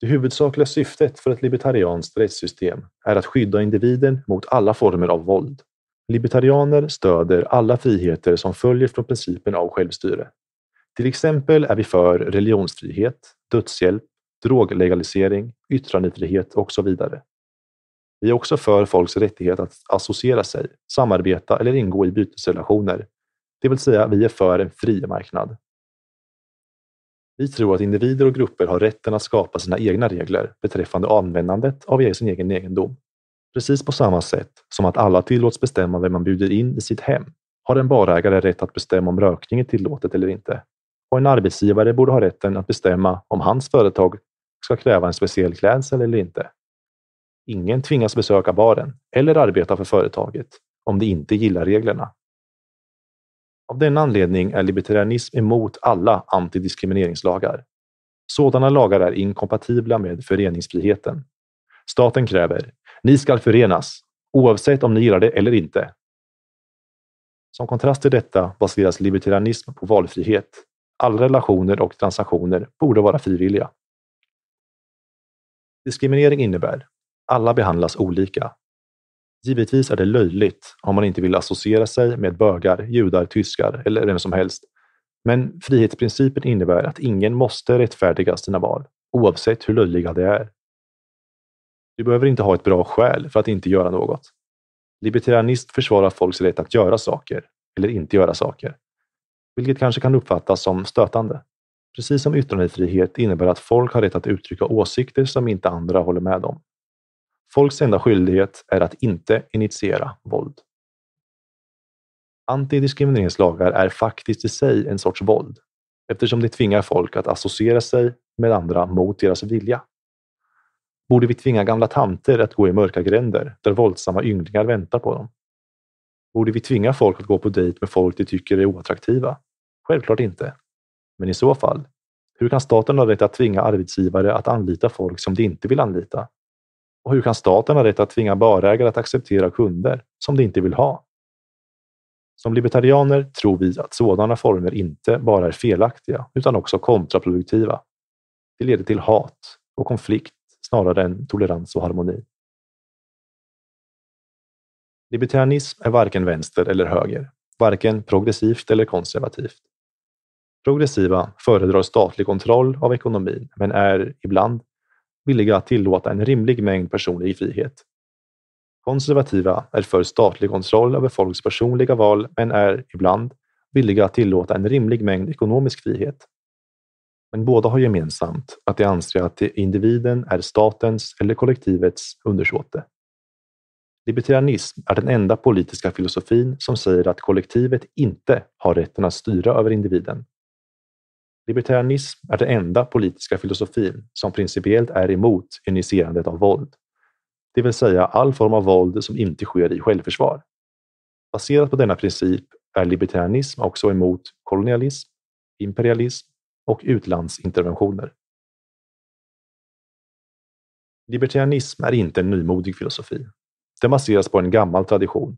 Det huvudsakliga syftet för ett libertarianskt rättssystem är att skydda individen mot alla former av våld. Libertarianer stöder alla friheter som följer från principen av självstyre. Till exempel är vi för religionsfrihet, dödshjälp, droglegalisering, yttrandefrihet och så vidare. Vi är också för folks rättighet att associera sig, samarbeta eller ingå i bytesrelationer. Det vill säga, vi är för en fri marknad. Vi tror att individer och grupper har rätten att skapa sina egna regler beträffande användandet av e- sin egen egendom. Precis på samma sätt som att alla tillåts bestämma vem man bjuder in i sitt hem har en barägare rätt att bestämma om rökning är tillåtet eller inte och en arbetsgivare borde ha rätten att bestämma om hans företag ska kräva en speciell klädsel eller inte. Ingen tvingas besöka baren eller arbeta för företaget om de inte gillar reglerna. Av denna anledning är libertarianism emot alla antidiskrimineringslagar. Sådana lagar är inkompatibla med föreningsfriheten. Staten kräver ni skall förenas, oavsett om ni gillar det eller inte. Som kontrast till detta baseras libertarianism på valfrihet alla relationer och transaktioner borde vara frivilliga. Diskriminering innebär alla behandlas olika. Givetvis är det löjligt om man inte vill associera sig med bögar, judar, tyskar eller vem som helst. Men frihetsprincipen innebär att ingen måste rättfärdiga sina val, oavsett hur löjliga de är. Du behöver inte ha ett bra skäl för att inte göra något. Libertarianist försvarar folks rätt att göra saker, eller inte göra saker vilket kanske kan uppfattas som stötande. Precis som yttrandefrihet innebär att folk har rätt att uttrycka åsikter som inte andra håller med om. Folks enda skyldighet är att inte initiera våld. Antidiskrimineringslagar är faktiskt i sig en sorts våld eftersom det tvingar folk att associera sig med andra mot deras vilja. Borde vi tvinga gamla tanter att gå i mörka gränder där våldsamma ynglingar väntar på dem? Borde vi tvinga folk att gå på dejt med folk de tycker är oattraktiva? Självklart inte. Men i så fall, hur kan staten ha rätt att tvinga arbetsgivare att anlita folk som de inte vill anlita? Och hur kan staten ha rätt att tvinga barägare att acceptera kunder som de inte vill ha? Som libertarianer tror vi att sådana former inte bara är felaktiga utan också kontraproduktiva. Det leder till hat och konflikt snarare än tolerans och harmoni. Libertarianism är varken vänster eller höger, varken progressivt eller konservativt. Progressiva föredrar statlig kontroll av ekonomin men är ibland villiga att tillåta en rimlig mängd personlig frihet. Konservativa är för statlig kontroll över folks personliga val men är ibland villiga att tillåta en rimlig mängd ekonomisk frihet. Men båda har gemensamt att de anser att individen är statens eller kollektivets undersåte. Libertarianism är den enda politiska filosofin som säger att kollektivet inte har rätten att styra över individen. Libertarianism är den enda politiska filosofin som principiellt är emot initierandet av våld, det vill säga all form av våld som inte sker i självförsvar. Baserat på denna princip är libertarianism också emot kolonialism, imperialism och utlandsinterventioner. Libertarianism är inte en nymodig filosofi. Den baseras på en gammal tradition.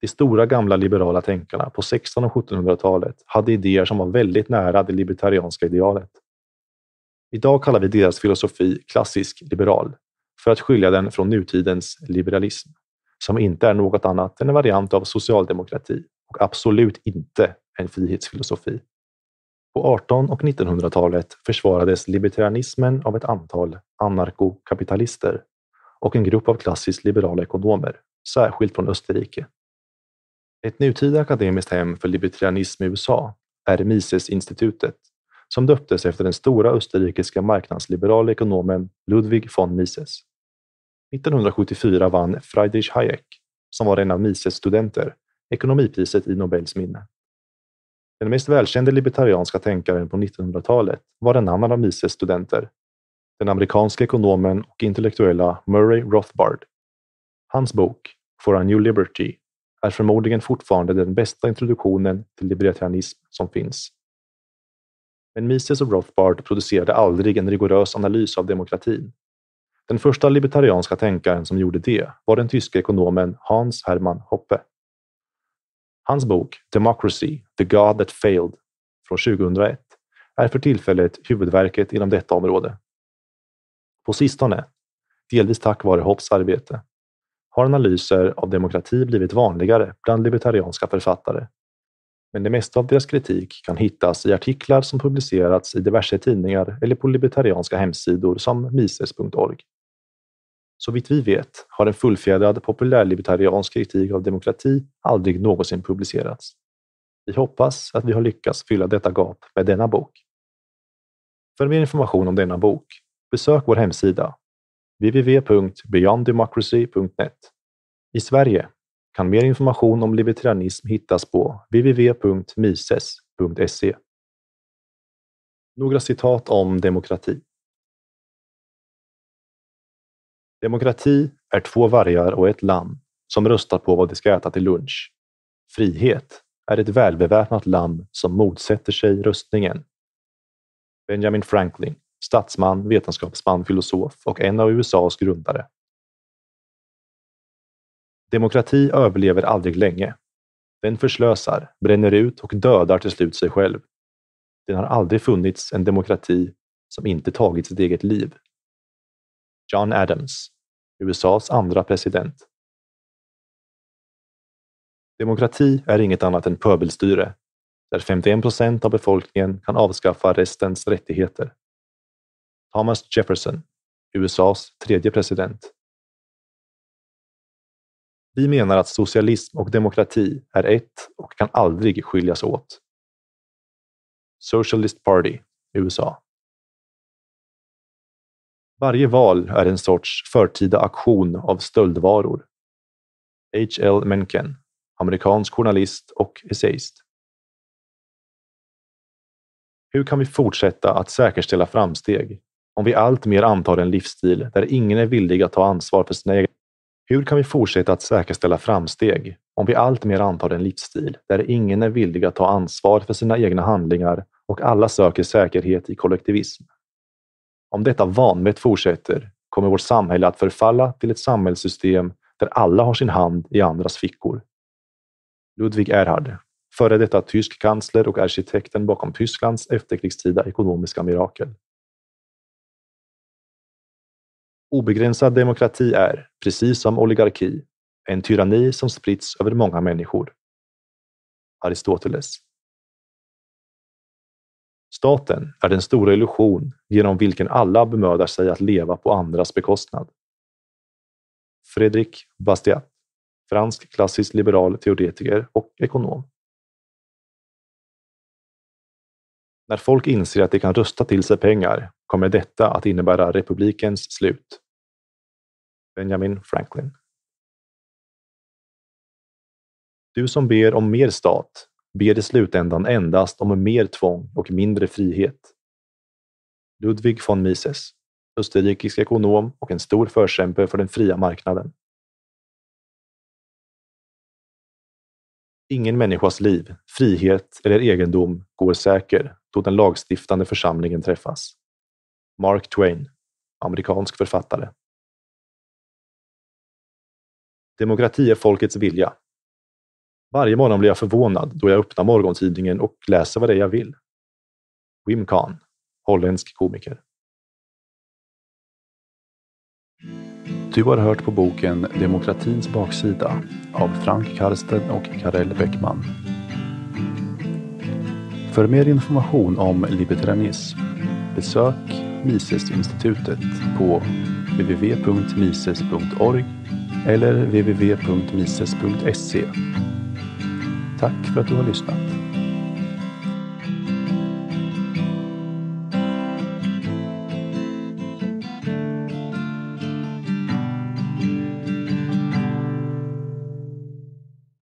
De stora gamla liberala tänkarna på 1600 och 1700-talet hade idéer som var väldigt nära det libertarianska idealet. Idag kallar vi deras filosofi klassisk liberal för att skilja den från nutidens liberalism, som inte är något annat än en variant av socialdemokrati och absolut inte en frihetsfilosofi. På 18 och 1900-talet försvarades libertarianismen av ett antal anarkokapitalister och en grupp av klassiskt liberala ekonomer, särskilt från Österrike. Ett nutida akademiskt hem för libertarianism i USA är Mises-institutet, som döptes efter den stora österrikiska marknadsliberala ekonomen Ludwig von Mises. 1974 vann Friedrich Hayek, som var en av Mises studenter, ekonomipriset i Nobels minne. Den mest välkände libertarianska tänkaren på 1900-talet var en annan av Mises studenter, den amerikanske ekonomen och intellektuella Murray Rothbard. Hans bok For a New Liberty är förmodligen fortfarande den bästa introduktionen till libertarianism som finns. Men Mises och Rothbard producerade aldrig en rigorös analys av demokratin. Den första libertarianska tänkaren som gjorde det var den tyske ekonomen Hans Hermann Hoppe. Hans bok Democracy, The God That Failed från 2001 är för tillfället huvudverket inom detta område. På sistone, delvis tack vare Hopps arbete, har analyser av demokrati blivit vanligare bland libertarianska författare. Men det mesta av deras kritik kan hittas i artiklar som publicerats i diverse tidningar eller på libertarianska hemsidor som mises.org. Så vitt vi vet har en fullfjädrad populärlibertariansk kritik av demokrati aldrig någonsin publicerats. Vi hoppas att vi har lyckats fylla detta gap med denna bok. För mer information om denna bok, besök vår hemsida www.beyonddemocracy.net. I Sverige kan mer information om libertarianism hittas på www.mises.se. Några citat om demokrati. Demokrati är två vargar och ett lamm som röstar på vad de ska äta till lunch. Frihet är ett välbeväpnat lamm som motsätter sig röstningen. Benjamin Franklin, statsman, vetenskapsman, filosof och en av USAs grundare. Demokrati överlever aldrig länge. Den förslösar, bränner ut och dödar till slut sig själv. Det har aldrig funnits en demokrati som inte tagit sitt eget liv. John Adams, USAs andra president. Demokrati är inget annat än pöbelstyre, där 51 procent av befolkningen kan avskaffa restens rättigheter. Thomas Jefferson, USAs tredje president. Vi menar att socialism och demokrati är ett och kan aldrig skiljas åt. Socialist Party, USA. Varje val är en sorts förtida aktion av stöldvaror. H.L. Mencken, amerikansk journalist och essayist. Hur kan vi fortsätta att säkerställa framsteg om vi alltmer antar en livsstil där ingen är villig att ta ansvar för sina egna hur kan vi fortsätta att säkerställa framsteg om vi alltmer antar en livsstil där ingen är villig att ta ansvar för sina egna handlingar och alla söker säkerhet i kollektivism? Om detta vanvett fortsätter kommer vårt samhälle att förfalla till ett samhällssystem där alla har sin hand i andras fickor. Ludwig Erhard, före detta tysk kansler och arkitekten bakom Tysklands efterkrigstida ekonomiska mirakel. Obegränsad demokrati är, precis som oligarki, en tyranni som spritts över många människor. Aristoteles. Staten är den stora illusion genom vilken alla bemödar sig att leva på andras bekostnad. Frédéric Bastiat, fransk klassisk liberal teoretiker och ekonom. När folk inser att de kan rösta till sig pengar kommer detta att innebära republikens slut. Benjamin Franklin. Du som ber om mer stat ber i slutändan endast om mer tvång och mindre frihet. Ludwig von Mises, österrikisk ekonom och en stor förkämpe för den fria marknaden. Ingen människas liv, frihet eller egendom går säker då den lagstiftande församlingen träffas. Mark Twain, amerikansk författare. Demokrati är folkets vilja. Varje morgon blir jag förvånad då jag öppnar morgontidningen och läser vad det är jag vill. Wim Kahn, holländsk komiker. Du har hört på boken Demokratins baksida av Frank Karsten och Karel Bäckman. För mer information om libertarianism besök Misesinstitutet på www.mises.org eller www.mises.se. Tack för att du har lyssnat.